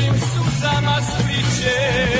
mojim suzama sliče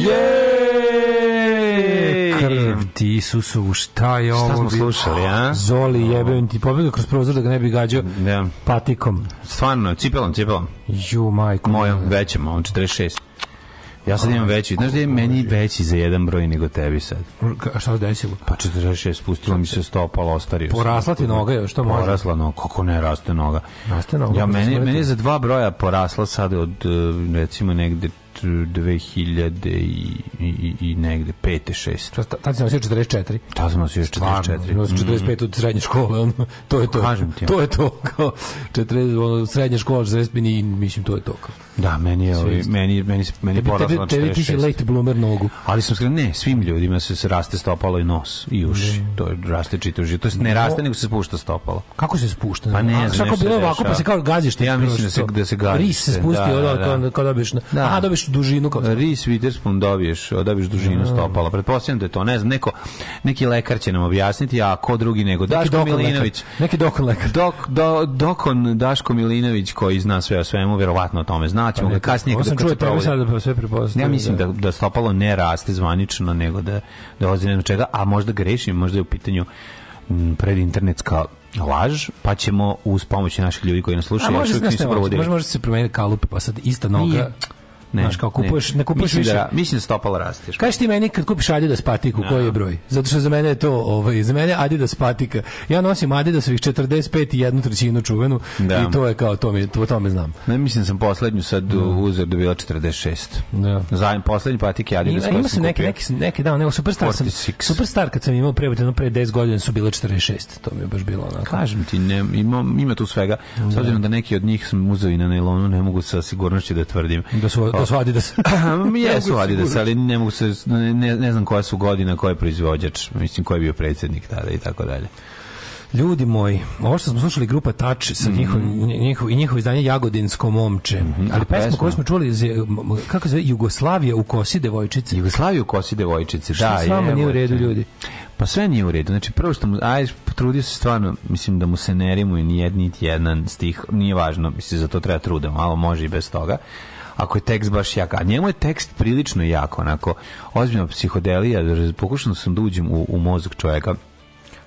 Je! Krv ti Isusovu, šta je ovo? Šta smo slušali, a? Zoli jebem ti, pobjegao kroz prozor da ga ne bi gađao yeah. Da. patikom. Stvarno, cipelom, cipelom. Ju, majko. Mojom, većem, on 46. Ja sad imam veći. Znaš da je meni veći za jedan broj nego tebi sad. Mm, a šta se desilo? Pa 46, spustila mi se stopalo, ostario Porasla ti noga još, što može? Porasla noga, kako ne, raste noga. Raste noga. Ja, pa meni, meni je za dva broja porasla sad od, eh, recimo, negde 2000 i, i, i negde, 5. 6. Tad sam nosio 44. Tad sam nosio 44. Nosio 45 od srednje škole, ono, to je to. Kažem ti. To je to, kao, 40, ono, srednja škola, 45, ni, mislim, to je to. Kao. Da, meni je, ovi, ovaj, meni, meni, meni porasla na 46. Tebi ti si late bloomer nogu. Ali sam skrenuo, ne, svim ljudima se, se raste stopalo i nos i uši. Mm. To je raste čito žito. To ne raste, nego se spušta stopalo. Kako se spušta? Pa ne, znam, nešto se dešava. Ovako, pa se kao gaziš. Ja mislim da se, da se gaziš. Ris se spustio, da, da, da, da, da, da, da, da, da, da, da, da, da, dobiješ dužinu kao stopa. Reese Witherspoon dobiješ, dobiješ dužinu da. stopala. Pretpostavljam da je to, ne znam, neko, neki lekar će nam objasniti, a ko drugi nego neki Daško dokon Milinović. Lekar. Neki dokon lekar. Dok, do, dokon Daško Milinović koji zna sve o svemu, verovatno o tome zna, ćemo pa, ga kasnije kada, kad se provodi. Sad pa da sve prepoznam. Ja mislim da, da stopalo ne raste zvanično, nego da da dolazi ne čega, a možda grešim, možda je u pitanju predinternetska laž, pa ćemo uz pomoć naših ljudi koji nas slušaju, ja još uvijek da nisu provodili. Može, može se promeniti kalup, pa sad ista noga... Nije Ne, Znaš, kao kupuješ, ne, ne kupuješ mislim više. Da, mislim da stopala rasteš. Kaži ti meni kad kupiš Adidas patiku, no. koji je da. broj? Zato što za mene je to, ovaj, za mene Adidas patika. Ja nosim Adidasovih 45 i jednu trećinu čuvenu da. i to je kao, to, mi, to, to me znam. Ne, mislim da sam poslednju sad mm. Da. uzor bila 46. Da. Zajem poslednje patike Adidas ima, ima sam neke, neke, neke, da, ne, Superstar sam, Superstar kad sam imao pre, pre 10 godina su bile 46. To mi je baš bilo onako. Kažem ti, ne, ima, ima tu svega. S obzirom da neki od njih sam uzeo i na nailonu, ne mogu sa sigurnošću da tvrdim. Da su To su Adidas. Jesu Adidas, ali ne, mogu se, ne, ne znam koja su godina, ko je proizvođač, mislim ko je bio predsjednik tada i tako dalje. Ljudi moji, ovo što smo slušali grupa Touch sa mm -hmm. njihov, njihov, i njihovo izdanje Jagodinsko momče. Mm -hmm. Ali pesmu koju smo čuli iz, kako se zove, Jugoslavija u kosi devojčice. Jugoslavija u kosi devojčice, da. Što s vama nije u redu ljudi? Pa sve nije u redu. Znači, prvo što mu, aj, potrudio se stvarno, mislim da mu se ne rimuje ni jedni, niti jedan stih, nije važno, mislim, za to treba trude, malo može i bez toga ako je tekst baš jak. A njemu je tekst prilično jak, onako. Ozbiljno psihodelija, pokušao sam da uđem u, u mozak čoveka.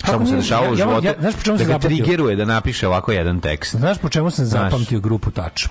Šta mu se dešava u životu? Ja, ja, znaš da ga zapamtio? trigeruje da napiše ovako jedan tekst. Znaš po čemu sam znaš. zapamtio grupu Tač?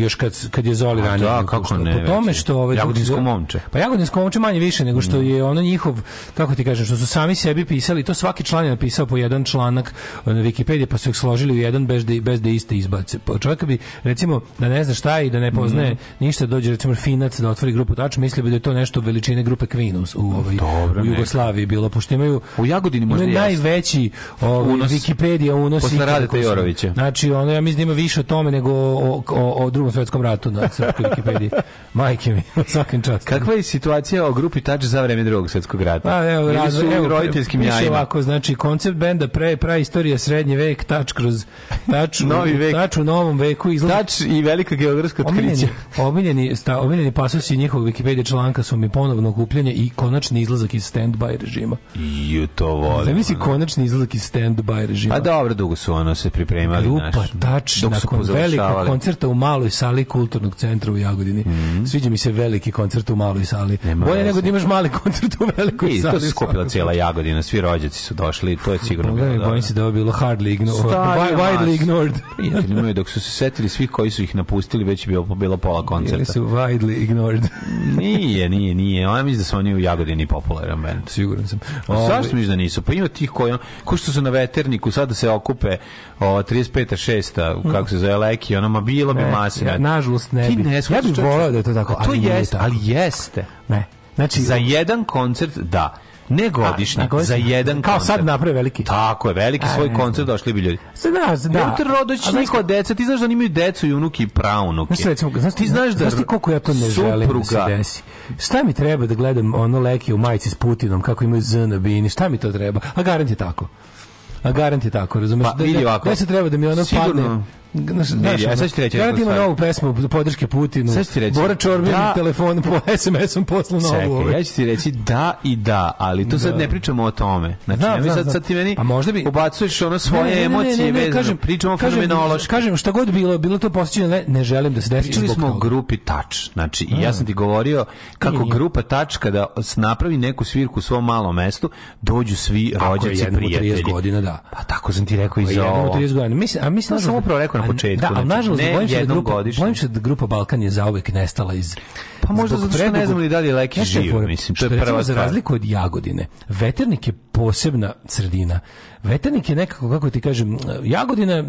još kad, kad je zvali ranije. Da, kako ne. Po tome što ovaj Jagodinsko momče. Pa Jagodinsko momče manje više nego što mhm. je ono njihov kako ti kažem što su sami sebi pisali, to svaki član je napisao po jedan članak eh, na Wikipediji pa su ih složili u jedan bez da bez da iste izbace. Pa čovjek bi recimo da ne zna šta je i da ne mhm. poznaje mm ništa dođe recimo Finac da otvori grupu Tač, mislio bi da je to nešto veličine grupe Kvinus u ovoj Dobre, u Jugoslaviji bilo pošto imaju u Jagodini možda je najveći ovaj unos, Wikipedia unos posle Radeta Jorovića. Znači ono ja mislim da ima više o tome nego o, o, o drugom Prvom svetskom ratu na da, srpskoj Wikipediji. Majke mi, svakim častom. Kakva je situacija o grupi Touch za vreme drugog svetskog rata? A, pa, evo, Ili evo, roditeljskim jajima? Piše ovako, znači, koncept benda pre, pre istorija srednji vek, Touch kroz Touch, Novi vek. Touch u novom veku. Izlazi... Touch i velika geografska otkrića. Omiljeni, sta, omiljeni pasusi njihovog Wikipedia članka su mi ponovno okupljanje i konačni izlazak iz stand-by režima. Ju to volim. Zamisli konačni izlazak iz stand-by režima. A pa dobro, dugo su ono se pripremali. Grupa naš, Tač nakon velikog koncerta u maloj maloj sali kulturnog centra u Jagodini. Mm Sviđa mi se veliki koncert u maloj sali. Nema Bolje nego da imaš mali koncert u velikoj I, sali. To se skupila cijela Jagodina, svi rođaci su došli, to je pa sigurno Pogledaj, bilo. Bojim se da ovo bilo hardly ignored, Why, widely ignored. Prijatelji moji, dok su se setili svih koji su ih napustili, već je bilo, bilo pola koncerta. Bili su widely ignored. nije, nije, nije. Ona mislim da su oni u Jagodini popularan band. Siguran sam. O, ovaj- Zašto misliš da nisu? Pa ima tih koji, ko što su na veterniku, sada da se okupe ova 35. 6. kako se zove Leki, ono, ma bilo bi masa se. nažalost ne bi. Ne ja bih voleo da je to tako. to ali jeste, ali jeste. Ne. Znači, za jedan koncert, da. Ne godišnji, za jedan kao koncert. sad naprave veliki. Tako je, veliki a, e, svoj koncert ne. došli bi ljudi. Znaš, da. Jer te rodoći njihova deca, ti znaš da oni imaju decu i unuke i praunuke. Znaš, recimo, znaš, ti znaš, da... Znaš koliko ja to ne želim da se desi? Šta mi treba da gledam ono leke u majici s Putinom, kako imaju Z na bini, šta mi to treba? A garant je tako. A garant je tako, razumeš? Pa, vidi da- da- ovako. Da, da se treba da mi ono sigurno. padne Znaš, ja sad ću ti reći. Ja ti ima novu pesmu podrške Putinu. Sad ću ti reći. Bora Čormin da, telefon po SMS-om poslao novu. Čekaj, ja ću ti reći da i da, ali tu da. sad ne pričamo o tome. Znači, znam, ja znam, sad, sad ti meni pa možda bi... ubacuješ ono svoje ne, ne, ne, emocije ne, kažem, pričamo kažem, fenomenološki. Kažem, šta god bilo, bilo to posjećeno, ne, ne želim da se desi Pričali smo o grupi Touch. Znači, i ja sam ti govorio kako grupa Touch kada napravi neku svirku u svom malom mestu, dođu svi rođaci prijatelji. Ako godina, da. Pa tako sam ti rekao i za ovo. Mislim, a mislim da sam upravo rekao na da, početku. Da, ali znači, nažalost, ne, bojim, se da grupa, bojim se da grupa Balkan je zauvek nestala iz... Pa možda zato što ne znamo ni da li je Leki živ, mislim, to je prva Za razliku od Jagodine, Veternik je posebna sredina Veternik je nekako, kako ti kažem, Jagodina,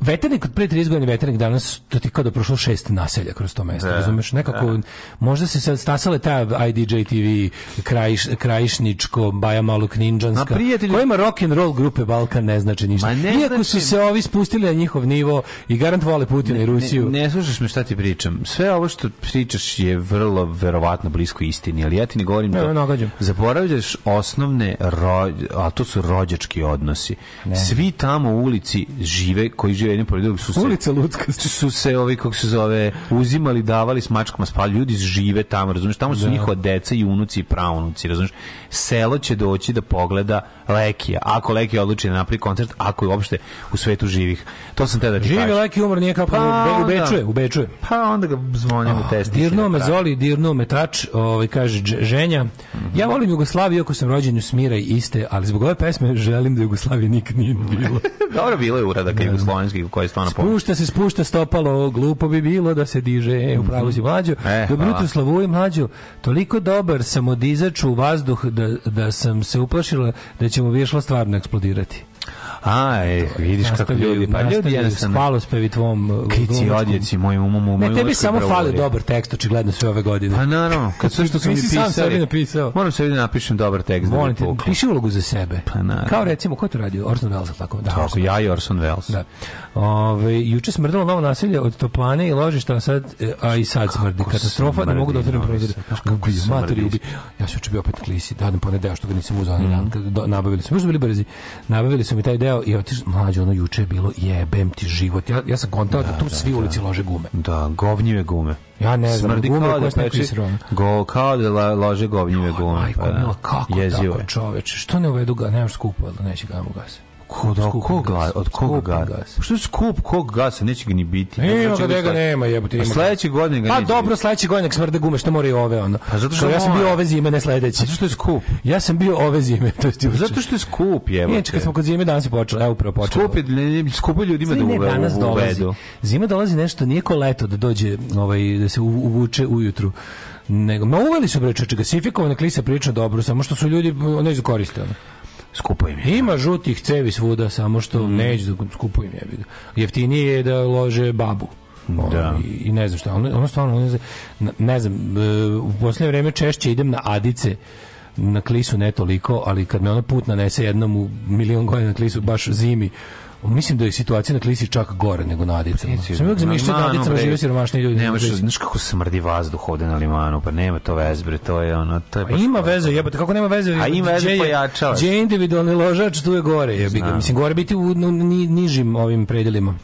veternik od pre 30 godina, veternik danas, to ti kao da prošlo šest naselja kroz to mesto, da, razumeš? Nekako, da. možda se sad stasale ta IDJ TV, krajiš, krajišničko, Baja Maluk Ninđanska, prijatelj... kojima rock and roll grupe Balkan ne znači ništa. ne znači- Iako znači... su se ovi spustili na njihov nivo i garant vole Putina ne, i Rusiju. Ne, ne slušaš me šta ti pričam. Sve ovo što pričaš je vrlo verovatno blisko istini, ali ja ti ne govorim ne, da... Zaboravljaš osnovne, ro... a to su rođački odnosi. Ne. Svi tamo u ulici žive, koji žive jednim pored su se... Ulica Lutka. Su se, ovi, kako se zove, uzimali, davali s mačkama spali. Ljudi žive tamo, razumiješ? Tamo su da. njihova deca i unuci i praunuci, razumiješ? Selo će doći da pogleda Lekija. Ako Lekija odluči da napravi koncert, ako je uopšte u svetu živih. To sam te da ti Živi kažem. Leki umr nije kao pa, u Bečuje, u Bečuje. Pa onda ga zvonimo oh, ah, testi. Dirno me zoli, dirno me trač, ovaj, kaže Ženja. Mm -hmm. Ja mhm. volim Jugoslaviju, ako sam rođen u smira i iste, ali zbog ove pesme želim da Jugoslavije nikad nije bilo. Dobro bilo je uradaka da. jugoslovenski koji je stvarno pomoći. Spušta se, spušta stopalo, glupo bi bilo da se diže, e, upravo si mhm. mlađo. E, Dobro jutro Slavuj mlađo, toliko dobar sam odizač u vazduh da, da sam se uplašila da ćemo mu vješla stvarno eksplodirati. A, e, vidiš kako ljudi, pa ljudi jednostavno. Hvalospevi tvom uh, kici odjeci mojim umom, mojim Ne, tebi samo fali dobar tekst očigledno sve ove godine. Pa naravno, kad sve što su mi pisali. napisao. Moram sebi da napišem dobar tekst. Da Molim te, piši ulogu za sebe. Pa naravno. Kao recimo, ko je to radio? Orson Welles, tako? Da, tako, ja i Orson Welles. Da. Ove, juče smrdilo novo nasilje od toplane i ložišta, a, sad, e, a i sad smrdi. Katastrofa, ne mogu da otvorim prozor. Kako je mater ubi. Ja se juče bio opet klisi, da, ponedeo što ga nisam uzao. Mhm. Nabavili su, možda bili brzi. Nabavili sam i taj deo i otiš, mlađe, ono juče je bilo jebem ti život. Ja, ja sam kontao da, da tu da, svi da. ulici lože gume. Da, govnjive gume. Ja ne znam, Smrdi gume koje da smo peči, go, kao da lože govnjive gume. Majko, pa, da. kako tako čoveče, što ne uvedu ga, nemaš skupo, ali da neće ga mu gasiti. Kod kog gasa? Od kog gasa? Što je skup kog gasa? Neće ga ni biti. Ne, znači, ga, ga nema, jebote. A pa sledeće godine ga Pa dobro, sledeće godine kad smrde gume, što mora i ove ono. A pa zato što, što ja sam bio ove zime ne sledeće. Pa zato što je skup. Ja sam bio ove zime, to jest. Zato što je skup, jebote. Nije, kad smo kod zime danas je počelo, evo upravo počelo. Skup je, skup je ljudima da uvedu. Danas dolazi. Zima dolazi nešto, nije ko leto da dođe, ovaj da se uvuče ujutru nego ma uveli su bre čoče gasifikovane klise prilično dobro samo što su ljudi ne koriste skupujem je. Ima žutih cevi svuda, samo što mm. neće da skupo je. Jeftinije je da lože babu. Da. I, I, ne znam šta, ono, ono stvarno, ne znam, ne znam, u posljednje vreme češće idem na adice, na klisu ne toliko, ali kad me ona put nanese jednom u milion godina na klisu, baš zimi, Mislim da je situacija na klisi čak gore nego na Adicama. Pa Sam uvijek zamišljao da Adicama žive siromašni ljudi. Nema što, znaš kako smrdi vazduh ovde na limanu, pa nema to veze, bre, to je ono... To je pa ima veze, jebate, kako nema veze? A ima veze pojačala. Gdje je individualni ložač, tu je gore, jebi Mislim, gore biti u nižim ovim predelima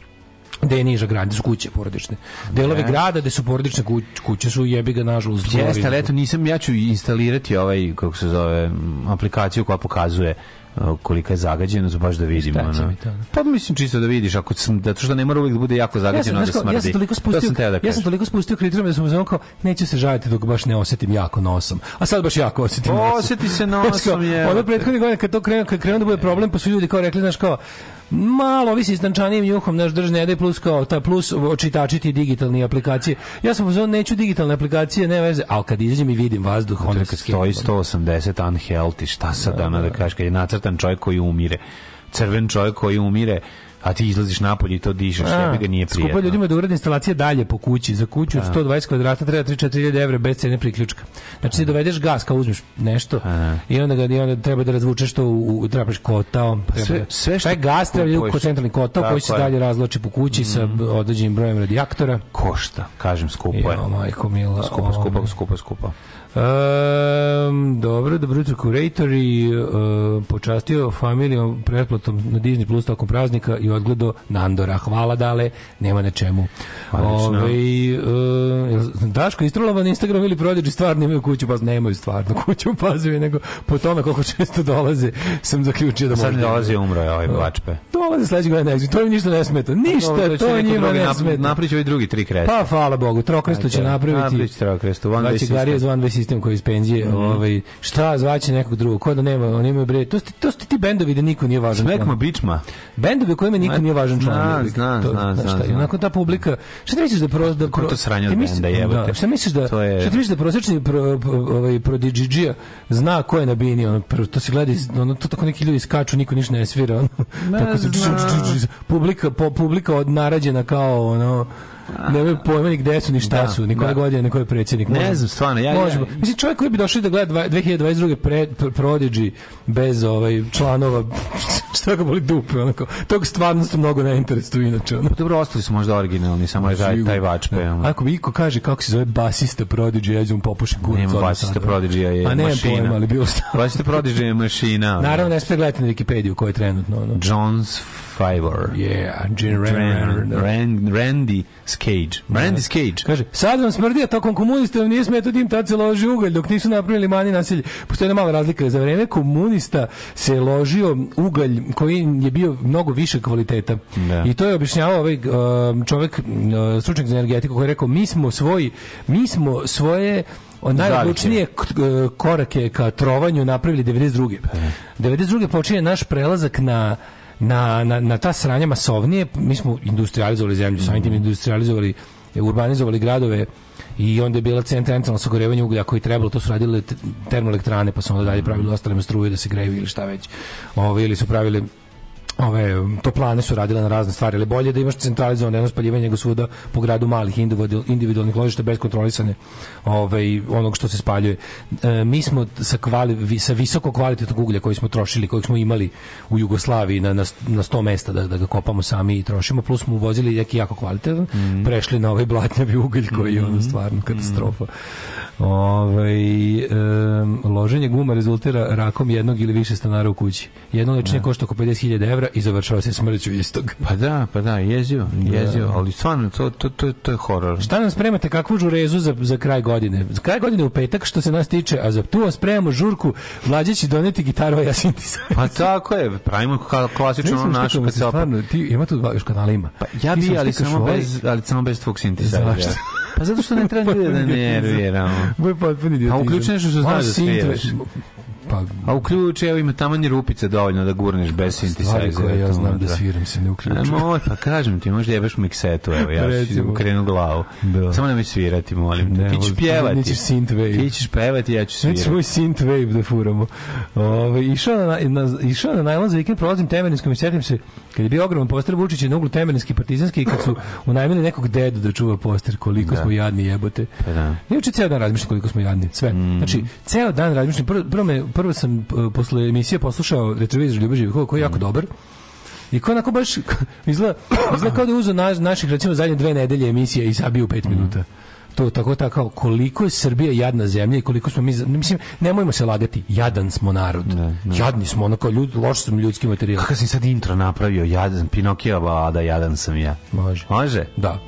da je niža grad, su kuće porodične. Delovi grada gde su porodične kuće, kuće su jebi ga nažalost. Jeste, ali eto nisam ja ću instalirati ovaj kako se zove aplikaciju koja pokazuje kolika je zagađenost baš da vidimo ono. Pa mislim čisto da vidiš ako sam da to što ne mora uvek da bude jako zagađeno ja sam, da smrdi. Ja sam da toliko spustio, to sam ja sam toliko spustio kriterijum da sam uzeo kao neću se žaliti dok baš ne osetim jako nosom. A sad baš jako osetim. Pa, oseti nosom. se nosom je. Ono prethodne godine kad to krenuo, kad krenuo da bude problem, pa su ljudi kao rekli znaš kao malo ovi s istančanijem juhom naš drž ne daj plus kao ta plus očitačiti digitalni aplikacije. Ja sam uzeo neću digitalne aplikacije, ne veze, al kad izađem i vidim vazduh, onda kad stoji 180 unhealthy, šta sad da, da, da, da kažeš kad je nacrtan čovjek koji umire crven čovjek koji umire a ti izlaziš napolje i to dišeš, ja ga nije prijetno. Skupo ljudima da urade instalacija dalje po kući, za kuću od 120 da. kvadrata treba 3-4.000 evra bez cene priključka. Znači ti da. dovedeš gas kao uzmeš nešto da. i onda ga i onda treba da razvučeš to u, u trebaš kotao. Pa treba, sve, sve što taj gas treba u koncentralni kotao koji se dalje razloči po kući sa mhm. određenim brojem radijatora. Košta, kažem skupo je. Jo, majko mila. Skupo, skupo, ovaj. skupo, skupo. Um, dobro, dobro jutro kurejtori uh, počastio familijom pretplatom na Disney Plus tokom praznika i odgledo Nandora. Hvala dale, nema na čemu. Ove, ovaj, uh, Daško istrolovan Instagram ili prodiđi stvarno imaju kuću, pa nemaju stvarno kuću, pazuju, nego po tome koliko često dolaze sam zaključio da pa možda... Sad dolazi umro ovaj bačpe. Dolaze sledećeg godina, to im ništa ne smeta. Pa ništa, to, to, njima ne smeta. Naprići ovaj drugi tri kresta. Pa hvala Bogu, trokrestu će napraviti. Naprići trokrestu, one sistem koji iz penzije, mm -hmm. ovaj, šta zvaće nekog drugog, ko da nema, oni imaju bre, to ste, to ste ti bendovi da niko nije važan. Smekma, bičma. Bendovi kojima niko nije važan član. Zna, zna, zna, zna. Onako ta publika, šta ti misliš da... Pro, da pro, to sranje od benda, jebate. Da, šta misliš da, to je... šta ti misliš da prosečni pro, ovaj, pro DJG-a zna ko je na bini, on to se gleda, ono, to tako neki ljudi skaču, niko ništa ne svira, ono, tako se, publika, publika narađena kao, ono, nemaju pojma ni gde su, ni šta da, su, ni koje da. godine, ni koji predsjednik. Ne znam, stvarno, ja... Možemo. Ja, ja. Mislim, čovjek koji bi došli da gleda 2022. Pre, pre, prodiđi bez ovaj, članova, šta ga boli dupe, onako. Tog stvarno se mnogo ne interesuje inače. Ono. Pa dobro, ostali su možda originalni, samo je taj, taj vačpe. Da. Ono. Ako mi iko kaže kako se zove basista prodiđi, ja ću mu popušiti kurac. Nema basista prodiđi, je A ne, mašina. Pojma, ali bilo stavno. Basista prodiđi je mašina. Naravno, ne smete gledati na Wikipediju koji je trenutno. Ono. Jones Favor. Yeah, Randy, da. Randy Cage. Randy Cage. Kaže, sad vam smrdi, a tokom komunista nije smetao dim, da tad se loži ugalj, dok nisu napravili mani nasilje. Postoje jedna mala razlika. Za vreme komunista se ložio ugalj koji je bio mnogo više kvaliteta. Da. I to je objašnjavao ovaj um, čovjek, uh, stručnjak za energetiku, koji je rekao, mi smo svoj, mi smo svoje od uh, najodlučnije uh, korake ka trovanju napravili 92. 92. Pa da. počinje naš prelazak na na, na, na ta sranja masovnije, mi smo industrializovali zemlju, samim tim industrializovali e, urbanizovali gradove i onda je bila centralno sagorevanje uglja koji je trebalo, to su radile termoelektrane pa su onda dalje pravili ostale struje da se greju ili šta već. Ovo, ili su pravili ove toplane su radile na razne stvari, ali bolje da imaš centralizovano jedno spaljivanje nego svuda po gradu malih individualnih ložišta bez kontrolisane ove, onog što se spaljuje. E, mi smo sa, kvali, sa visoko kvalitetnog uglja koji smo trošili, kojeg smo imali u Jugoslaviji na, na, na sto mesta da, da ga kopamo sami i trošimo, plus smo uvozili neki jako kvalitetan, mm. prešli na ovaj blatnjavi ugalj koji je ono mhm. stvarno katastrofa. Mhm. Ove, e, loženje guma rezultira rakom jednog ili više stanara u kući. Jedno lečenje da. košta oko 50.000 evra i završava se smrću istog. Pa da, pa da, jezio, jezio, da. ali stvarno to, to, to, to je horor. Šta nam spremate, kakvu žurezu za, za kraj godine? Za kraj godine u petak što se nas tiče, a za tu spremamo žurku, mlađe će doneti gitaru, a ja sintesajzer. Pa tako je, pravimo klasično ono našu kacapu. Stvarno, ti ima tu dva još kanala ima. Pa ja bi, ali samo, ovaj. bez, ali samo bez tvog sintesajzera. Zašto? Pa zato što ne treba da nerviramo. Boj potpuni idiotizam. Pa uključuješ što znaš da sviraš. Pa, a uključe, evo ima taman rupice dovoljno da gurneš bez sintesajzera. ja znam da sviram se ne uključujem. E, moj, pa kažem ti, možda jebeš miksetu, evo, ja ću ukrenu glavu. Da. Samo da mi svirati, molim te. Ti ćeš pjevati. Nećeš synthwave. Ti ćeš pevati, ja ću svirati. svoj synth wave da furamo. Ove, išao na, na, išao na najlan za vikend, prolazim temerinskom i sjetim se, kad je bio ogroman poster Vučić je na uglu temerinski partizanski i kad su unajmili nekog dedu da čuva poster, koliko da. smo jadni jebote. Pa da. Ja uče ceo dan razmišljam koliko smo jadni, sve. Mm. Znači, ceo dan razmišljam, prvo, prvo me, prvo sam e, posle emisije poslušao Retrovizor Ljubav Živkova, koji je jako mhm. dobar. I kao onako baš izgleda, izgleda kao da uzo naš, naših recimo zadnje dve nedelje emisije i sabio u pet mm. minuta. To tako tako koliko je Srbija jadna zemlja i koliko smo mi mislim nemojmo se lagati jadan smo narod. Ne, ne. Jadni smo onako ljudi loš smo ljudski materijal. Kako si sad intro napravio jadan Pinokio a jadan sam ja. Može. Može? Da.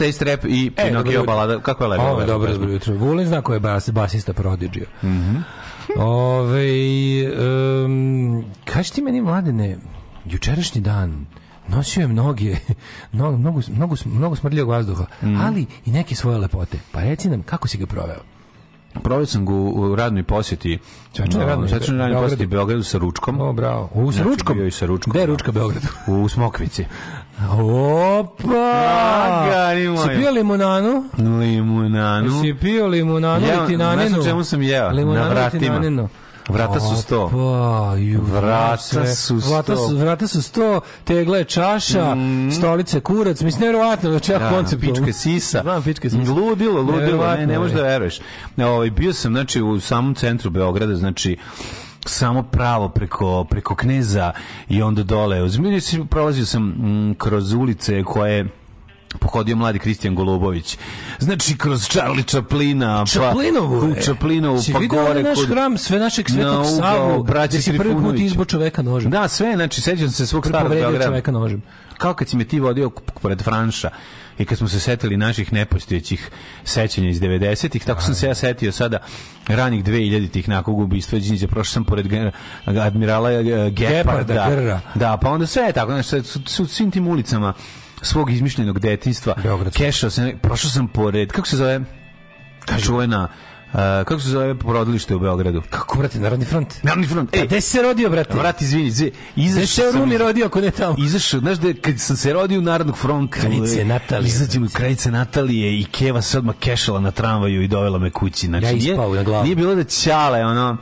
Taste Rap i e, Pinokio balada. Kako je lepo? Ovo je dobro zbog jutro. Vulin zna ko je bas, basista Prodigio. Mhm. Mm Ove, um, kaži ti meni, mladene, jučerašnji dan, nosio je mnoge, mnogo, mnogo, mnogo, mnogo smrdljivog vazduha, mm. ali i neke svoje lepote. Pa reci nam, kako si ga proveo? Proveo sam ga u radnoj posjeti. Svečanoj no, ovaj, radnoj, svečanoj radnoj posjeti Beogradu sa ručkom. O, bravo. U, sa znači, ručkom? Bio i sa ručkom. Gde je da. ručka Beogradu? U Smokvici. Opa! Si pio limunanu? Limunanu. Si pio limunanu ja, i tinaninu? Ne čemu sam jeo. Limunanu na vratima. i tinaninu. Vrata su sto. Opa, ju, vrata su sto. Vrata su, vrata su sto, tegle čaša, mm. stolice kurac. Mislim, nevjerovatno, znači ja da, koncept. Pička sisa. Znam, pička sisa. Ludilo, ludilo, ne, ne možeš da veruješ. Ovaj, bio sam, znači, u samom centru Beograda, znači, samo pravo preko, preko kneza i onda dole. Uzmirio si, prolazio sam mm, kroz ulice koje pohodio mladi Kristijan Golubović. Znači, kroz Charlie Chaplina, pa Čaplinovu, e, pa, u Čaplinovu, pa gore... naš kod... hram, sve našeg svetog na savu, gde si prvi put izbo čoveka nožem. Da, sve, znači, sećam se svog starog Beograda. čoveka nožem. Kao kad si me ti vodio pored Franša i kad smo se setili naših nepostojećih sećanja iz 90-ih, tako sam se ja setio sada ranih 2000-ih nakon ubistva Đinđića, prošao sam pored admirala eh, Geparda. Da, da, pa onda sve je tako, znači, su, svim tim ulicama svog izmišljenog detinstva. Kešao sam, prošao sam pored, kako se zove? Ta čuvena kako se zove porodilište u Beogradu? Kako, brate, Narodni front? Narodni front. Ej, gde se rodio, brate? Brate, izvini, gde se u Rumi rodio, ako ne tamo? Izašao, znaš, da kad sam se rodio u Narodnog fronta... Kraljice Natalije. Izađem u kraljice Natalije i Keva se odmah kešala na tramvaju i dovela me kući. Znači, ja ispao na glavu. Nije bilo da ćale, ono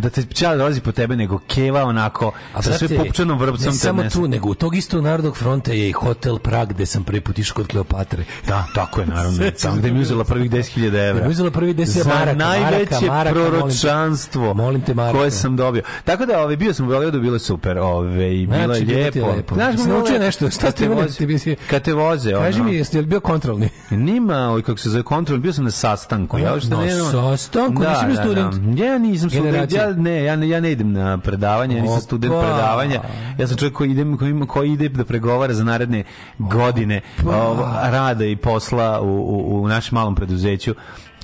da te pčela dolazi po tebe nego keva onako a sa sve popčanom vrpcom ne samo tu nego u tog istog narodnog fronta je i hotel Prag gde sam prvi put išao kod Kleopatre da tako je naravno tamo gde mi uzela prvih 10.000 evra gde mi uzela prvih 10.000 maraka najveće maraka, proročanstvo molim te, molim te koje sam dobio tako da ove ovaj, bio sam u Beogradu bilo super ove ovaj, i bilo znači, je lepo. znaš mi naučio nešto šta te voze ti kad te voze ono kaži mi jesi li bio kontrolni nima oj ovaj, kako se zove kontrol bio sam na sastanku ja što ne sastanku da, nisi bio da, da. student ja nisam student ja ne, ja ne, ja ne idem na predavanje, ja nisam student predavanja. Ja sam čovjek koji idem koji, koji ide da pregovara za naredne godine o, rada i posla u, u, u našem malom preduzeću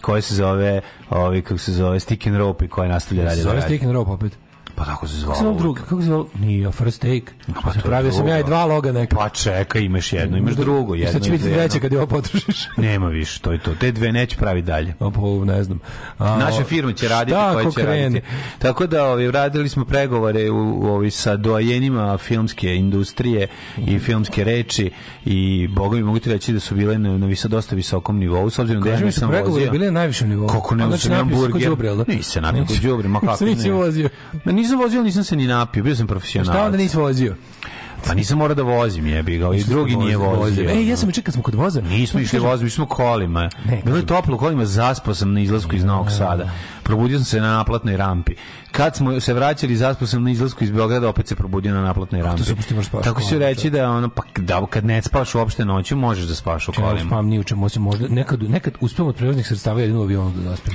koje se zove, ovi kako se zove Stick and Rope i koje nastavlja raditi. Da zove Stick and Rope opet. Pa tako se zvao. Samo drugi, kako se zvao? Nije, first take. A pa, pa se pravio sam ja i dva loga neka. Pa čeka, imaš jedno, imaš drugo, da jedno. Sad će biti treće kad je ovo potrošiš. Nema više, to je to. Te dve neće pravi dalje. Opo, pa, ne znam. A, Naše firme će raditi koje će raditi. Tako da ovi, radili smo pregovore u, ovi, sa doajenima filmske industrije i filmske reči i bogovi mogu ti reći da su bile na, na visa, dosta visokom nivou, s obzirom da ja nisam vozio. Pregovori bile na najvišem nivou. Kako ne, pa znači, sam hamburger. Nisi se napio kod džubri, da? ma kako ne. Svi si vozio. Ma nisam vozio, nisam se ni napio, bio sam profesionalac. Šta onda nisi vozio? Pa nisam mora da vozim, jebi ga, ovaj i drugi nije vozio. vozio. Ej, ja sam čekao smo kod voza. Nismo pa išli vozim, išli smo kolima. Ne, Bilo je toplo kolima, zaspao sam na izlasku iz Novog da, da, Sada. Da. Probudio sam se na naplatnoj rampi. Kad smo se vraćali, zaspao sam na izlasku iz Beograda, opet se probudio na naplatnoj rampi. Tako se reći da ono pa da kad ne spavaš uopšte noću, možeš da spavaš u kolima. Ja spavam ni u čemu, možda nekad nekad uspem od prevoznih sredstava jedino avionu da zaspim.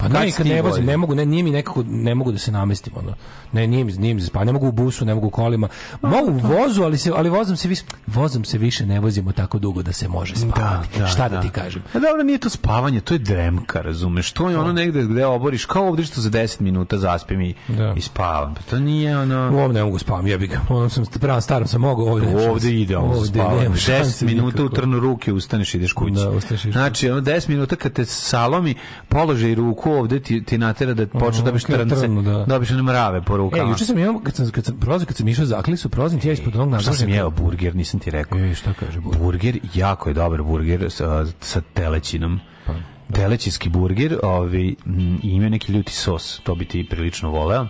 Pa kad ne, kad ne vozim, ne mogu, ne, nije mi nekako, ne mogu da se namestim, ono. Ne, nije mi, nije mi pa ne mogu u busu, ne mogu u kolima. Mogu u vozu, ali, se, ali vozom, se više, vozam se više ne vozimo tako dugo da se može da, spavati. Da, da, Šta da, da, ti kažem? A e, dobro, nije to spavanje, to je dremka, razumeš? To je ono da. negde gde oboriš, kao ovdje što za 10 minuta zaspim i, da. i spavam. Pa to nije ono... Ovdje ne mogu spavam, jebi ga. Ono sam, pravom starom sam mogu ovdje. Da ovdje ide, ono spavam. 10 minuta utrnu ruke, ustaneš ideš kući. Da, ustaneš Znači, ono 10 minuta kad te salomi, položaj ruku ko ovde ti, ti natera da počne da biš trnce, da. biš one mrave po rukama. E, juče sam jeo, kad sam, kad sam, prolazio, kad sam išao za Aklisu, prolazim ti ja ispod onog nazvašnjaka. Šta sam jeo burger, nisam ti rekao. E, šta kaže burger? Burger, jako je dobar burger sa, sa telećinom. Pa da. telećinski burger, ovi, ovaj, m, mm, ima neki ljuti sos, to bi ti prilično voleo.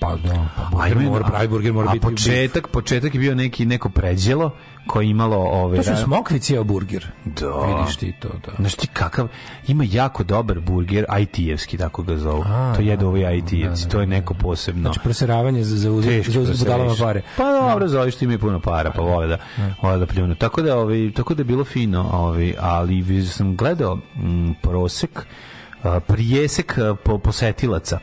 Pa da, pa Ajme, mora, Brajburger mora a biti... A početak, početak je bio neki, neko pređelo koje je imalo... Ove, to su da- smokvici, a burger. Da. Vidiš ti to, da. Znaš ti kakav... Ima jako dobar burger, IT-evski, tako ga zovu. A, to jedu ovi da, IT-evci, da, to je neko posebno. Znači, proseravanje za, za, Teški za, za budalama pare. Pa dobro, zoveš ti mi puno para, pa vole da, vole da pljunu. Tako da, ovi, tako da je bilo fino, ovi, ali sam gledao m, mm, prosek, prijesek posetilaca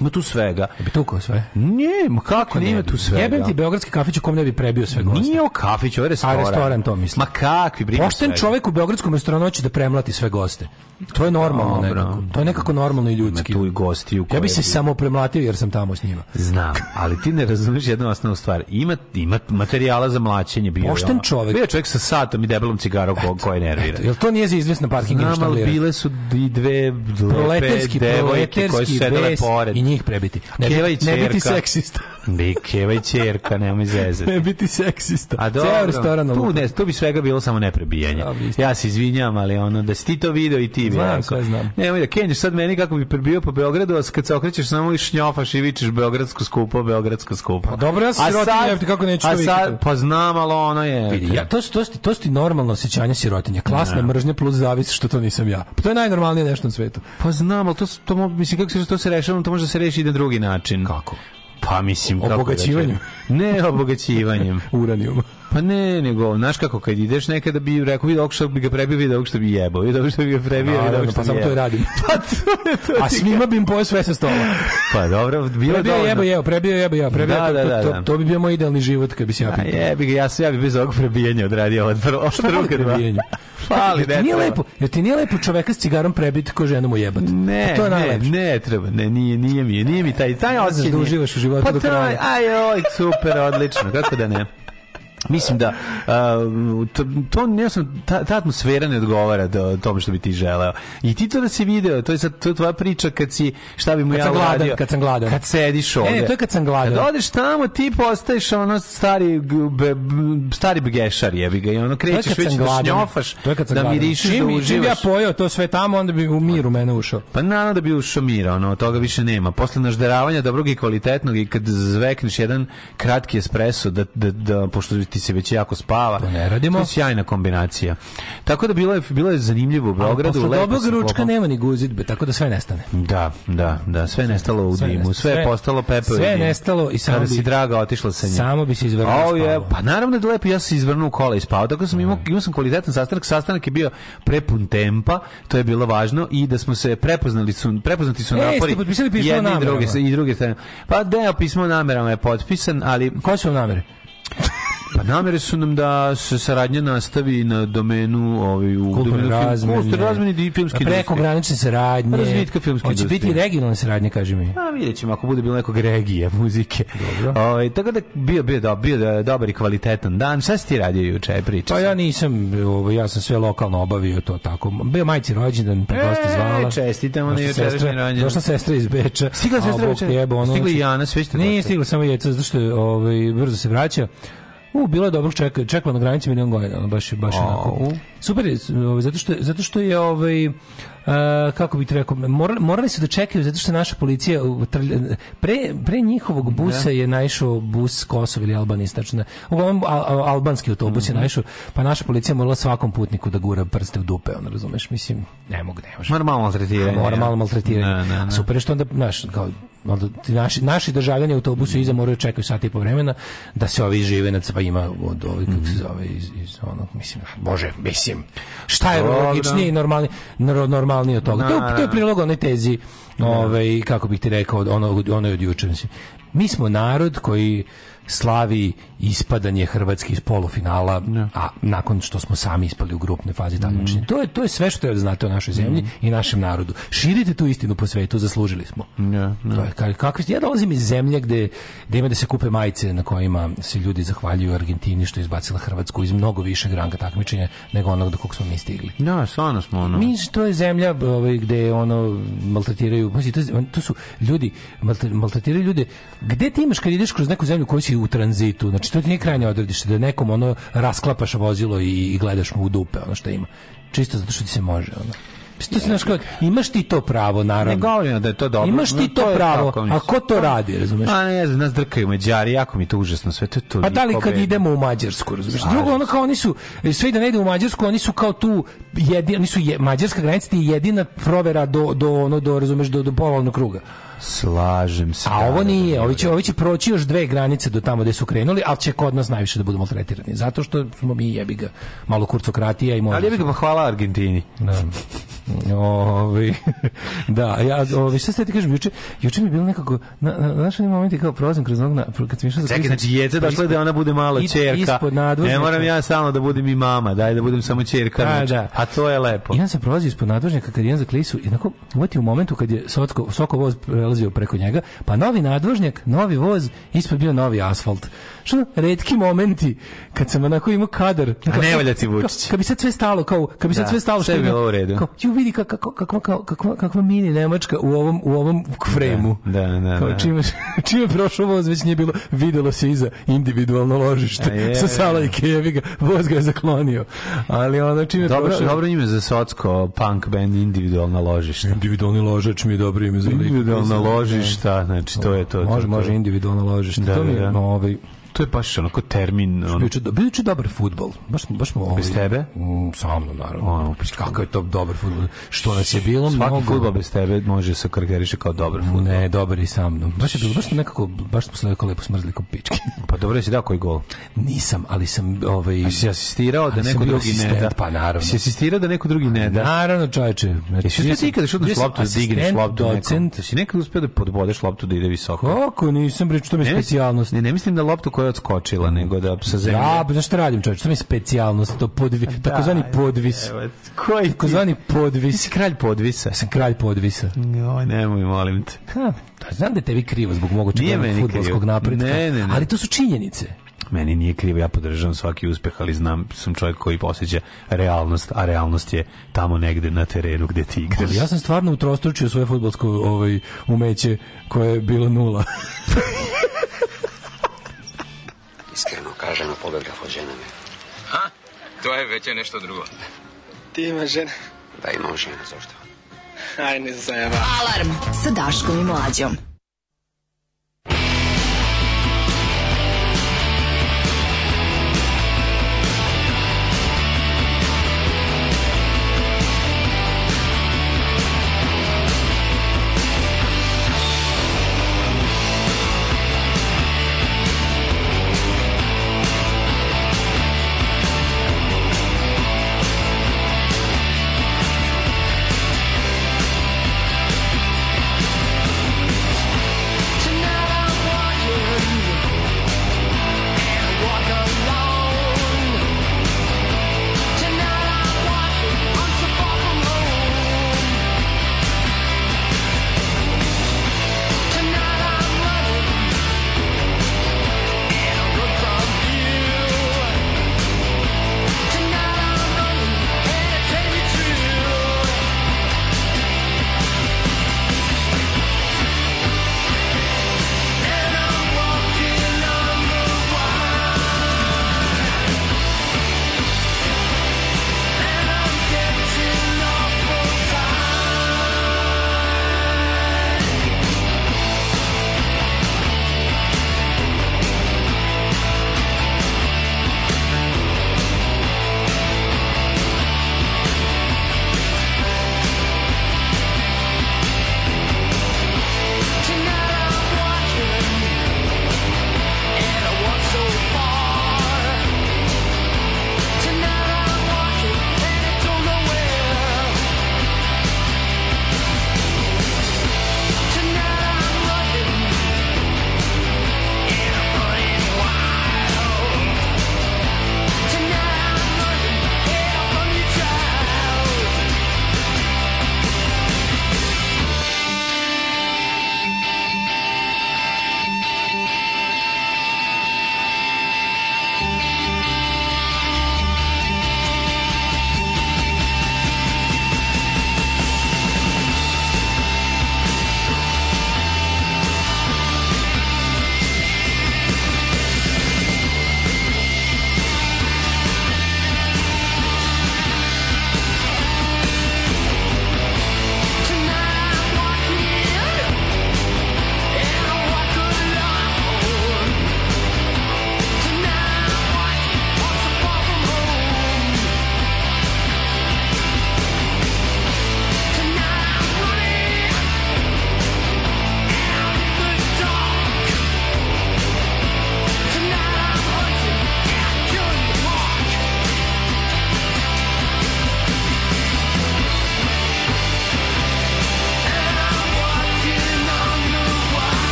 Ima tu svega. Ja bi tukao sve? Ne, ma kako ne, ima tu svega. Jebem ti beogradski kafić u kom ne bi prebio sve goste. Nije o kafiću, ovo je restoran. A restoran to mislim. Ma kakvi briga Pošten svega. čovek u beogradskom restoranu hoće da premlati sve goste. To je normalno Dobro. nekako. To je nekako normalno i ljudski. Ima tu i gosti u Ja bi se samo premlatio jer sam tamo s njima. Znam, ali ti ne razumeš jednu osnovnu stvar. Ima, ima materijala za mlaćenje. Bio Pošten čovjek. Bio čovjek sa satom i debelom cigarom ko, koje nervira. Eto, jel to nije za izvesna parking Znam, ali bile su i dve lepe devojke koje su sedele pored njih prebiti. Ne, bi, ne biti seksista. Bikeva ovaj i čerka, nemoj zezati. Ne biti seksista. A dobro, Ceo restoran tu, ne, tu bi svega bilo samo neprebijanje. Da, ja se izvinjam, ali ono, da si ti to video i ti bi. Znam, sve znam. Nemoj da kenješ sad meni kako bi prebio po Beogradu, a kad se okrećeš samo i šnjofaš i vičeš Beogradsko skupo, Beogradsko skupo. Pa dobro, ja se sirotinja, kako neću a sad, Pa znam, ali ono je... Vidi, ja, to, to, to, to normalno osjećanje sirotinja. Klasna ne. mržnja plus zavis što to nisam ja. Pa to je najnormalnije nešto na svetu. Pa znam, ali to, to, mislim, kako se to se rešava, to može da se reši i na drugi način. Kako? Pa mislim... Obogaćivanjem? Da ne obogaćivanjem. uranijum. Pa ne, nego, znaš kako, kad ideš nekada bi rekao, vidi ovog što bi ga prebio, vidi ovog što bi jebao, vidi ovog što bi ga prebio, vidi ovog što pa bi Pa samo to i radim. pa to, je to A svima bi im pojao sve sa stola. pa dobro, bilo prebio dovoljno. Jebo, jebo, prebio jebo, jebo, prebio. Da, da, da, to, da, to, da. to, bi bio moj idealni život kad bi se ja pitao. Jebi ga, ja, ja bi bez ovog prebijanja odradio ovo, ovo druga dva fali, ne nije lepo, jer ti nije lepo čoveka s cigarom prebiti ko ženom ujebati. Pa ne, to je najlepše. Ne, ne treba, ne, nije, nije mi, nije mi taj, taj da osjećaj. Uživaš u životu pa do kraja. Aj, oj, super, odlično, kako da ne. Mislim da uh, to, to sam, ta, ta, atmosfera ne odgovara do tome što bi ti želeo. I ti to da si video, to je sad to tvoja priča kad si šta bi mu kad ja uradio. kad sam gladan. Kad sediš e, ovde. Ne, ne, to je kad sam gladan. Kad odeš tamo ti postaješ ono stari be, stari begešar jebi ga i ono krećeš već da šnjofaš. To je kad sam da mirišiš, čim, da uživaš. Čim ja pojeo to sve tamo, onda bi u miru mene ušao. Pa naravno da bi ušao mira, ono, toga više nema. Posle nažderavanja dobrog i kvalitetnog i kad zvekneš jedan kratki espresso da, da, da pošto ti ti se već jako spava. To ne radimo. To je sjajna kombinacija. Tako da bilo je, bilo je zanimljivo u Beogradu. Ali dobrog ručka nema ni guzitbe, tako da sve nestane. Da, da, da, sve nestalo u sve dimu, sve, je postalo pepeo Sve nestalo i samo bi... si draga otišla sa njim. Samo bi se izvrnuo je, Pa naravno da lepo, ja sam se izvrnuo kola i spavao, tako sam imao, da. imao sam kvalitetan sastanak, sastanak je bio prepun tempa, to je bilo važno i da smo se prepoznali su, prepoznati su e, napori. potpisali pismo jedni i druge, i druge strane. Pa da, pismo namerama je potpisan, ali... Koje su namere? Pa namere su nam da se saradnja nastavi na domenu ovaj u domenu razmeni i filmski preko granične saradnje. Pa razvitka filmske Hoće biti regionalne saradnje, kaži mi. A pa vidjet ćemo ako bude bilo nekog regije muzike. Ovaj tako da bio bio da bio da dobar i kvalitetan dan. Šta si ti radio juče, priča? Pa ja nisam, ovaj ja sam sve lokalno obavio to tako. Bio majci rođendan, pa gosti e, zvala. Čestitamo je jučerašnji rođendan. Došla sestra iz Beča. Stigla sestra iz Beča. Stigla Jana, sve što. Nije stigla samo jeca zato što ovaj brzo se vraća. U, bilo je dobro čekalo, čekalo na granici milion godina, baš, baš oh. onako. Super je, ovaj, zato što, zato što je ovaj, Uh, kako bih to rekao, morali, morali su da čekaju zato što naša policija pre, pre njihovog busa da. je naišao bus Kosova ili Albanije, znači uglavnom al, albanski autobus mm -hmm. je mhm. naišao, pa naša policija morala svakom putniku da gura prste u dupe, on razumeš, mislim, ne mogu, ne može. Mora malo maltretiranje. Mora malo maltretiranje. Super što onda, znaš, kao naši, naši državljani autobusu iza moraju čekaju sat i po vremena da se ovi žive nad ima od ovih, kako se mhm. zove, iz, iz ono, mislim, bože, mislim, šta je logičnije da. i normalni, normalnije od toga? To, to je da. prilog onoj tezi, da. ove, ovaj, kako bih ti rekao, ono, ono je od juče. Mi smo narod koji slavi ispadanje Hrvatske iz polufinala, yeah. a nakon što smo sami ispali u grupnoj fazi mm. takmičenja. Mm. To je to je sve što je znate o našoj zemlji mm. i našem narodu. Širite tu istinu po svetu, zaslužili smo. Yeah, yeah. To je, kako, ja dolazim iz zemlje gde, gde ima da se kupe majice na kojima se ljudi zahvaljuju Argentini što je izbacila Hrvatsku iz mnogo višeg ranga takmičenja nego onog do kog smo mi stigli. Ne, da, stvarno smo ono. Mi što je zemlja ovaj, gde ono maltretiraju, to, to su ljudi maltretiraju ljude. Gde ti imaš kad ideš kroz neku zemlju koju si u tranzitu. Znači, to ti nije krajnje odredište, da nekom ono rasklapaš vozilo i, i gledaš mu u dupe, ono što ima. Čisto zato što ti se može, ono. To se kod, imaš ti to pravo, naravno. Ne govorim da je to dobro. Imaš ti to, to pravo, a ko to radi, razumeš? A ne znam, nas drkaju Mađari, jako mi to užasno, sve to je to. A pa da li kad bedno. idemo u Mađarsku, razumeš? Drugo, ono kao oni su, sve da ne ide u Mađarsku, oni su kao tu, jedin, oni su je, mađarska granica ti je jedina provera do, do, ono, do, razumeš, do, do polovnog kruga. Slažem se. A ovo nije, ovi će, da. ovi će proći još dve granice do tamo gde su krenuli, ali će kod nas najviše da budu maltretirani. Zato što smo mi jebi ga malo kurcokratija i možda... Ali jebi ga pa hvala Argentini. Da. Ovi, da, ja, ovi, šta ste ti kažem, juče, juče mi je bilo nekako, na, na, znaš oni momenti kao prolazim kroz nogu, kad sam išao za Čekaj, znači, jece došla da ona bude mala ispod, čerka. Ispod ne moram ja samo da budem i mama, daj da budem samo čerka. Da, znači, da. A to je lepo. I ja sam prolazio ispod nadvožnjaka kad jedan za klisu, jednako, uvati u momentu kad je Sokovoz Soko prelazio preko njega, pa novi nadvožnjak, novi voz, ispod bio novi asfalt. Što redki momenti kad sam onako imao kadar. A ne valja ti Vučić. Kad bi sad sve stalo, kao, kad bi sad da, sve stalo. Da, je bilo u redu. Kao, ju vidi kako, kako, kako, kako, kako mini Nemačka u ovom, u ovom frejmu. Da, da, da. Kao, čime, da. čime prošao voz već nije bilo, videlo se iza individualno ložište je, sa sala i kejeviga, voz ga je zaklonio. Ali ono čime dobro, prošao... Dobro ime za socko, punk band, individualno ložište. Individualni ložač mi je dobro ime za lik. Individualna ložišta, znači to je to. Može, to, to. može individualno ložište. Da, to mi da, je, da. ovaj, to je baš onako termin. Ono... Biće, biće dobar fudbal Baš, baš mu Bez tebe? Mm, sa mnom, naravno. Ono, kakav je to dobar fudbal Što nas je bilo Svaki mnogo... futbol bez tebe može se karakteriše kao dobar fudbal Ne, dobar i sa mnom. Baš je bilo, baš nekako, baš smo se nekako lepo smrzli kao pičke. Pa dobro, jesi dao koji gol? Nisam, ali sam... Ovaj... A si asistirao da neko drugi ne da? Pa naravno. Si asistirao da neko drugi ne da? Naravno, čajče Znači, jesi uspio ti što šutneš loptu da digneš loptu nekom? si nekad uspio da podbodeš loptu da ide visoko? Kako nisam pričao, to mi specijalnost. Ne, ne mislim da loptu koja zove od skočila, nego da sa zemlje. Ja, pa zašto radim čovječ? To mi je specijalnost, to podvi, da, takozvani podvis. Evo, koji takozvani podvis? Ti kralj podvisa. Sam kralj podvisa. Joj, nemoj, molim te. Ha, da, znam da je tebi krivo zbog mogućeg futbolskog napretka, ne, ne, ne. ali to su činjenice meni nije krivo, ja podržavam svaki uspeh, ali znam, sam čovjek koji posjeća realnost, a realnost je tamo negde na terenu gde ti igraš. Ja sam stvarno utrostručio svoje futbolsko ovaj, umeće koje je bilo nula. Iskreno kažem, pobegah od žene me. Ha? To je već nešto drugo. Ti imaš žena? Da, imam žena, zašto? Aj, nisam ja. Alarm sa Daškom i Mlađom.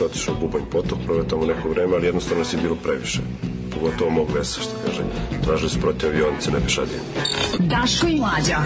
otac je otišao u Bubanj potok, prvo tamo neko vreme, ali jednostavno si bilo previše. Pogotovo mog vesa, što kažem. Tražili su protiv avionice na pešadinu. Daško i Mlađa.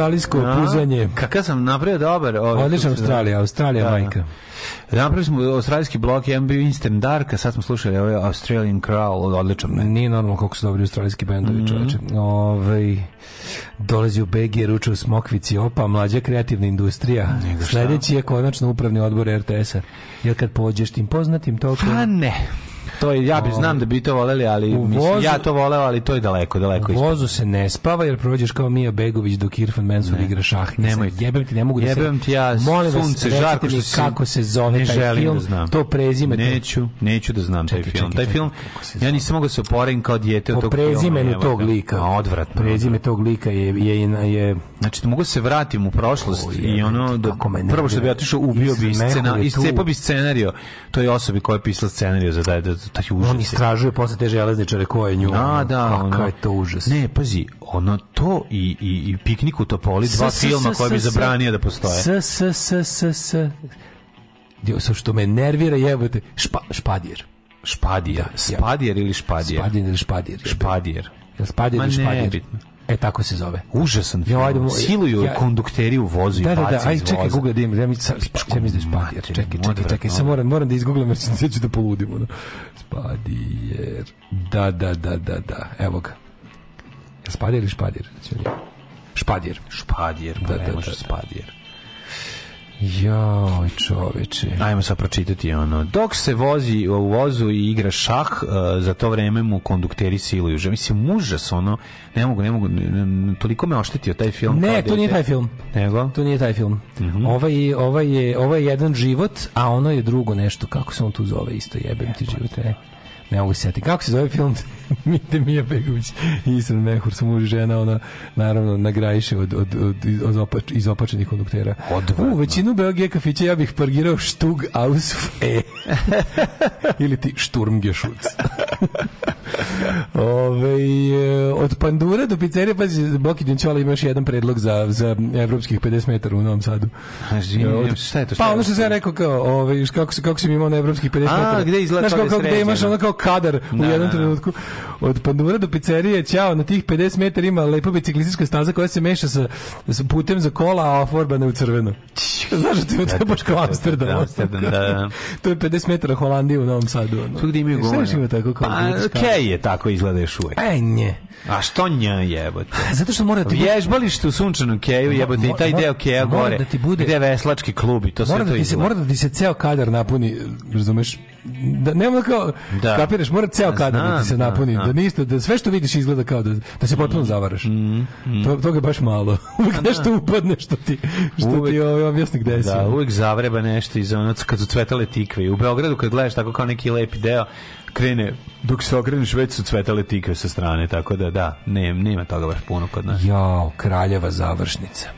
australijsko A, puzanje. Kakav sam napravio dobar. Ovaj Odličan da. Australija, Australija da, da, majka. Napravili smo australijski blok, jedan bio Instant Dark, a sad smo slušali ovaj Australian Crawl, odličan. Ne? Nije normalno koliko su dobri australijski bendovi, mm -hmm. čoveče. Ove, ovaj, dolazi u BG, ruče u Smokvici, opa, mlađa kreativna industrija. Sledeći je konačno upravni odbor RTS-a. Jer kad pođeš tim poznatim toliko... Pa ne. To je, ja bi ovaj. znam da bi to voleli, ali vozu, mislim, ja to voleo, ali to je daleko, daleko. U vozu se ne spava jer prođeš kao Mija Begović dok Irfan Mensur ne. igra šah. Nemoj. Jebem ti, ne mogu da jebem ti ja molim sunce, vas, žarko što si, kako se zove ne taj da film, da znam. to prezime. Neću, neću da znam čekaj, taj film. Čekaj, taj film, ja nisam mogao da se oporim kao dijete od tog filma. Po tog lika. Odvratno. Prezime tog lika je... je, je, Znači, da mogu se vratim u prošlost i ono, da, prvo što bi ja otišao, ubio bi scenarij, iscepao bi scenario. toj osobi koja je pisala scenario za taj, to užas. On istražuje posle te železničare ko je nju. Da, da, ono, je to užas. Ne, pazi, ono to i, i, i piknik u Topoli, dva filma koje bi zabranio da postoje. S, s, s, s, s. što me nervira jebote, špa, špadjer. Špadija. Spadijer ili špadjer? Spadin ili špadjer. Špadjer. Špadjer ili špadjer? E tako se zove. Užasan film. Ja, ajde, Siluju ja, kondukteri u vozu da, i da, da, da ajde, čekaj, Google, da im, ja da mi sad, ja mi čekaj, čekaj, čekaj, čekaj, sam moram, moram da izgooglam, jer se da poludim. Ono. Spadijer. Da, da, da, da, da, evo ga. Spadjer ili špadjer? Špadjer. Špadjer, da, da, da, da, da, da. špadjer. Joj, čoveče. Ajmo sad pročitati ono. Dok se vozi u vozu i igra šah, uh, za to vreme mu kondukteri siluju. Že mislim užas ono. Ne mogu, ne mogu toliko me oštetio taj film. Ne, to nije taj film. Nego? To nije taj film. Mm -hmm. Ovaj ovaj je ovaj je jedan život, a ono je drugo nešto kako se on tu zove isto jebem ti život. Je ne mogu se sjetiti. Kako se zove film? Mite Mija Begović i Isran Mehur su muž žena, ona naravno nagrajiše od, od, od, od opač, izopačenih konduktera. Odvratno. U većinu Belgije kafića ja bih pargirao Stug aus E. Ili ti Šturmgešuc. Ove, e, od Pandura do pizzerije, pa Bokiđan Ćola ima još jedan predlog za, za evropskih 50 metara u Novom Sadu. A, živim, e, od, šta je to? Šta pa ono što sam ja rekao, kao, ove, kako, kako sam imao na evropskih 50 metara. A, gde izgleda Znaš, kao, kao, gde imaš ono kao kadar u da, jednom da, da. trenutku. Od pandura do pizzerije, ćao, na tih 50 metara ima lepa biciklistička staza koja se meša sa, sa putem za kola, a oforbana u crveno. Znaš ti ima da to baš kao Amsterdam. Amsterdam, da, da. To je 50 metara Holandije u Novom Sadu. Ono. Tu gde imaju da govore. Šta ima tako kao? Pa, okej je tako izgleda još uvek. E, nje. A što nje jebote? Zato što mora da ti... Vježbalište u sunčanom keju jebote i taj da- deo keja gore. Mora da ti bude... Gde veslački klub i to sve to izgleda. Mora da ti se ceo kadar napuni, razumeš, da nema kao da. kapiraš mora ceo e, kadar da ti se da, napuni da, da. da ništa da sve što vidiš izgleda kao da, da se potpuno mm, zavaraš mm, mm. to toga je baš malo uvek da. nešto upadne što ti što uvek, ti ovaj objasni gde si da uvek zavreba nešto iz onog kad su cvetale tikve u Beogradu kad gledaš tako kao neki lepi deo krene dok se okreneš već su cvetale tikve sa strane tako da da nema nema toga baš puno kod nas jao kraljeva završnica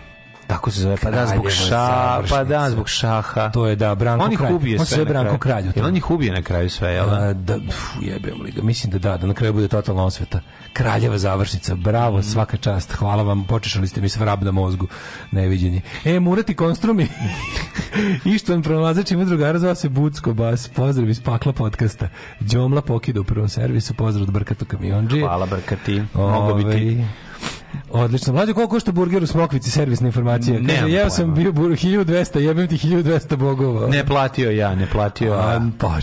Tako se zove, pa da zbog šaha, pa da zbog šaha. To je da Branko on kralj. Ubije on se zove Branko kralj. Jel on ih ubije na kraju sve, jel? A, da, fu, jebem li ga. Mislim da da, da na kraju bude totalna osveta. Kraljeva završnica. Bravo, mm. svaka čast. Hvala vam. Počešali ste mi sve rab na mozgu. Neviđeni. E, murati konstrumi. Ištvan pronalazač ima drugara zvao se Bucko Bas. Pozdrav iz pakla podcasta. Đomla pokida u prvom servisu. Pozdrav od Brkatu kamionđi. Hvala Brkati. Mogu biti ovaj, Odlično. Mlađe, koliko košta burger u Smokvici, servisne informacije? Ne, Kaže, jeo sam bio 1200, jebem ti 1200 bogova. Ne platio ja, ne platio. A, pa,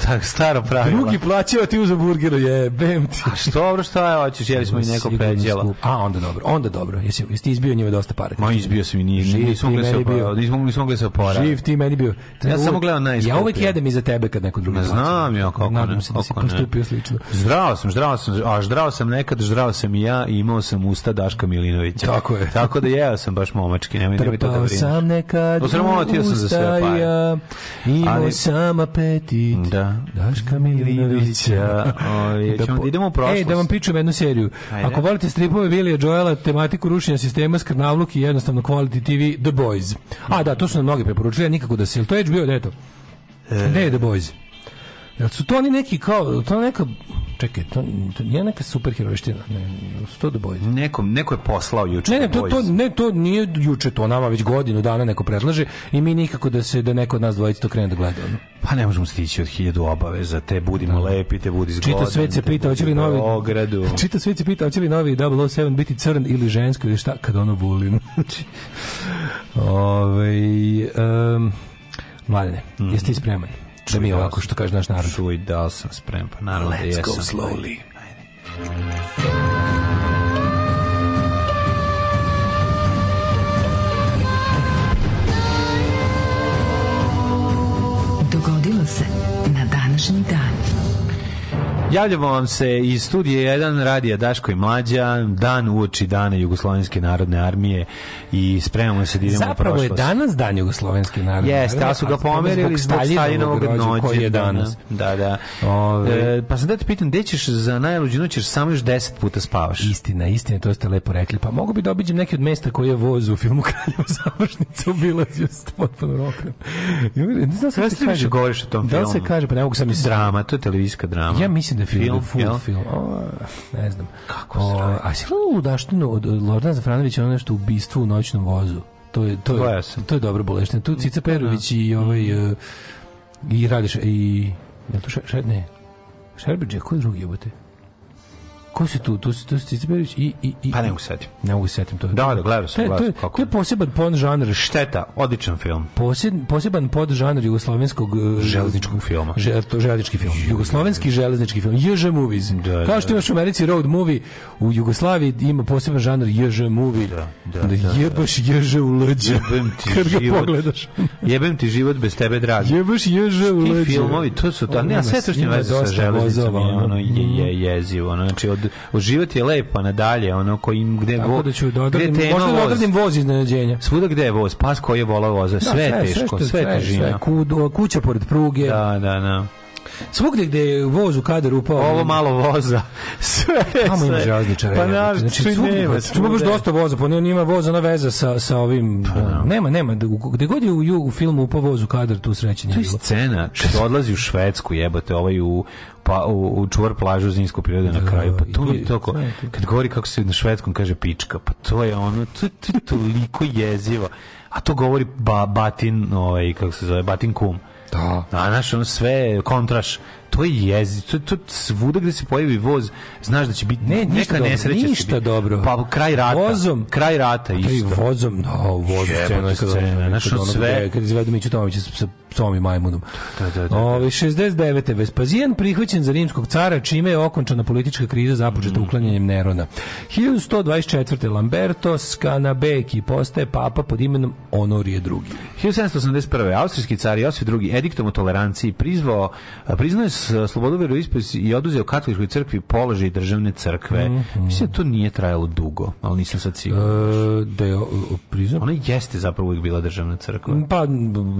šta, staro pravilo. Drugi plaćao, a ti uzao burgeru, jebem ti. A što, dobro, šta je, hoćeš, jeli smo i neko peđela. A, onda dobro, onda dobro. Jesi, jesi ti izbio njima dosta pare? Ma, izbio sam i nije, Živ, nismo mogli se oporaviti. Nismo mogli se oporaviti. Živ ti meni bio. ja samo gledam najskuplje. Ja uvek jedem iza tebe kad neko drugi ne znam ja kako Nadam se da si postupio slično. Zdravo sam, zdravo sam, a zdravo sam nekad, zdravo sam i ja i imao sam usta usta Daška Milinovića. Tako je. Tako da jeo sam baš momački, nemoj nemoj to da brineš. sam nekad Osramotio sam za sve pare. Imao sam apetit da. Daška Milinovića. Oj, da, po... idemo u prošlost. Ej, da vam pičem jednu seriju. Ajde. Ako volite stripove Vilija Joela, tematiku rušenja sistema, skrnavluk i jednostavno quality TV, The Boys. A da, to su nam mnogi preporučili, nikako da se... To je HBO, da eto. E... Ne, The Boys. Jel su to oni neki kao, to neka, čekaj, to, to nije neka superherojština, ne, su to The Boys. Nekom, neko je poslao juče ne, ne, to, to, ne, to nije juče, to nama već godinu dana neko predlaže i mi nikako da se, da neko od nas dvojica to krene da gleda. Pa ne možemo stići od hiljadu obaveza, te budimo da. lepi, te budi zgodan. Čita svet se pita, hoće li novi... Ogradu. Čita svet se pita, hoće li novi 007 biti crn ili žensko ili šta, kad ono volim. Ove, um, Mladene, mm jeste ispreman? da mi da ovako što kaže naš narod. Čuj, dao sam sprem, pa naravno da Let's da jesam. Let's go slowly. Ajde. današnji dan. Javljamo vam se iz studije 1 radija Daško i Mlađa, dan uoči dana Jugoslovenske narodne armije i spremamo se da idemo Zapravo u prošlost. Zapravo je danas dan Jugoslovenske narodne yes, armije. Jeste, ali su ga pomerili zbog Staljinovog rođa koji je da. danas. Da, da. Ove. E, pa sam da te pitam, gde ćeš za najluđu noć, jer samo još 10 puta spavaš? Istina, istina, to ste lepo rekli. Pa mogu bi da obiđem neki od mesta koji je voz u filmu Kraljevo završnica obilazio s potpuno rokom. Ne znam se, se kaže. govoriš o tom da filmu. Da se kaže, pa ne mogu sam... Drama, to je televizijska drama. Ja mislim da film, film, full film. O, ne znam. Kako o, A si gledala ludaštinu od Lordana Zafranovića, ono nešto ubistvu u noćnom vozu? To je, to je, to je dobro boleštine. Tu Cica da, da. Perović i ovaj... Mm. E, I Radiš, i... Je to še, še, ne? Šerbeđe, ko je drugi jebote? Ko se tu? Tu se tu Ciceberović i, i, i... Pa ne mogu setim. Ne mogu setim to. Da, da, gledao sam. Te, to, je, kako... to je poseban pon žanr. Šteta, odličan film. Poseb, poseban pod žanr jugoslovenskog... E, Železničkog filma. Žel, to, železnički film. Jugoslovenski železnički film. JŽ movies. Da, da, Kao što imaš u Americi road movie, u Jugoslaviji ima poseban žanr JŽ movie. Da, da, da, da jebaš da. JŽ u leđa. Jebem ti kad ga život. pogledaš. jebem ti život bez tebe, dragi. Jebaš JŽ u leđa. Ti filmovi, to su... Ta, ne, a sve to što ima veze sa železnicom. Ono je mhm. jezivo. Znači, od život je lep, nadalje, ono kojim gde Tako vo, da ću da odradim, gde možda da odradim voz iznenađenja. Svuda gde je voz, pas koji je volao voza, sve, da, sve teško, sve, sve težina. Sve, kudu, kuća pored pruge. Da, da, da. Svugde gde je voz u kadar upao. Ovo malo voza. Sve. Tamo ima železničara. Pa naš, znači, svugde, nema, baš dosta voza, pa nema voza, na veza sa, sa ovim... Pa, no. Nema, nema. Gde god je u, u filmu upao voz u kadar, tu sreće nije bilo. To je scena što odlazi u Švedsku, jebote, ovaj u, pa u, u čvor plažu zimsku prirodu na da, kraju pa to je toko kad govori kako se na švedskom kaže pička pa to je ono to, to, toliko jezivo a to govori ba, batin ovaj kako se zove batin kum Da. A naš on sve kontraš to je jezi, to, to svuda gde se pojavi voz, znaš da će biti ne, neka nesreća. Ništa dobro. Pa kraj rata. Vozom. Kraj rata pa isto. Vozom, no, da, vozom scena. scena. Znaš ono sve. Kad izvedu Miću Tomovića sa psom i majmunom. Da, da, da. Ove, 69. Vespazijan prihvaćen za rimskog cara, čime je okončana politička kriza započeta mm. uklanjanjem Nerona. 1124. Lamberto Scanabeki postaje papa pod imenom Honorije II. 1781. Austrijski car Josip II. ediktom o toleranciji prizvao, priznao je slobodu veroispovesti i oduzeo katoličkoj crkvi položaj državne crkve. Mm -hmm. to nije trajalo dugo, ali nisam sad siguran. E, da je priznam. Ona jeste zapravo uvijek bila državna crkva. Mm, pa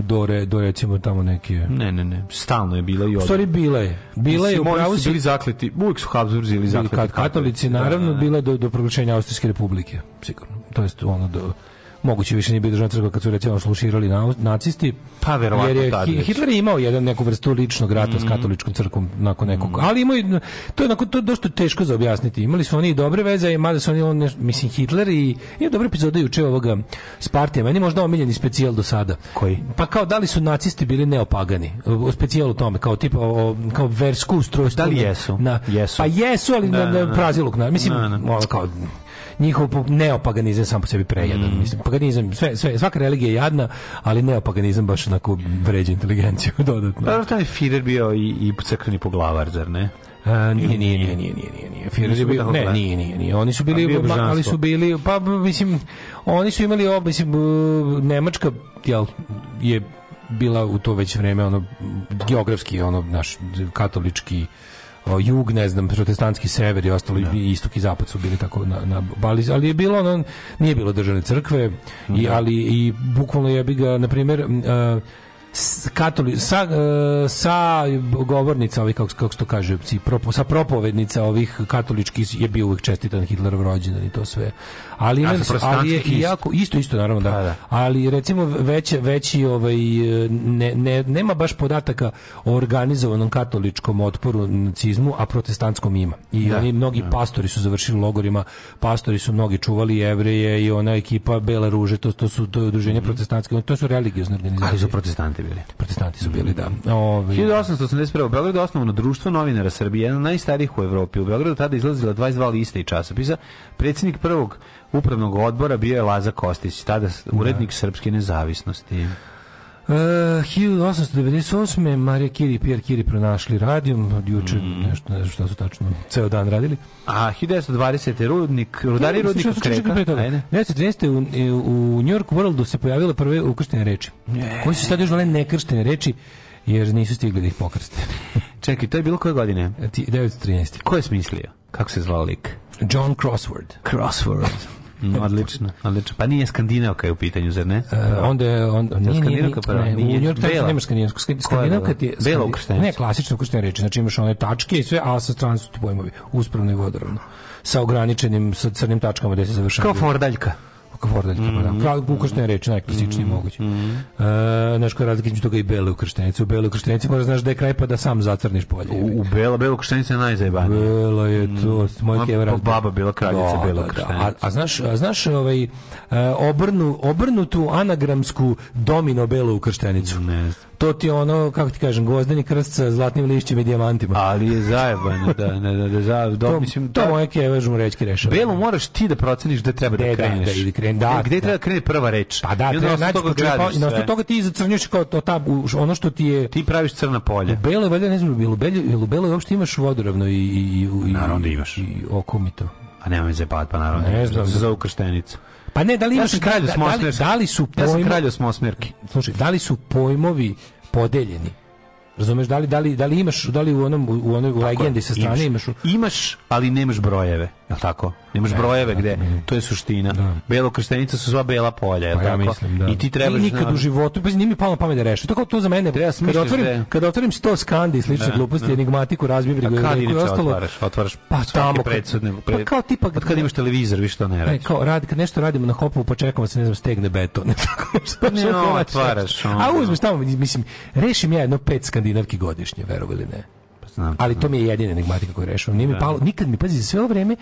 do, re, do recimo tamo neke. Ne, ne, ne. Stalno je bila i. U stvari bila je. Bila je u su bili zakleti. Uvijek su Habsburzi bili zakleti. Katolici da, naravno da, bila do do proglašenja Austrijske republike, sigurno. To jest ono do moguće više nije bio državna crkva kad su recimo sluširali na, nacisti. Pa verovatno jer je, Hitler je imao jedan neku vrstu ličnog rata mm s mhm. katoličkom crkom nakon nekog. Mm Ali imao to je onako to je dosta teško za objasniti. Imali su oni dobre veze, i mada su oni on, mislim Hitler i je dobra epizoda juče ovoga Spartija. Meni možda omiljeni specijal do sada. Koji? Pa kao da li su nacisti bili neopagani? O specijal u tome, kao tipa o, kao versku ustrojstvo. Da li jesu? Na, pa jesu. Pa jesu, ali da, na, na, na, da, da. praziluk, na, mislim, na, da, na. kao njihov neopaganizam sam po sebi prejedan. Mm. Mislim, paganizam, sve, sve, svaka religija je jadna, ali neopaganizam baš onako vređa inteligenciju dodatno. Da, taj Fider bio i, i crkveni poglavar, zar ne? A, e, nije, nije, nije, nije, nije, nije. Firer je bio, ne, nije, nije, nije. Oni su bili, pa, ali su bili, pa, mislim, oni su imali, ob, mislim, Nemačka, jel, je bila u to već vreme, ono, geografski, ono, naš, katolički, o, jug, ne znam, protestantski sever i ostalo, da. istok i zapad su bili tako na, na Baliz, ali je bilo ono, nije bilo državne crkve, da. i, ali i bukvalno je bi ga, na primjer, e, katoli, sa, uh, sa govornica ovih, kako, kako se to kaže, propo, sa propovednica ovih katoličkih je bio uvijek čestitan Hitlerov rođendan i to sve ali imam, ali je i jako isto isto naravno da. Pa, da. Ali recimo veće veći ovaj ne, ne, nema baš podataka o organizovanom katoličkom otporu nacizmu, a protestantskom ima. I da. oni mnogi da. pastori su završili logorima, pastori su mnogi čuvali jevreje i ona ekipa Bela ruže, to, to su to je udruženje mm. protestantske, to su religiozne organizacije. Ali su protestanti bili. Protestanti su bili, mm. da. Ove, ovaj- 1881. u Beogradu osnovano društvo novinara Srbije, jedan od najstarijih u Evropi. U Beogradu tada izlazila 22 lista i časopisa. Predsjednik prvog upravnog odbora bio je Laza Kostić, tada da. urednik da. Srpske nezavisnosti. E, uh, 1898. Marija Kiri i Pierre Kiri pronašli radijom, od juče mm. nešto, ne znam šta su tačno, ceo dan radili. A 1920. rudnik, rudari rudnik rudnika Kreka. 1913. u, e, u New York Worldu se pojavile prve ukrštene reči. Ne. Koji su sad još bile nekrštene reči, jer nisu stigli da ih pokrste. Čekaj, to je bilo koje godine? 1913. Ko je smislio? Kako se zvao lik? John Crossword. Crossword. Mm, odlično, odlično. Pa nije Skandinavka je u pitanju, zar ne? E, onda je onda nije, Skandinavka pa ne, nije, u New York Times nema Skandinavka. Skandinavka ti je bela ukrštena. Ne, klasična ukrštena reč, znači imaš one tačke i sve, a sa strane su pojmovi, uspravno i vodoravno. Sa ograničenim sa crnim tačkama gde se završava. Kao fordaljka. Vordaljkama, pa mm -hmm. da. Kao mhm. ukrštena reč, najklasičnije mm -hmm. moguće. Mm -hmm. e, znaš koja je razlika između toga i bele ukrštenice. U bele ukrštenice možda znaš da je kraj pa da sam zacrniš polje. U, u bela, bela ukrštenica je najzajebanija. Bela je to, mm. moj kevra. Pa baba bila kraljica da, bela da, da. A, a, znaš, a znaš ovaj, e, obrnu, obrnutu anagramsku domino belu ukrštenicu? Ne znam to ti ono, kako ti kažem, gvozdeni krst sa zlatnim lišćima i dijamantima. Ali je zajebano, da, da, da, da, za, do, to, mislim, to da, moje keve žmurečki rešava. Belo moraš ti da proceniš gde treba da, da, da, da kreneš. Da, ili kren, da, gde da. treba da krene prva reč. Pa da, treba naći toga gradiš, pa, na osnovu toga ti zacrnjuš kao to, ta, ono što ti je... Ti praviš crna polja. Belo, valjda ne znam, bilo Belo, ili Belo uopšte imaš vodoravno i, i, i, i, Naravno da imaš. i oko okomito. A nema mi zepat, pa naravno. Ne da znam. Za ukrštenicu. Pa ne, da li imaš ja kralju da, da, li, da li su pojmovi... Ja kralju smosmerki. Slušaj, da li su pojmovi podeljeni? Razumeš da li da li da li imaš da li u onom u onoj u legendi sa strane imaš, imaš ali nemaš brojeve. Jel tako? Nemaš e, brojeve gde. Ne. To je suština. Da. Belo krštenica su sva bela polja, jel pa tako? mislim, da. I ti trebaš I nikad na... Da- u životu, pa nije mi palo pamet da rešim. Tako to za mene. Treba kad otvorim, da... kad otvorim sto skandi slične da, gluposti, da. enigmatiku, razbivri, ga kad i ostalo. Otvaraš, otvaraš pa tamo predsudne, pre... pa kao tipa kad, pa kad imaš televizor, vi što ne e, radiš. Ne, kao radi kad nešto radimo na hopu, pa čekamo da se ne znam stegne beton, ne tako što pa ne otvaraš. A da. uzmeš tamo, mislim, rešim ja jedno pet skandinavki godišnje, verovali ne. Znam, ali to mi je jedina enigmatika koju rešavam. Nije mi da. palo, nikad mi, pazi, sve ovo vreme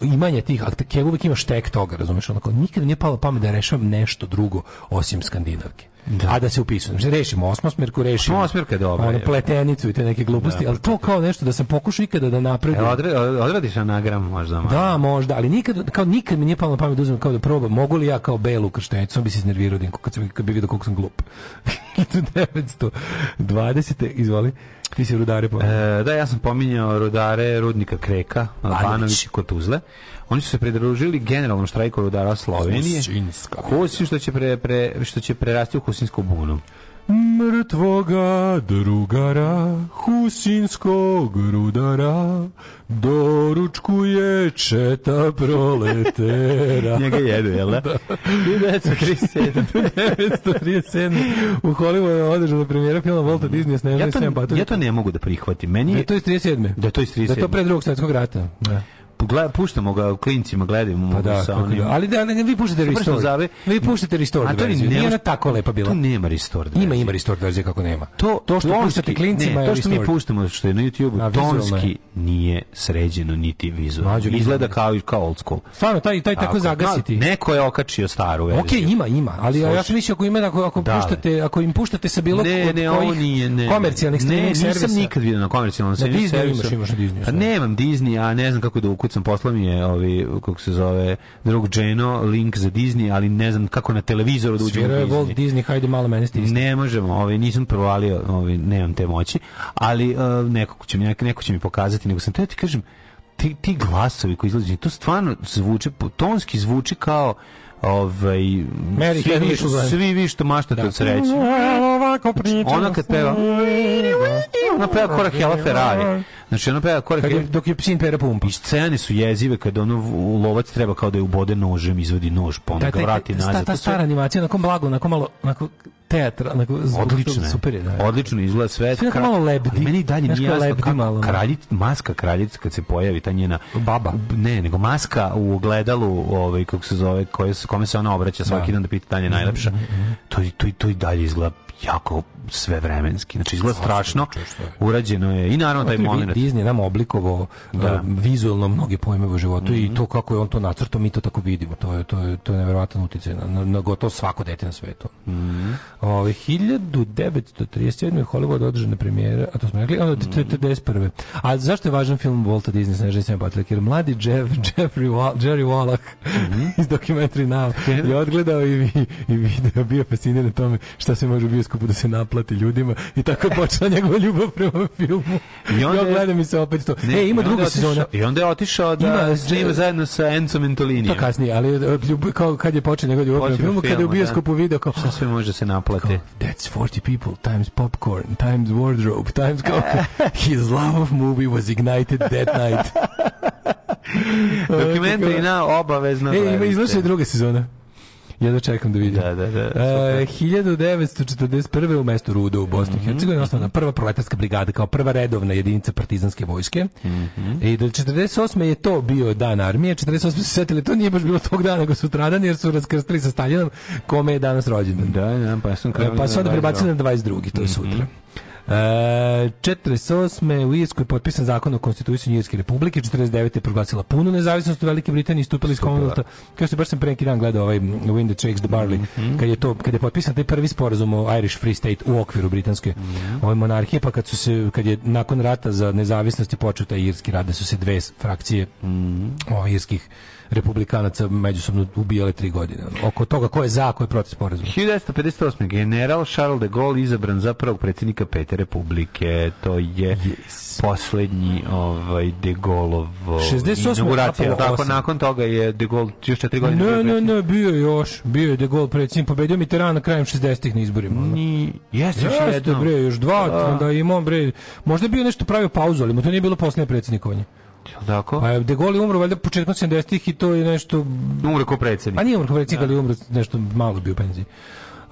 imanja tih, akta, uvijek imaš tek toga, razumiješ, onako, nikad mi nije palo pamet da rešavam nešto drugo osim Skandinavke da. a da se upisujem. Znači, rešimo osmosmerku, rešimo osmosmerka, dobro. Ono, pletenicu i te neke gluposti, da, ali to kao nešto da sam pokušao ikada da napredim. E, odre, odradiš anagram možda malo. Da, možda, ali nikad, kao nikad mi nije palo na pamet da uzmem kao da probam, mogu li ja kao belu krštenicu, bi se iznervirao dinko kad, sam, kad bi vidio koliko sam glup. 1920. izvoli. Ti si rudare pominjao. E, da, ja sam pominjao rudare rudnika Kreka, Banović kod Tuzle. Oni su se pridružili generalnom štrajku rudara Slovenije. Kosi što će pre, pre, što će prerasti u Husinsku bunu mrtvoga drugara Husinskog rudara doručkuje četa proletera njega jedu, jel da? 1937 da. u Hollywoodu je održana premijera filma Volta Disneya s Nežanim ja, ja to ne mogu da prihvatim Meni da je... da je to iz 37. da je to iz 37. da to pre drugog svjetskog rata da gleda, puštamo ga klincima, gledamo pa da, sa onim. Da. Ali da, ne, vi puštate restore. Zave, vi puštate restore. A to ni nema, ona tako lepa bila. To nema restore. Verziju. Ima, ima restore verzije kako nema. To, to što tonski, puštate klincima ne, to što mi puštamo što je na YouTubeu tonski nije sređeno niti vizualno. Izgleda kao kao old school. Stvarno taj taj tako zagasiti. Neko je okačio staru verziju. Okej, okay, ima, ima, ali Sluši. ja sam mislio ako ima ako ako da, puštate, ako im puštate sa bilo ne, ne, on nije, ne, komercijalnih ne, servisa. Ne, nisam nikad video na komercijalnom servisu. Disney imaš, imaš Disney. Pa nemam Disney, a ne znam kako da ukucam sam poslao mi je ovi kako se zove drug Geno link za Disney, ali ne znam kako na televizoru da uđem. Disney. Walt Disney, hajde malo mene stisni. Ne možemo, ovi nisam provalio, ovi nemam te moći, ali uh, e, nekako će mi neko će mi pokazati, nego sam te da ti kažem ti, ti glasovi koji izlaze, to stvarno zvuče tonski zvuči kao ovaj Mary svi, vi, svi vi što maštate da. od sreće. Ona da kad peva ona peva korak Hela Ferrari. Znači ona peva korak je, dok je psin pere pumpa. I scene su jezive kad ono lovac treba kao da je ubode nožem, izvodi nož, pa onda ga vrati nazad. Ta, ta stara animacija, onako blago, onako malo, onako teatra, onako odlično, super je. Da, odlično izgleda sve. Sve malo lebdi. Meni dalje nije jasno kako kraljic, maska kraljica kad se pojavi ta njena baba. Ne, nego maska u ogledalu, ovaj kako se zove, koja se kome se ona obraća svaki da. dan da pita Tanja da najlepša, mhm, mhm. to, to, to i dalje izgleda jako sve vremenski. Znači izgleda da strašno. Urađeno je i naravno taj moment. Disney nam oblikovao da. da vizualno mnoge pojmeve u životu mm -hmm. i mhm. to kako je on to nacrtao, mi to tako vidimo. To je to je to je neverovatan uticaj na, na, gotovo svako dete na svetu. Mm Ove 1937 u Hollywoodu održana premijera, a to smo rekli, onda 31. Mhm. A zašto je važan film Walt Disney Snežani Sam Patlak? Jer mladi Jeff, mhm. Jeffrey Wall, Jerry Wallach mm -hmm. iz dokumentari Now je odgledao i, i, i video, bio fasciniran tome šta se može bio bioskopu da se naplati ljudima i tako je počela njegova ljubav prema filmu. I onda ja gledam i se opet to. Ne, e, ima druga sezona. I onda je otišao da žive zajedno sa Enzo Mentolinijem. To kasnije, ali e, ljubav, kao kad je počeo njegov ljubav prema filmu, kada je u da. bioskopu da. video kao... Šta sve može da se naplati? Kao, That's 40 people, times popcorn, times wardrobe, times... Kao, his love of movie was ignited that night. Dokumentari na obavezno. E, ima izlače druga sezona. Jedno čekam da vidim. Da, da, da. E, 1941. u mestu Ruda u Bosni i mm -hmm. Hercegovini osnovna prva proletarska brigada kao prva redovna jedinica partizanske vojske. Mm -hmm. I do 48. je to bio dan armije. 48. su setili, to nije baš bilo tog dana nego su sutradan jer su raskrstili sa Staljinom kome je danas rođendan. Da, da, pa sam kao... E, pa su onda prebacili da- na 22. to je mm -hmm. sutra. E, 48. u Irskoj je potpisan zakon o konstituciji Irske republike, 49. je proglasila punu nezavisnost u Velike Britanije, istupila iz Commonwealtha. Kao što baš sam pre neki dan gledao ovaj Wind the Shakes the Barley, mm -hmm. kad je, to, kad je potpisan taj prvi sporazum o Irish Free State u okviru britanske mm -hmm. ove monarhije, pa kad, su se, kad je nakon rata za nezavisnost počeo taj irski rad, da su se dve frakcije mm -hmm. irskih republikanaca međusobno ubijale tri godine. Oko toga ko je za, ko je protiv sporazuma. 1958. general Charles de Gaulle izabran za prvog predsjednika pete republike. To je yes. posljednji ovaj, de Gaulleov 68. inauguracija. Tako, nakon toga je de Gaulle još četiri godine. Ne, ne, ne, bio je još. Bio je de Gaulle predsjednik. Pobedio mi Teran na krajem 60-ih na izborima. Ni, jeste, jeste još jedno. bre, još dva. Da. Onda imao, bre, možda je bio nešto pravio pauzu, ali mu to nije bilo posljednje predsjednikovanje. Jel tako? Pa De Gaulle umro valjda početkom 70-ih i to je nešto... Umro kao predsjednik. A pa nije umro kao predsjednik, da. ali umro nešto malo bio u penziji.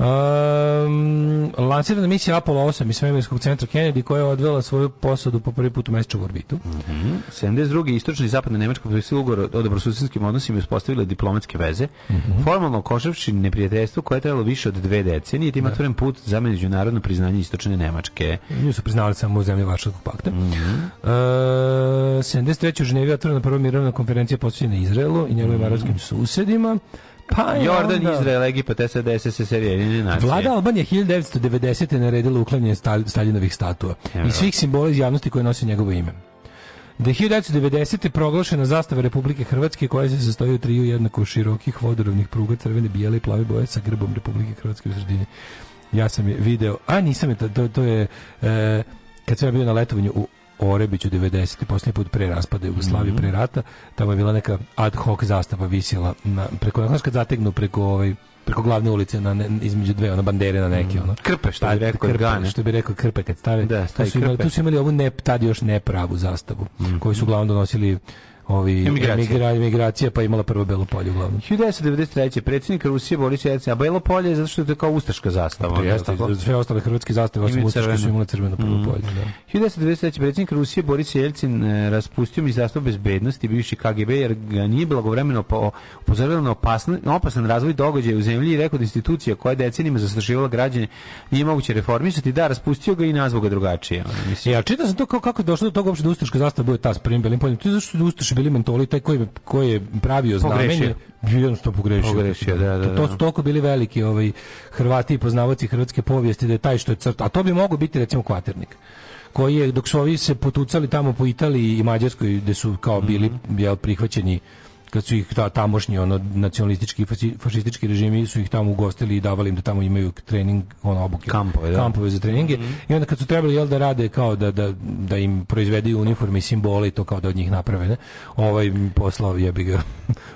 Um, lansirana misija Apollo 8 iz Svemirskog centra Kennedy koja je odvela svoju posadu po prvi put u mesečevu orbitu. Mm -hmm. 72. istočni i zapadne Nemačka potpisali ugovor o dobrosusedskim odnosima i uspostavile diplomatske veze. Mm -hmm. Formalno koševši neprijateljstvo koje je trajalo više od dve decenije, tim da. otvoren put za međunarodno priznanje istočne Nemačke. Nju su priznali samo u zemlji Varšavskog pakta. Mm -hmm. uh, 73. u Ženevi otvorena prva mirovna konferencija posvećena Izraelu i njegovim mm -hmm. arabskim susedima. Pa Jordan, onda... Izrael, Egipat, SAD, SSSR, Jedinjene nacije. Vlada Albanije 1990. naredila uklanjanje Staljinovih statua i svih simbola iz javnosti koje nose njegovo ime. Da je 1990. proglašena zastava Republike Hrvatske koja se sastoji od triju jednako širokih vodorovnih pruga, crvene, bijele i plave boje sa grbom Republike Hrvatske u sredini. Ja sam je video, a nisam je, to, to je, e, kad sam ja bio na letovanju u Orebiću 90. poslije put pre raspada Jugoslavije, mm -hmm. pre rata, tamo je bila neka ad hoc zastava visila na, preko, znaš kad zategnu preko ovaj, preko glavne ulice na ne, između dve ona bandere na neke mhm. ono krpe što bi pa, rekao krpe, gane. što bi rekao krpe kad stave da, tu su imali, tu su imali ovu ne tad još nepravu zastavu mm -hmm. koju su uglavnom donosili ovi emigracija. emigracija pa imala prvo belo polje uglavnom. 1993. predsjednik Rusije Boris Jeltsin, a belo polje je zato što je to kao ustaška zastava. To pa jeste, sve ostale hrvatske zastave osim ustaške su imale crveno prvo mm. polje. Da. 1993. predsjednik Rusije Boris Jeltsin e, raspustio ministarstvo bezbednosti bivši KGB jer ga nije blagovremeno po, upozorilo na opasan, opasan razvoj događaja u zemlji i rekao da institucija koja je decenima zastrašivala građane nije moguće reformisati. Da, raspustio ga i nazvao ga drugačije. Mislim. Ja, e, čitao sam to kako, kako došlo do toga uopšte da ustaška zastava bude ta s prvim belim poljem. To je zašto da ustaše su bili mentoli, taj koji, koji je pravio znamenje, jednostavno pogrešio. Pogrešio, da, da, da. To, to da, su da. toliko bili veliki ovaj, Hrvati i poznavaci hrvatske povijesti da je taj što je crta. A to bi mogao biti recimo kvaternik koji je, dok su ovi se potucali tamo po Italiji i Mađarskoj, gde su kao bili mm -hmm. jel, prihvaćeni kad su ih ta, tamošnji ono nacionalistički fašistički režimi su ih tamo ugostili i davali im da tamo imaju trening ono obuke kampove, da. kampove za treninge mm -hmm. i onda kad su trebali jel da rade kao da, da, da im proizvedu uniforme i simbole i to kao da od njih naprave ne? ovaj poslao jebi ga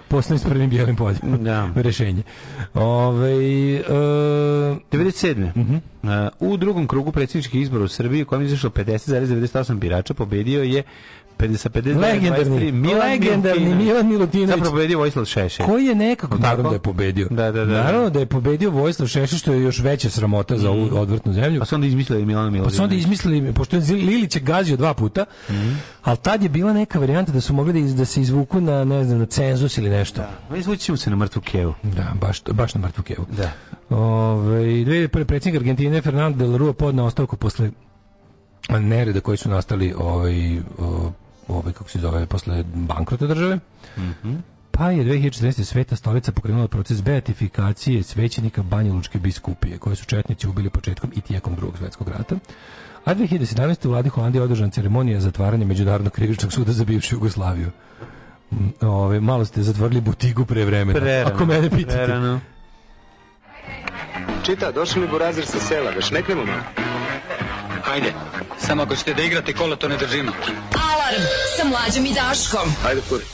poslao s prvim bijelim podjelom da. rešenje Ove, ovaj, e... 97. Mm -hmm. u drugom krugu predsjedničkih izbora u Srbiji u kojem je izašlo 50,98 birača pobedio je 50, 50, legendarni, 23, Milan legendarni Milutinović, Milan Milutinović. Zapravo pobedio Vojislav Šešelj. Koji je nekako... Naravno da je pobedio. Da, da, da, da. Naravno da je pobedio Vojislav Šešelj, što je još veća sramota mm. za ovu mhm. odvrtnu zemlju. Pa su onda izmislili Milana Milutinović. Pa su onda izmislili, pošto je Lilić gazio dva puta, mm. ali tad je bila neka varijanta da su mogli da, iz, da se izvuku na, ne znam, na cenzus ili nešto. Da. Izvućemo se na mrtvu kevu. Da, baš, baš na mrtvu kevu. Da. Ove, 2001. predsjednik Argentine Fernando Del Rua podna ostavku posle nereda koji su nastali ovaj, o, ovaj, kako se zove, posle bankrota države. Mm Pa je 2014. sveta stolica pokrenula proces beatifikacije svećenika Banja Lučke biskupije, koje su četnici ubili početkom i tijekom drugog svetskog rata. A 2017. u vladi Holandije je održana ceremonija zatvaranja Međunarodnog krivičnog suda za bivšu Jugoslaviju. Mm, ove, malo ste zatvorili butigu pre vremena. Prerano, ako mene pitate. Prerano. Čita, došli li burazir sa sela, već neknemo malo? ajde. Samo ako ćete da igrate kola, to ne držimo. Alarm sa mlađom i Daškom. Ajde, kuri.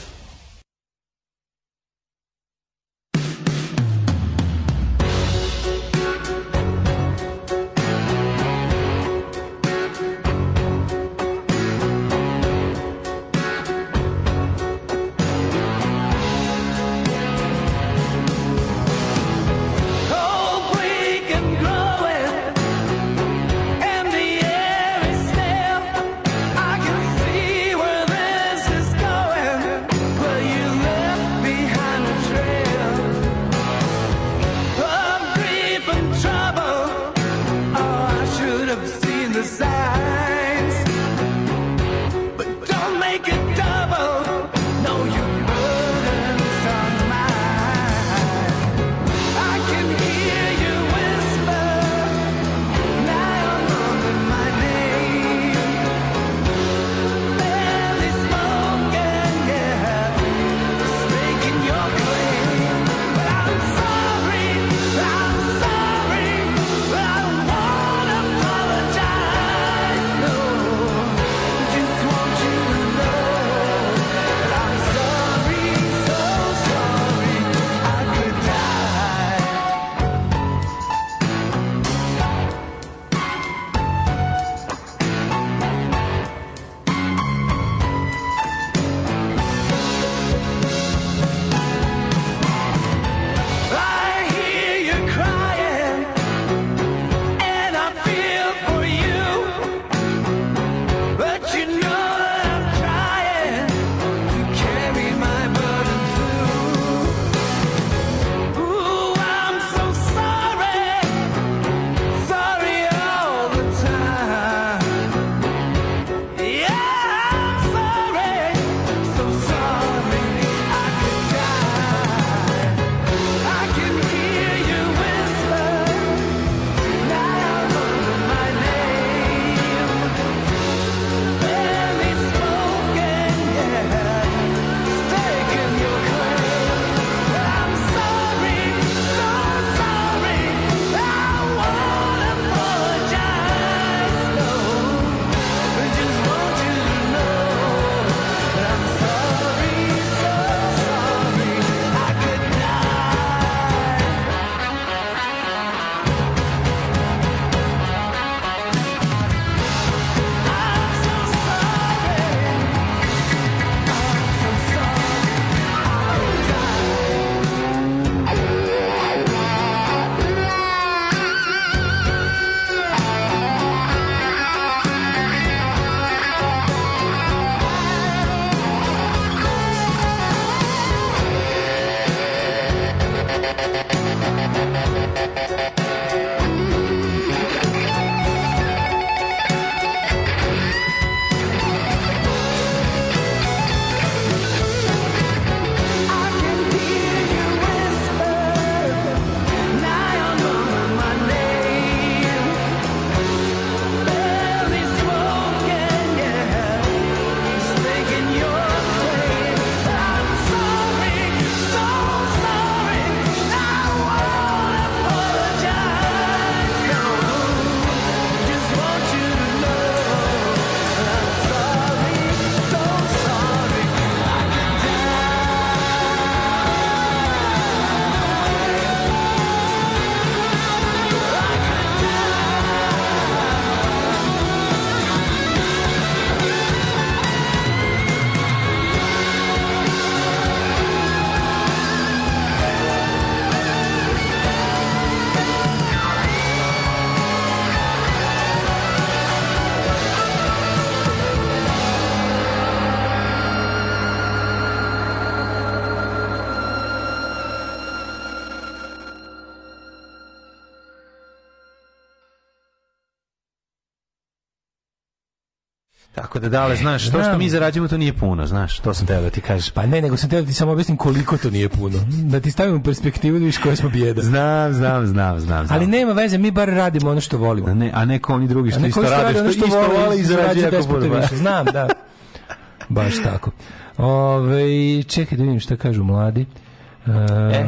da dale, znaš, to što mi zarađujemo to nije puno, znaš, to sam teo da ti kažeš. Pa ne, nego sam teo da ti samo objasnim koliko to nije puno. Da ti stavim u perspektivu da viš koje smo bijeda. Znam, znam, znam, znam, znam. Ali nema veze, mi bar radimo ono što volimo. A ne, a neko oni drugi što isto rade, što, isto vole i zarađuje jako puno. Znam, da. Baš tako. Ove, čekaj da vidim šta kažu mladi. Uh, e,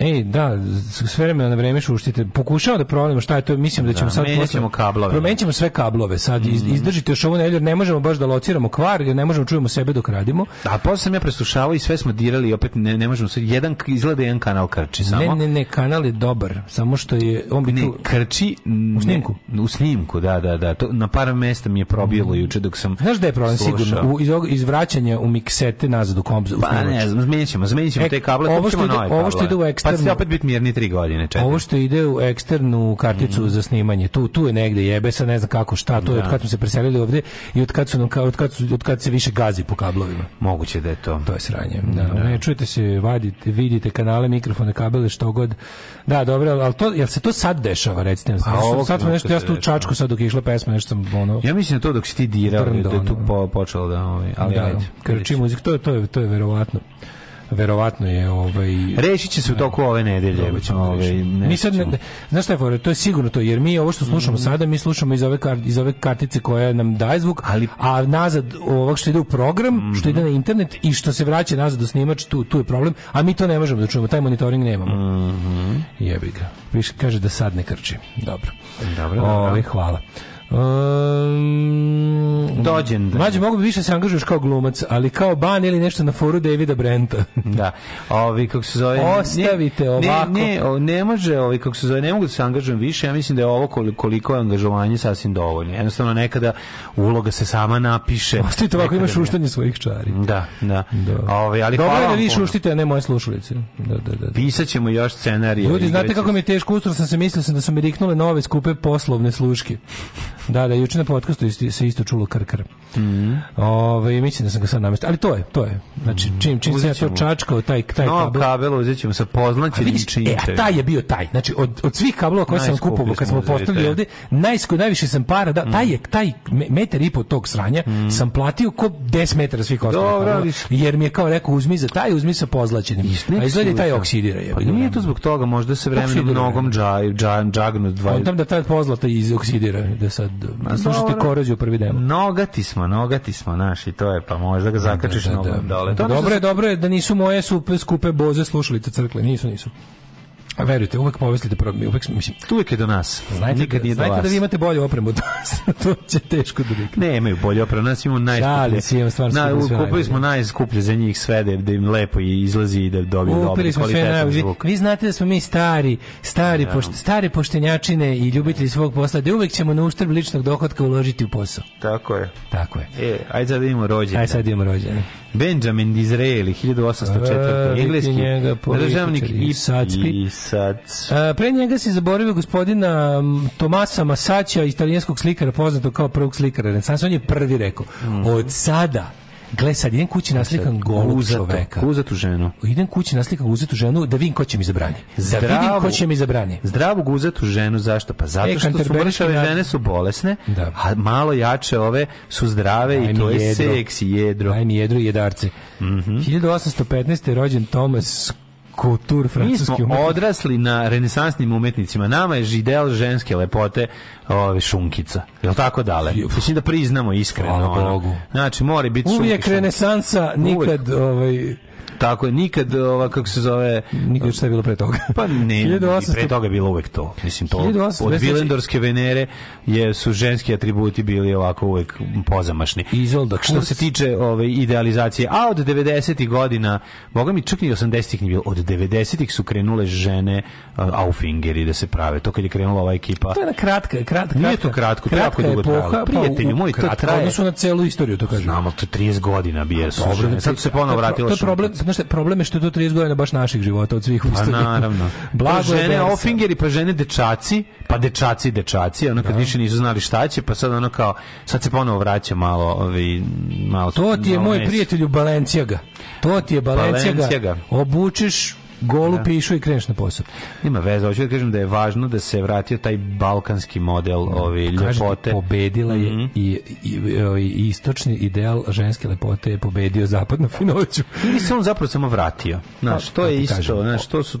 Ej, da, s vremena na vreme šuštite. Pokušavam da provalimo šta je to, mislim da ćemo da, sad posle... kablove. Promenit ćemo sve kablove sad. Mm -hmm. Izdržite još ovu nedelju, ne možemo baš da lociramo kvar, jer ne možemo čujemo sebe dok radimo. A posle sam ja preslušavao i sve smo dirali i opet ne, ne možemo se jedan izgleda jedan kanal krči samo. Ne, ne, ne, kanal je dobar, samo što je on bi ne, tu... krči u snimku. Ne, u snimku, da, da, da. To, na par mesta mi je probilo mm -hmm. juče dok sam Znaš da je problem slušao. sigurno u, iz, iz vraćanja u miksete nazad u komp. Pa ne, zmenićemo, zmenićemo e, te kable, ovo što, ide, ovo što ide u ekstra Pa će opet biti mirni tri godine, četiri. Ovo što ide u eksternu karticu mm. za snimanje, tu tu je negde jebe, sad ne znam kako, šta, to je da. od kad smo se preselili ovde i od kad su nam od kad, su, od kad se više gazi po kablovima. Moguće da je to. To je sranje. Da, da. Ne, čujete se, vadite, vidite kanale, mikrofone, kabele, što god. Da, dobro, al to jel se to sad dešava, recite mi. Pa sad smo nešto ja tu čačku sad dok je išla pesma, nešto sam ono. Ja mislim da to dok si ti dirao, da je tu počelo da, ovaj, ali da, ajde. Krči muzik, to je to je to je verovatno verovatno je ovaj rešiće se u da. toku ove nedelje ovaj da mi sad ne, ne, znaš šta je for, to je sigurno to jer mi ovo što slušamo mm. sada mi slušamo iz ove kart, iz ove kartice koja nam daje zvuk ali a nazad ovog što ide u program mm. što ide mhm. na internet i što se vraća nazad do snimač tu tu je problem a mi to ne možemo da čujemo taj monitoring nemamo mm -hmm. jebi ga Viš, kaže da sad ne krči dobro dobro, dobro. Ove, ovaj, hvala Um, Dođen. Da. Mlađe, mogu bi više da se angažuješ kao glumac, ali kao ban ili nešto na foru Davida Brenta. da. Ovi, kako se zove... Ostavite ne, ovako. Ne, ne, ne može, ovi, kako se zove, ne mogu da se angažujem više, ja mislim da je ovo koliko, koliko je angažovanje sasvim dovoljno. Jednostavno, nekada uloga se sama napiše. Ostavite ovako, imaš da. uštanje svojih čari. Da, da. da. Ovi, ali Dobro je da vi šuštite, a ne moje slušalice. Da, da, da, da. Pisat ćemo još scenarije. Ljudi, znate kako mi je teško ustro, sam se mislio sam da su mi riknule nove skupe poslovne sluške. Da, da, juče na podkastu isti, se isto čulo krkar. Mm -hmm. Ove, ovaj, mislim da sam ga sad namestio. Ali to je, to je. Znači, mhm. čim, čim se ja to čačkao, taj, taj no, kabel... kabel uzet sa poznaćenim činiteljima. E, a taj je bio taj. Znači, od, od svih kablova koje sam kupovao, kad smo postavili ovde, najsko, najviše sam para, da, taj mhm. je, taj metar i po tog sranja mm. sam platio ko 10 metara svih ostalih jer mi je kao rekao uzmi za taj, uzmi sa pozlaćenim. A izgleda taj oksidira. Je, pa nije to zbog toga, možda se vremenom nogom džagnu. Dža, dža, dža, dža, dža, dža, dža, dža, da dža, slušati Korođu prvi demo. Nogati smo, nogati smo, naši, to je, pa možda ga zakačiš da, da, da. nogom dole. Dobro je, dobro je da nisu moje super skupe boze te crkle, nisu, nisu. A pa verujte, uvek pomislite, uvek, mislim, tu je do nas. Znate Nikad da- nije do da vas. da vi imate bolju opremu od nas, to će teško da nikad. Ne, imaju bolju opremu, nas imamo najskuplje. Ja, stvarno Na, kupili smo najskuplje za njih sve, da, da im lepo izlazi i da dobiju dobri kvalitetan zvuk. Vi, vi, znate da smo mi stari, stari, ja. Da. pošt, stari poštenjačine i ljubitelji svog posla, da uvek ćemo na uštrb ličnog dohotka uložiti u posao. Tako je. Tako je. E, ajde sad imamo rođenje. Ajde sad imamo rođenje. Benjamin Disraeli, 1804. Engleski državnik i, i sad. E, pre njega se zaboravio gospodina Tomasa Masaća, italijanskog slikara, poznatog kao prvog slikara. Renesansa, on je prvi rekao, mm. od sada Gle sad, idem kući naslikam golu uzetu, čoveka. Uzatu ženu. Idem kući naslikam uzetu ženu da vidim ko će mi zabrani. Zdravu, da vidim ko će mi zabrani. Zdravu uzatu ženu, zašto? Pa zato e, što su mršave na... žene su bolesne, da. a malo jače ove su zdrave Daj i to je jedro. seksi jedro. Daj mi jedro i jedarce. Mm -hmm. 1815. je rođen Thomas kultur francuski Mi smo odrasli na renesansnim umetnicima. Nama je židel ženske lepote ovaj šunkica. Jel tako dale? Mislim da priznamo iskreno. Ono. Znači, mora biti šunkica. Uvijek šunki, renesansa, nikad Uvijek. ovaj tako je, nikad, ova, kako se zove... Nikad šta je bilo pre toga. Pa ne, 1800... pre toga je bilo uvek to. Mislim, to 1800... od Vilendorske Venere je, su ženski atributi bili ovako uvek pozamašni. Izolda Kurz. Što se tiče ove idealizacije, a od 90. godina, boga mi čak ni 80. nije bilo, od 90. su krenule žene uh, aufingeri da se prave. To kad je krenula ova ekipa. To je na kratka, kratka kratka. Nije to kratko, kratka dugo epoha, prijatelju moj, to traje. Odnosu na celu istoriju, to kažem. Znam, to 30 godina bije pa, su. Sad se ponovo vratilo. To je problem, znači problem je što je to 30 godina baš naših života od svih u Pa naravno. Pa Blago žene ofingeri, pa žene dečaci, pa dečaci, dečaci, ono kad da. više nisu znali šta će, pa sad ono kao sad se ponovo vraća malo, ovi malo. To ti je moj prijatelju Balenciaga. To ti je Balenciaga. Obučiš golu da. pišu i kreneš na posao. Nema veze, hoću da kažem da je važno da se vratio taj balkanski model da, ovi ljepote. pobedila je mm -hmm. i, i, i, istočni ideal ženske lepote je pobedio zapadnu da. finoću. Ili se on zapravo samo vratio. Znaš, pa, to je isto, kažem, znaš, to su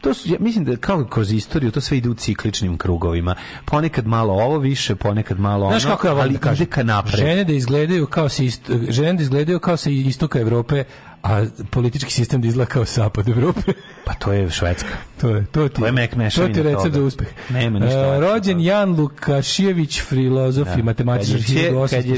to su, ja mislim da kao kroz istoriju to sve ide u cikličnim krugovima. Ponekad malo ovo više, ponekad malo ono. Znaš kako ja volim ali da kažem, ka napred. Žene da izgledaju kao se žene da izgledaju kao se istoka Evrope A politički sistem da izgleda kao Evrope. pa to je Švedska. To je, to je, to je, mek to je recept za uspeh. Nema ništa. Uh, rođen Jan Lukašijević, filozof da. i matematičar kad je, kad je,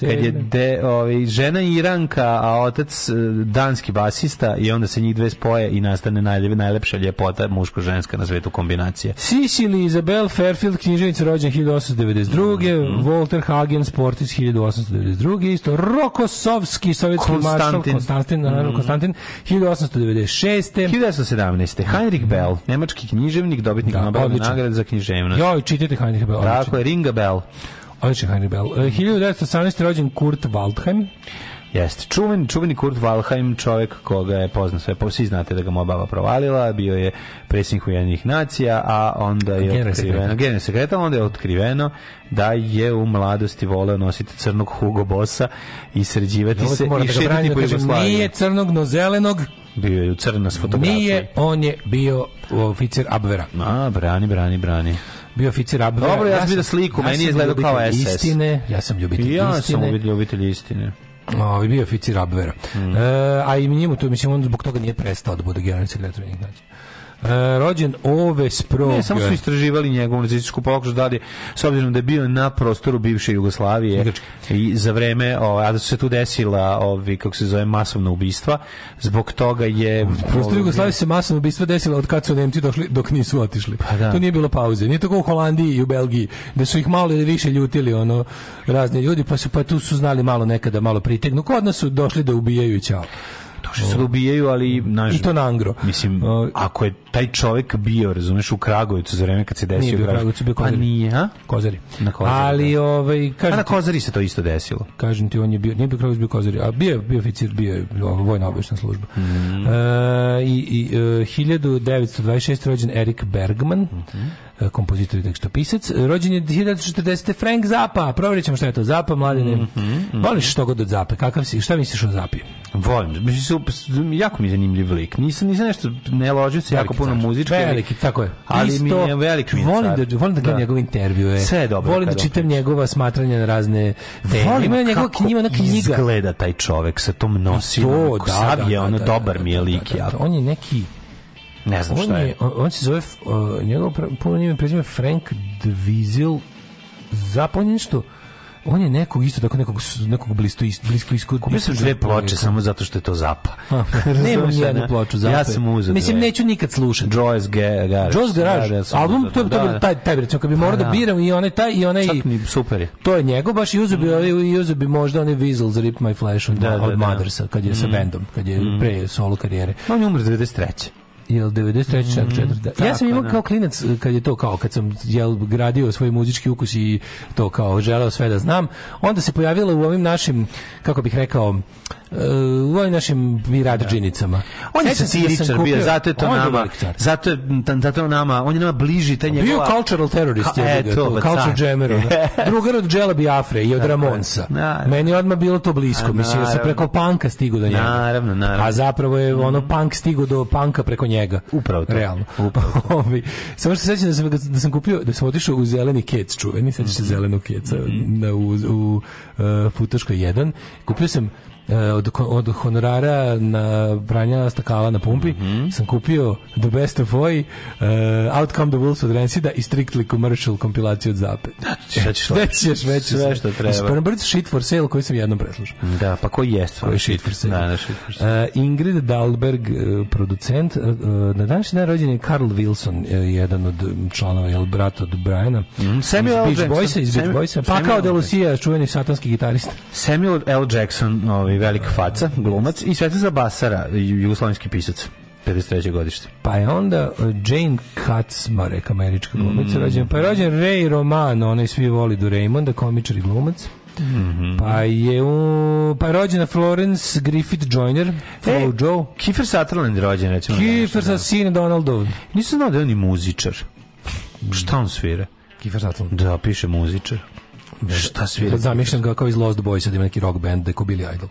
kad je de, ovaj, žena Iranka, a otac e, danski basista i onda se njih dve spoje i nastane najljep, najlepša ljepota muško-ženska na svetu kombinacija. Sicily Isabel Fairfield, knjiženica rođen 1892. Mm -hmm. Walter Hagen, sportist 1892. Isto Rokosovski, sovjetski maršal Konstantin Konstantin, naravno mm -hmm. Konstantin, 1896. 1917. Heinrich mhm. Bell, nemački književnik, dobitnik da, Nobelove nagrade za književnost. Joj, čitajte Heinrich Bell. Tako je, Ringa Bell. Odličan Heinrich Bell. 1918. E, rođen Kurt Waldheim. Jeste. Čuveni, čuveni Kurt Valheim, čovjek koga je poznat sve, po, svi znate da ga moja baba provalila, bio je predsjednik Ujedinjenih nacija, a onda je generalni otkriveno, generalni sekretar, onda je otkriveno da je u mladosti voleo nositi crnog Hugo Bossa i sređivati se i da šetiti da po Jugoslaviji. Nije crnog, no zelenog, bio je u crna s fotografijom. Nije, on je bio u oficir Abvera. A, brani, brani, brani bio oficir Abvera. Dobro, ja, ja sam vidio sliku, ja meni je izgledao kao SS. Istine, ja sam ljubitelj ja istine. Ja sam ljubitelj istine. Ovaj bio oficir Abvera. Mm. E, a i njemu to mislim on zbog toga nije prestao da bude generalni sekretar Ujedinjenih nacija. E, rođen Ove Sprog. Ne, samo su istraživali njegovu nacističku pokušu dalje, s obzirom da je bio na prostoru bivše Jugoslavije Grčki. i za vreme, o, ovaj, a da su se tu desila ovi, ovaj, kako se zove, masovna ubistva, zbog toga je... U prostoru Jugoslavije se masovna ubistva desila od kad su Nemci došli, dok nisu otišli. Pa da. To nije bilo pauze. Nije tako u Holandiji i u Belgiji, da su ih malo ili više ljutili ono, razni ljudi, pa, su, pa tu su znali malo nekada, malo pritegnu. Kod nas su došli da ubijaju i čao. Došli su da ubijaju, ali... Naš, I to na angro. Mislim, ako je taj čovjek bio, razumeš, u Kragujevcu za vreme kad se desio nije bio u Kragujevcu, bio pa Kozari. Pa nije, a? Kozari. Na Kozari. Da. Ali da. ovaj kažem a na Kozari se to isto desilo. Kažem ti on je bio, nije bio Kragujevac, bio Kozari, a bio bio oficir, bio je vojna obavještajna služba. Mm -hmm. e, i, i 1926 e, rođen Erik Bergman. Mm -hmm kompozitor i tekstopisac. Rođen je 1940. Frank Zappa. Provjerit ćemo šta je to Zappa, mladine. Mm -hmm, mm -hmm. Voliš što god od Zappe? Kakav si? Šta misliš o Zappi? Volim. Jako mi je zanimljiv lik. Nisam, nisam nešto, ne ložio se da jako puno potpuno muzički. Veliki, tako je. Ali Isto, mi je veliki volim car. da, volim da gledam njegove intervjue. Sve je dobro. Volim da čitam priča. njegova smatranja na razne teme. Volim Ima njegova knjiga, neka knjiga. izgleda taj čovjek sa tom nosinom. To, da, da, da, da, ono, dobar mi je lik. On je neki ne znam on šta je. je. On, on se zove, uh, njegov puno ime prezime Frank Dvizel, zaponjen što on je nekog isto tako nekog nekog blisto blisko isko kupio sam dve ploče samo zato što je to zapa nemam ni jednu ploču zapa ja sam uzeo mislim neću nikad slušati Joyce Garage Joyce da, Garage da, album to je to da. taj taj recimo kad bi morao da biram i onaj taj i onaj čak super je to je njegov baš i uzeo bi mm. i uzeo bi možda onaj Weasels Rip My Flash od Mothersa kad je sa mm. bendom kad je mm. pre solo karijere on je umro 93 jel 93 čak 40. Ja sam imao da. kao klinac e, kad je to kao kad sam jel gradio svoj muzički ukus i to kao želeo sve da znam, onda se pojavila u ovim našim kako bih rekao Eh, u ovim našim miradžinicama. Da. On je da satiričar bio, zato je to nama, zato je, zato je nama, on je nama bliži, taj njegova... Bio cultural terrorist, je to, pa culture jammer, drugar od Džela Afre i od Ramonsa. Meni je odmah bilo to blisko, mislim, da se preko panka stigu do njega. Naravno, naravno. A zapravo je ono mhm. punk stigu do panka preko njega. Upravo to. Realno. Upravo Samo što se sećam da sam, da sam kupio, da sam otišao u zeleni kec čuveni, sećaš se mhm. zelenog keca mhm. u, u, u uh, eh, Futoškoj 1. Kupio sam Eh, od, od honorara na pranja stakala na pumpi mm -hmm. sam kupio The Best of Oi, uh, eh, Outcome the Wolves od Rancida i Strictly Commercial kompilaciju od Zape. Šta da, ćeš već? ćeš već. Sve što treba. Sprembrc Shit for Sale koji sam jednom preslušao. Da, pa koji je stvarno? Koji je Shit for Sale. Da, da, shit for sale. Uh, Ingrid Dahlberg, uh, producent. na današnji dan rođen je Carl Wilson, jedan od mm, članova, jel, brata od Briana. Mm, Samuel L. Jackson. Boysa, iz Beach Boysa. Pa kao Delusija, čuveni satanski gitarista. Samuel L. Jackson, ovaj mi velik faca, glumac, i Svetiza Basara, jugoslovenski pisac. 53. godište. Pa je onda uh, Jane Kaczmarek, američka glumica, mm. rođen. Pa je rođen Ray Romano, onaj svi voli do Raymonda, komičar i glumac. Mm -hmm. Pa je u, pa je rođena Florence Griffith Joyner, e, Flo e, Joe. Kiefer Sutherland je rođen, recimo. Kiefer sa da- sine Donaldov. Nisam znao da je on i muzičar. Mm. Šta on svira? Kiefer Sutherland. Da, piše muzičar. Šta svira? Zamišljam ga kao iz Lost Boys, da ima neki rock band, da je ko Billy Idol.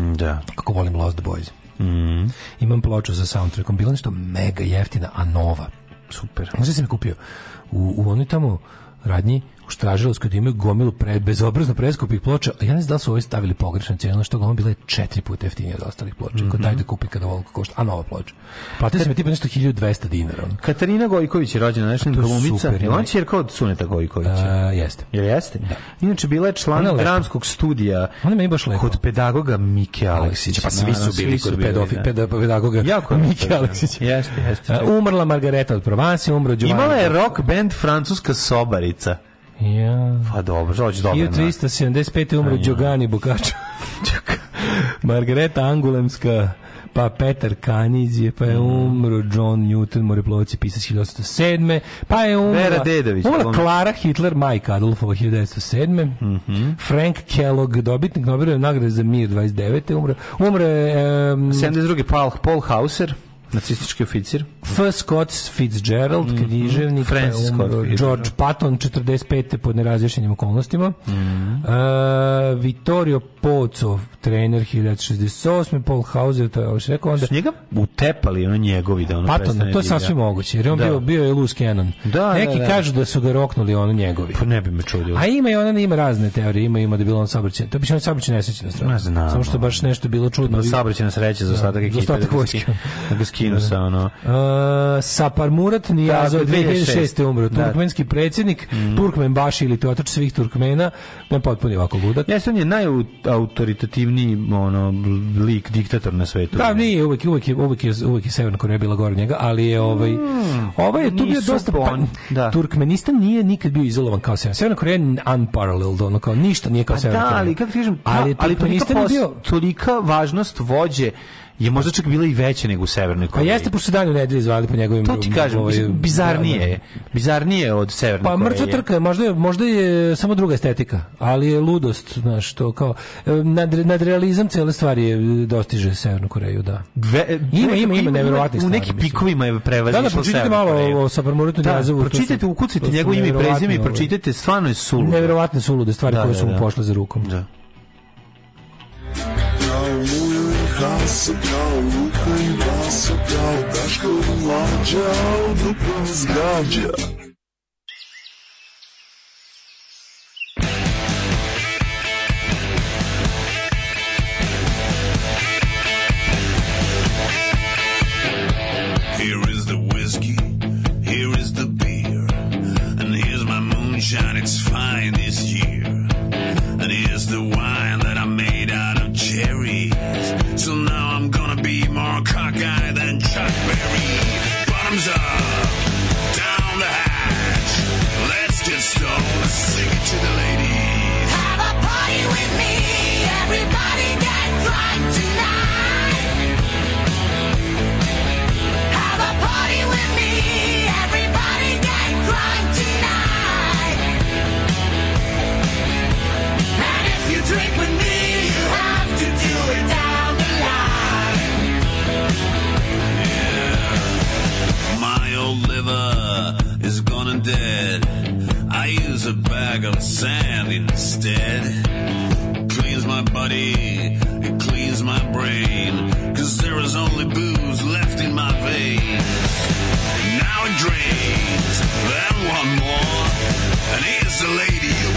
Mm, da. Kako volim Lost Boys. Mm. Imam ploču za soundtrackom, bila nešto mega jeftina, a nova. Super. Možda sam je kupio. U, u onoj tamo radnji, u Stražilovskoj da imaju gomilu pre, bezobrazno preskupih ploča, a ja ne znam da su ovi stavili pogrešne cijene, što glavno bila je četiri puta jeftinije od ostalih ploča. Mm -hmm. daj da kupi kada volko košta, a nova ploča. Platio sam je tipa nešto 1200 dinara. On. Katarina Gojković je rođena, nešto glumica. Je on ćerka od Suneta Gojkovića? Uh, jeste. Jel jeste? Da. Inače, bila je član ona dramskog studija je meni baš lepo. kod pedagoga Mike Aleksića. Pa svi su bili kod pedofi, da. pedagoga jako Mike da. Aleksića. Jeste, jeste. E, umrla Margareta od Provansi, umro Giovanni. Imala je rock band Francuska sobarica. Ja. Pa dobro, Đorđe dobro. 1375. umro Đogani Bukačo. Margareta Angulemska, pa Petar Kaniz je, pa je mm. umro John Newton, moreplovac i pisac 1807. Pa je umro... Vera Dedović. Umro Klara Hitler, majka Adolfova 1907. Mm -hmm. Frank Kellogg, dobitnik Nobelove nagrade za mir 29. umro. Umro je... Um, 72. Paul, Paul Hauser. Nacistički oficir. F. Scott Fitzgerald, mm -hmm. književnik. Francis pa Scott Fitzgerald. George Patton, 45. pod nerazjašnjenim okolnostima. Mm -hmm. uh, Vittorio Pozzo, trener 1068. Paul Hauser, to je ovo što rekao. utepali, ono njegovi da ono Patton, to je da sasvim moguće, jer on da. bio, bio je Luz Cannon. Da, da Neki da, da. kažu da su ga roknuli ono njegovi. Pa ne bi me čudio. A ima i ona ima razne teorije, ima ima da bilo on saobraćaj. To bi on saobraćaj nesreće na stranu. Ne Samo što baš nešto bilo čudno. Saobraćaj nesreće za da, ostatak ekipe. Za ostatak vojske skinu sa ono. Uh, Sapar Murat Nijazov 2006. umro. Da. Turkmenski da. predsjednik, mm. Turkmen Baši ili to svih Turkmena, ne potpuni ovako ludak. Jesi on je najautoritativniji ono, lik, diktator na svetu. Da, nije, uvek, uvek, uvijek, uvek, je, uvijek je Severna Koreja bila gore njega, ali je ovaj, mm, ovaj je tu bio dosta... Bon, pa, da. Turkmenistan nije nikad bio izolovan kao Severna. Severna Koreja je unparalleled, ono kao ništa nije kao pa Severna da, Koreja. Da, ali kako ti kažem, ali, ali, ali, tolika, ali, ali, ali, ali, ali, je možda čak bila i veća nego u Severnoj Koreji. Pa jeste, pošto dalje nedelje zvali po njegovim... To ti kažem, ovaj, bizarnije da, je. Da, da. Bizarnije od Severne pa, Koreje. Pa mrtva trka, možda je, možda je samo druga estetika, ali je ludost, znaš, to kao... Nad, nadrealizam cele stvari je dostiže Severnu Koreju, da. Ve, ima, ima, ima, nevjerovatnih stvari. U nekim pikovima je prevazišao prevazišla Da, da, pročitajte malo Koreju. o Sabarmuretu da, Njazevu. Pročitajte, ukucajte njegovo ime i prezime i ovaj. pročitajte, stvarno je suludo. Nevjerovatne sulude stvari da, koje su mu pošle za rukom. Da. Hasekal, Ukraine Hasekal, Dashko Ladział, Dupa Zgadzia. Moonshine, it's fine this year. And here's the wine. cockeyed dead. I use a bag of sand instead. Cleans my body, it cleans my brain. Cause there is only booze left in my veins. Now it drains, then one more. And here's the lady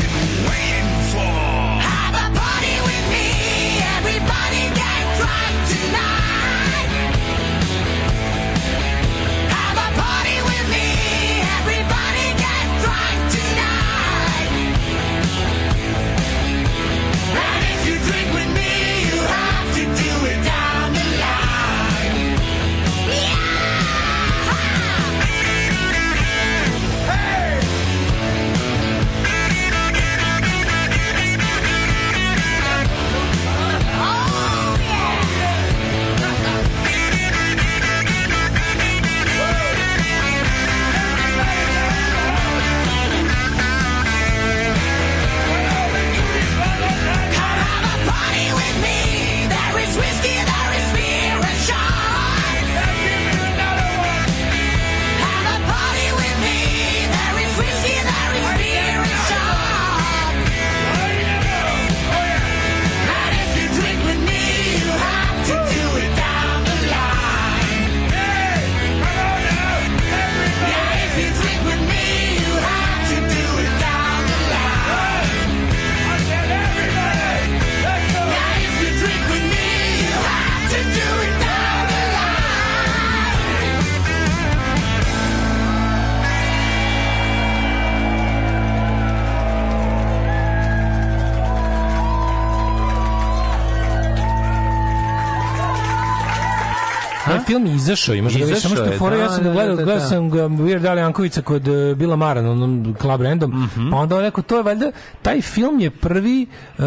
film izašao, imaš da samo što fora, ja da, sam ga da, gledao, da, gledao sam ga Weird Al Jankovića kod uh, e, Bila Maran, onom Club Random, mm -hmm. pa onda on rekao, to je valjda, taj film je prvi uh,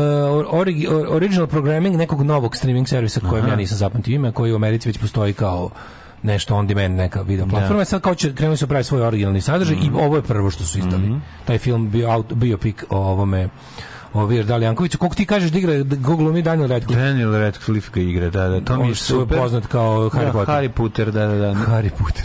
origi, original programming nekog novog streaming servisa kojem ja nisam zapamtio ime, koji u Americi već postoji kao nešto on demand neka video platforma da. sad kao će krenuli su pravi svoj originalni sadržaj mm -hmm. i mhm. ovo je prvo što su izdali mm -hmm. taj film bio out, biopic o ovome ovaj Erdal Janković, kako ti kažeš da igra da Google mi Daniel Radcliffe? Daniel Radcliffe ga igra, da, da, to mi je super. poznat kao Harry da, Potter. Harry Potter, da, da, da. Harry Potter.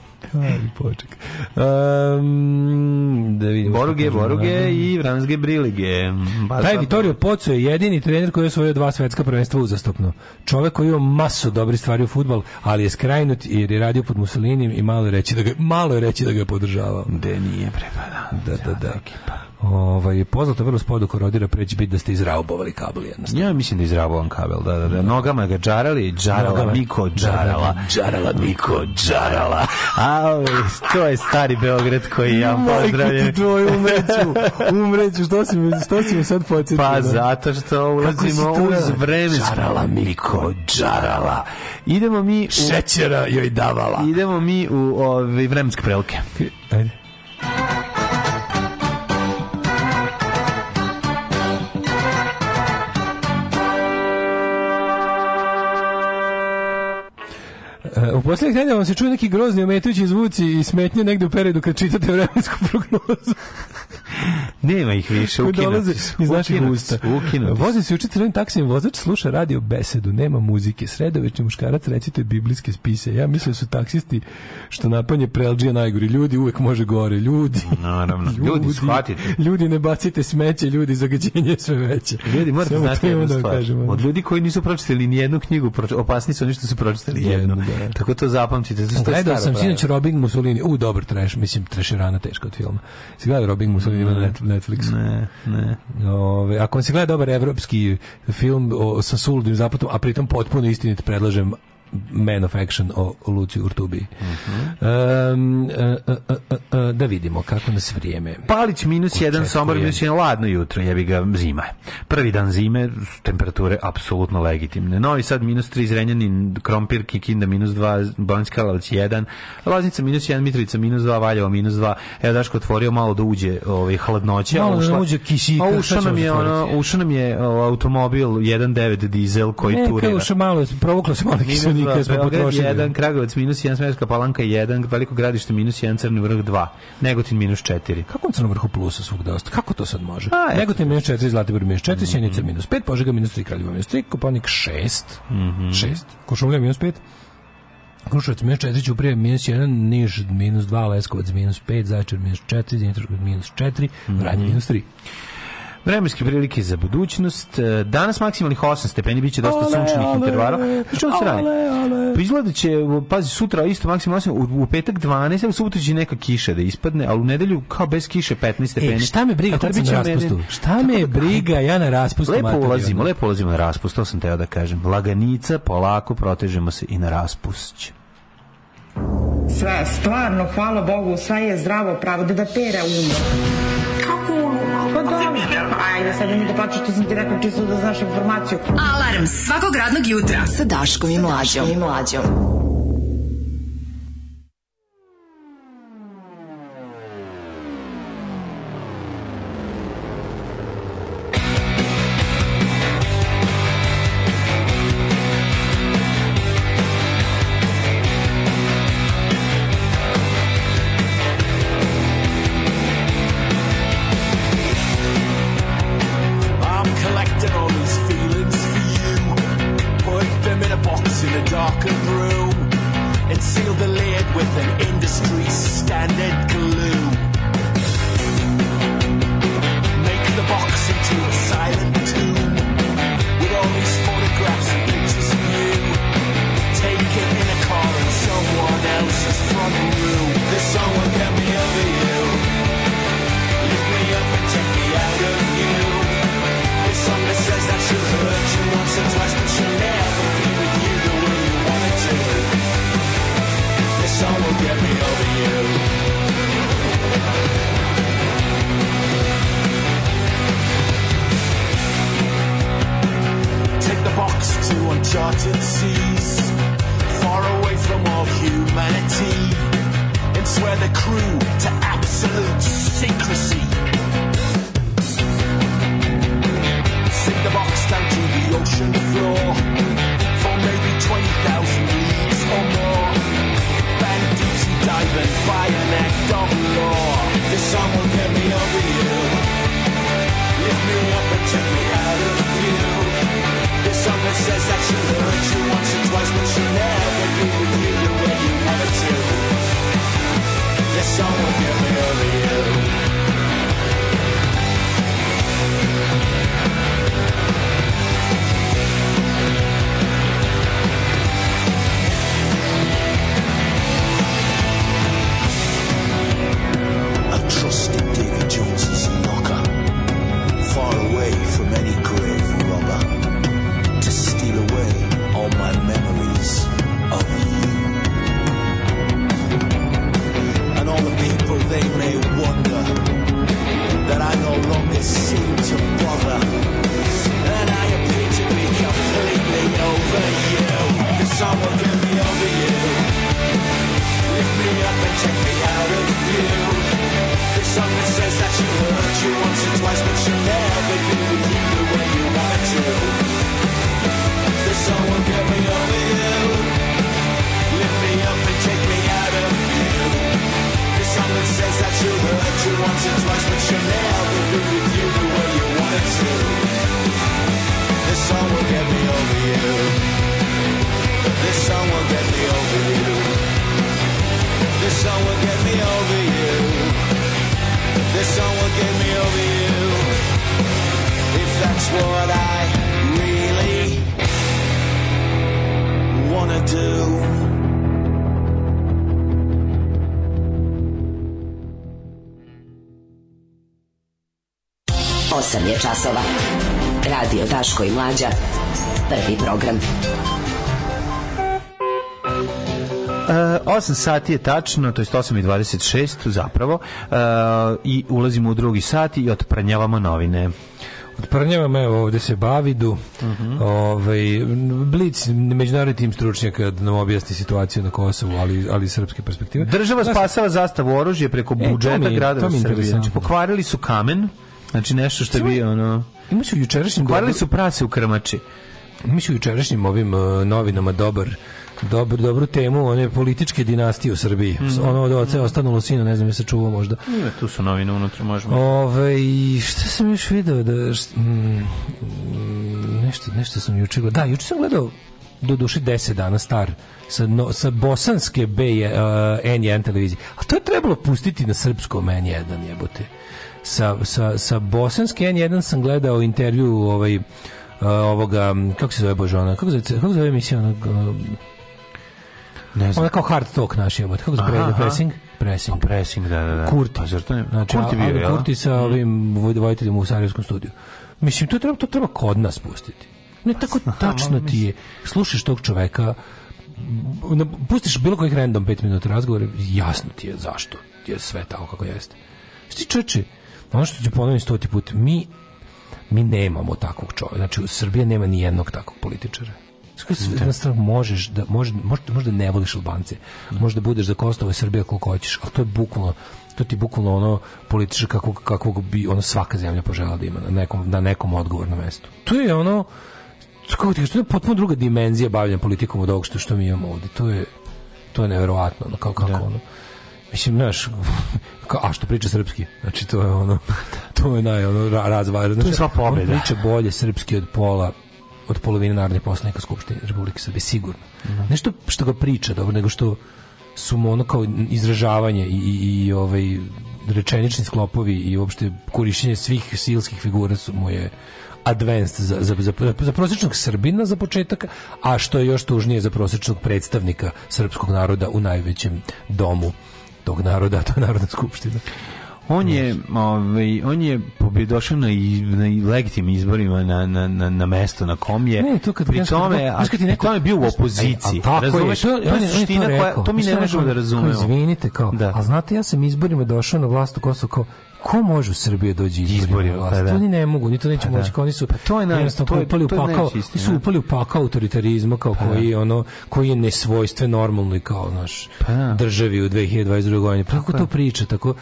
Aj, poček. Um, da Boruge, Boruge i Vranske Brilige. Baš Taj Vitorio Poco je jedini trener koji je osvojio dva svetska prvenstva uzastopno. Čovek koji je masu dobri stvari u futbol, ali je skrajnut jer je radio pod Mussolinijem i malo je reći da ga, malo je reći da ga je podržavao. Pa da nije prepada. Da, da, da. Ekipa. Ovaj poznato vrlo spodu korodira preći bit da ste izraubovali kabel jednostavno. Ja mislim da izraubovan kabel, da, da, da. Nogama ga džarali, džarala, Miko, džarala. Džarala, Miko, džarala. A, ovaj, to je stari Beograd koji ja pozdravljam. Majko ti tvoj, umreću, umreću, što si što si mi sad podsjetio? Pa da? zato što ulazimo uz vreme. Džarala, Miko, džarala. Idemo mi u... Šećera joj davala. Idemo mi u ove ovaj, vremenske prelike. Ajde. u posljednjih nedelja vam se čuje neki grozni ometujući zvuci i smetnje negde u periodu kad čitate vremensku prognozu. Nema ih više, ukinuti iz naših usta. Ukinuti. Vozi se u trenim taksijem, vozač sluša radio besedu, nema muzike, sredovečni muškarac recite biblijske spise. Ja mislim da su taksisti što napanje prelđija najgori. Ljudi uvek može gore, ljudi. Naravno, ljudi, ljudi shvatite. Ljudi ne bacite smeće, ljudi zagađenje sve veće. Ljudi, morate znati jednu da stvar. Kažem, Od da. ljudi koji nisu pročitali ni jednu knjigu, opasni su oni što su pročitali jednu. jednu da. Tako to zapamtite. To Gledao sam sinoć Robin Mussolini. U, dobar trash, mislim, treširana teška od filma. Si gledao Robin Mussolini ne. na Netflixu? Ne, ne. Ove, ako vam se gleda dobar evropski film o, sa suludim zapatom, a pritom potpuno istinit predlažem Man of Action o Luci Urtubi. Uh -huh. um, uh, uh, da vidimo kako nas vrijeme. Palić minus Očekuje. jedan, somor minus jedan, ladno jutro, jebi ga zima. Prvi dan zime, temperature apsolutno legitimne. Novi Sad minus tri, Zrenjanin, Krompir, Kikinda minus dva, Banjska Karlovac jedan, Loznica minus jedan, Mitrovica minus dva, Valjevo minus dva. Evo Daško otvorio malo da uđe ovaj, hladnoće. Malo da ušla, da uđe kisika. A ušao nam je, ono, ušao nam je automobil 1.9 diesel koji ne, turira. Ne, malo, provuklo se malo kiselnika Dubrovnika da, smo potrošili. 1, Kragovac minus 1, Smerska palanka 1, Veliko gradište minus 1, Crni vrh 2, Negotin minus 4. Kako on Crnom vrhu plusa svugde ostaje? Kako to sad može? A, pa, Negotin minus 4, Zlatibor minus 4, mm -hmm. Sjenica minus 5, Požega minus 3, Kraljevo minus 3, Kopanik 6, mm -hmm. 6, Košumlja minus 5, Krušovac minus 4, Ćuprije minus 1, Niš minus 2, Leskovac minus 5, Zaječar minus 4, Dimitrov minus 4, mhm. Vranje mm -hmm. minus 3. Vremenske prilike za budućnost. E, danas maksimalnih 8 stepeni, biće dosta sunčnih intervara. Znači, ovo se radi. Pa izgleda će, pazi, sutra isto maksimalno 8, u, u petak 12, ali sutra će neka kiša da ispadne, ali u nedelju kao bez kiše 15 e, stepeni. E, šta me briga kad sam na raspustu? Šta me da- briga ja na raspustu? Lepo materiju. ulazimo, lepo ulazimo na raspust, to sam teo da kažem. Laganica, polako protežemo se i na raspust. Sve, stvarno, hvala Bogu, sve je zdravo pravo, da da pera umro Pa dobro, ajde, sad mi da plaćaš, ti sam ti rekao čisto da znaš informaciju. Alarm svakog radnog jutra sa Daškom i Mlađom. Daškom i Mlađom. Daško i Mlađa. Prvi program. 8 e, sati je tačno, to je 8.26 zapravo, e, i ulazimo u drugi sat i otprnjavamo novine. Otprnjavamo, evo ovde se Bavidu, uh mhm. -huh. ovaj, Blic, međunarodni tim stručnjaka da nam objasni situaciju na Kosovu, ali, ali srpske perspektive. Država Zas... spasava zastavu oružje preko budžeta e, to mi, grada to Srbije. Znači, pokvarili su kamen, znači nešto što bi ono... Ima su jučerašnjim... Kvarili su prase u krmači. Ima su jučerašnjim ovim uh, novinama dobar Dobar, dobru temu, one političke dinastije u Srbiji. Mm. Ono od oca je ostanulo sina, ne znam je se čuvao možda. Ne, tu su novine unutra, možemo. Ove, i šta sam još video? Da, šta, mm, nešto, nešto sam juče gledao. Da, juče sam gledao do duši 10 dana star sa, no, sa bosanske B, uh, e, N1 televizije. A to je trebalo pustiti na srpskom N1, sa, sa, sa bosanske N1 sam gledao intervju ovaj, ovoga, kako se zove Bože ona, kako se zove, kako se zove emisija onog, ne znam. Ona kao hard talk naš je, kako se zove, pressing? Pressing. Oh, pressing, da, da, da. Kurti. Pa zar to ne? Znači, Kurti bio, jel? Kurti sa mm. ovim vojiteljem u Sarajevskom studiju. Mislim, to treba, to treba kod nas pustiti. Ne, pa tako tačno ti je. Slušaš tog čoveka, pustiš bilo kojih random 5 minuta razgovora, jasno ti je zašto je sve tako kako jeste. Šti čoveče, ono što ću ponoviti stoti put, mi mi nemamo takvog čovjeka. Znači, u Srbiji nema ni jednog takvog političara. na da. možeš da, možda, možda, možda ne voliš Albance, možda budeš za Kosovo i Srbija koliko hoćeš, ali to je bukvalno to ti bukvalno ono političar kakvog, kakvog bi ono svaka zemlja požela da ima na nekom, na nekom odgovornom mestu. To je ono, kako ti to je potpuno druga dimenzija bavljanja politikom od ovog što, što mi imamo ovde. To je, to je neverovatno, ono, kao kako da. ono Mislim, znaš, a što priča srpski? Znači, to je ono, to je naj, ono, razvar. Znači, to je znači, sva pobjeda. On priča bolje srpski od pola, od polovine narodnih poslanika Skupštine Republike Srbije, sigurno. Mm. Nešto što ga priča dobro, nego što su mu ono kao izražavanje i, i, i ovaj, rečenični sklopovi i uopšte korišćenje svih silskih figura su mu je advanced za, za, za, za prosječnog Srbina za početak, a što je još tužnije za prosječnog predstavnika srpskog naroda u najvećem domu tog naroda, to Narodna skupština. On je, ovaj, on je pobjedošao na, na legitimnim izborima na, na, na, na mesto na kom je. Ne, to kad pri tome, a, kad neko, tome bio u e, opoziciji. A, tako je, to, to, je suština koja, to mi ne možemo da razumemo. Izvinite, kao, da. a znate, ja sam izborima došao na vlast u Kosovo kao, ko može u Srbiju doći izbori na vlast? Pa da. Oni ne mogu, ni to neće pa da. moći, da. oni su pa to je na, jednostavno to je, upali u pakao, to su upali u pakao autoritarizma kao pa da. koji je ono koji je nesvojstven normalno i kao naš pa, da. državi u 2022. godini. Pa, kako to priča, tako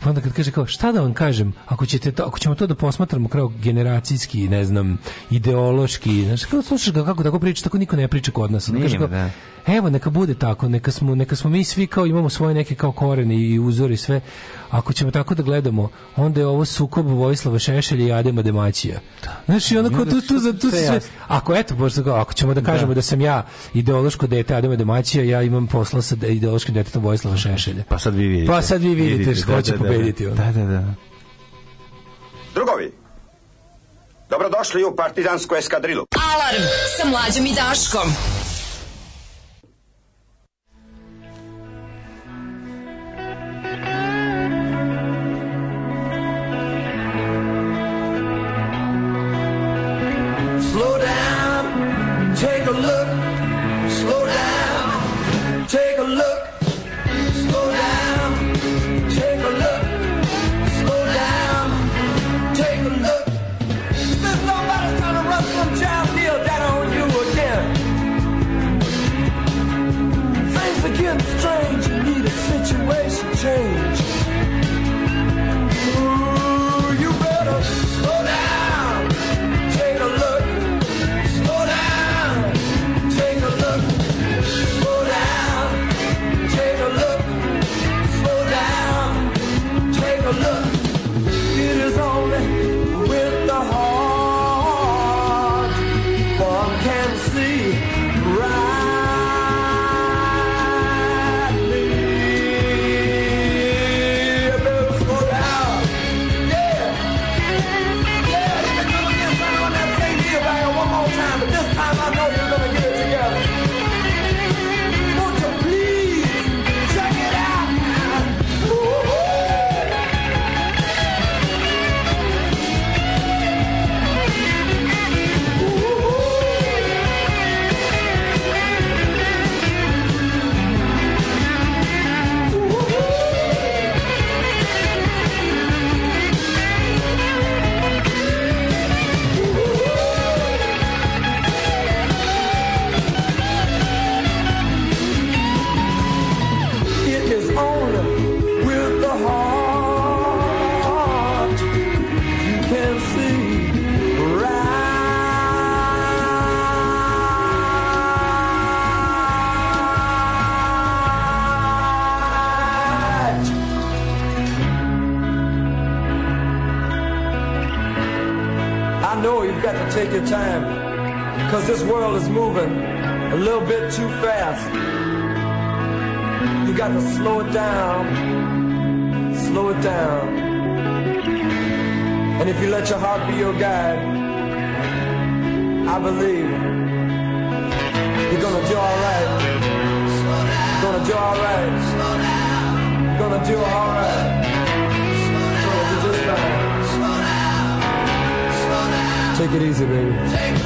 Pa onda kad kaže kao, šta da vam kažem, ako, ćete to, ako ćemo to da posmatramo kao generacijski, ne znam, ideološki, znači kao slušaš ga kako tako priča, tako niko ne priča kod nas. Onda kaže kao, da. evo, neka bude tako, neka smo, neka smo mi svi kao imamo svoje neke kao korene i uzori sve. Ako ćemo tako da gledamo, onda je ovo sukob Vojislava Šešelja i Adema Demacija. Da. Znaš, i da tu, tu, za, tu sve. Ako, eto, možda, ako ćemo da, da. kažemo da. da sam ja ideološko dete Adema Demacija, ja imam posla sa ideološkim detetom Vojislava Šešelja. Pa sad vi vidite. Pa sad vi vidite, vidite što da, će da, da Da, da. pobediti. Da, da, da. Drugovi, dobrodošli u partizansku eskadrilu. Alarm sa mlađom i Daškom. change. time because this world is moving a little bit too fast. You got to slow it down, slow it down. And if you let your heart be your guide, I believe you're gonna do alright. Gonna do alright. Gonna do alright. Take it easy, baby.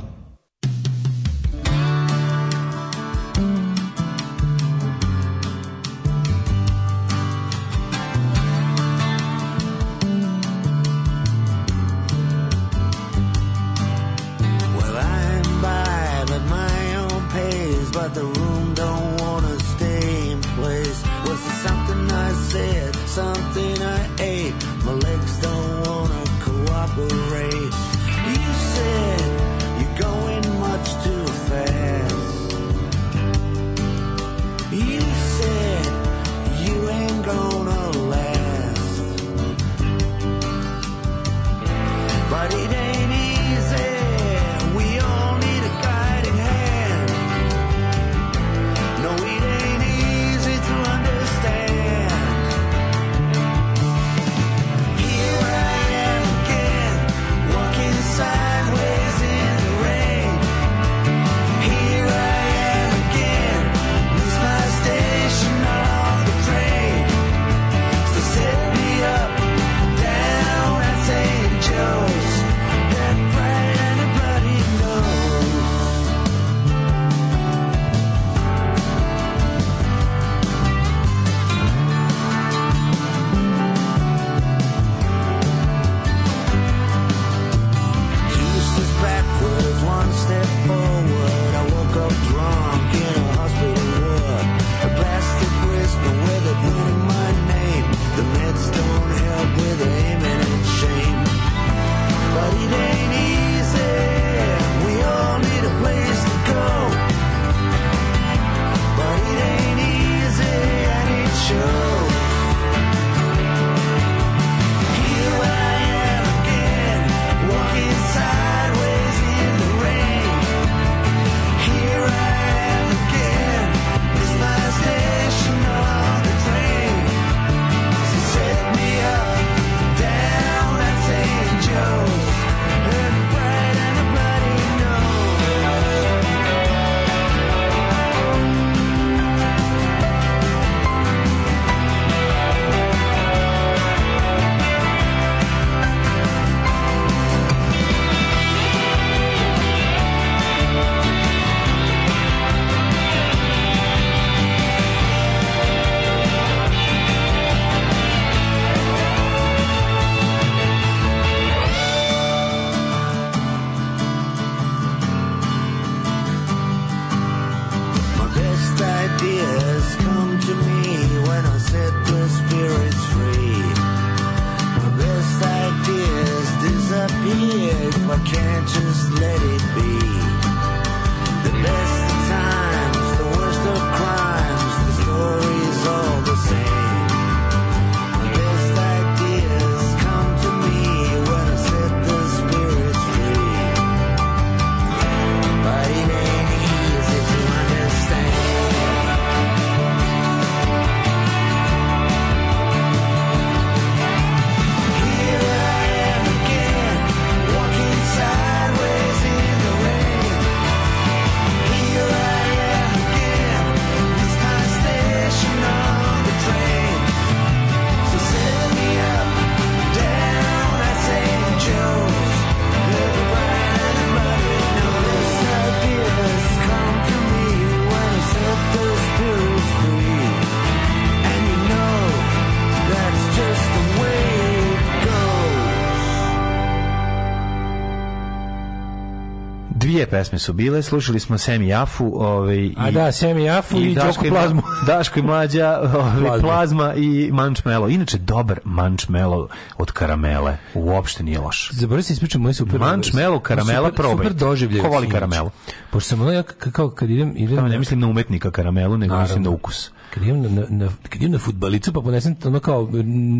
pesme su bile. Slušali smo Semi Jafu, ovaj i A da, Semi Jafu i, i Daško Plazmu. Daško i mlađa, ovaj, plazma i Mančmelo. Inače dobar Mančmelo od karamele. Uopšte nije loš. Zaboravio se da ispričam moj super Mančmelo karamela super, probaj. Super doživljaj. Ko voli karamelu? Pošto sam ono ja kao kad idem ili ne mislim na umetnika karamelu, nego Naravno. mislim na ukus kad idem na, na, kad idem na futbalicu, pa ponesem ono kao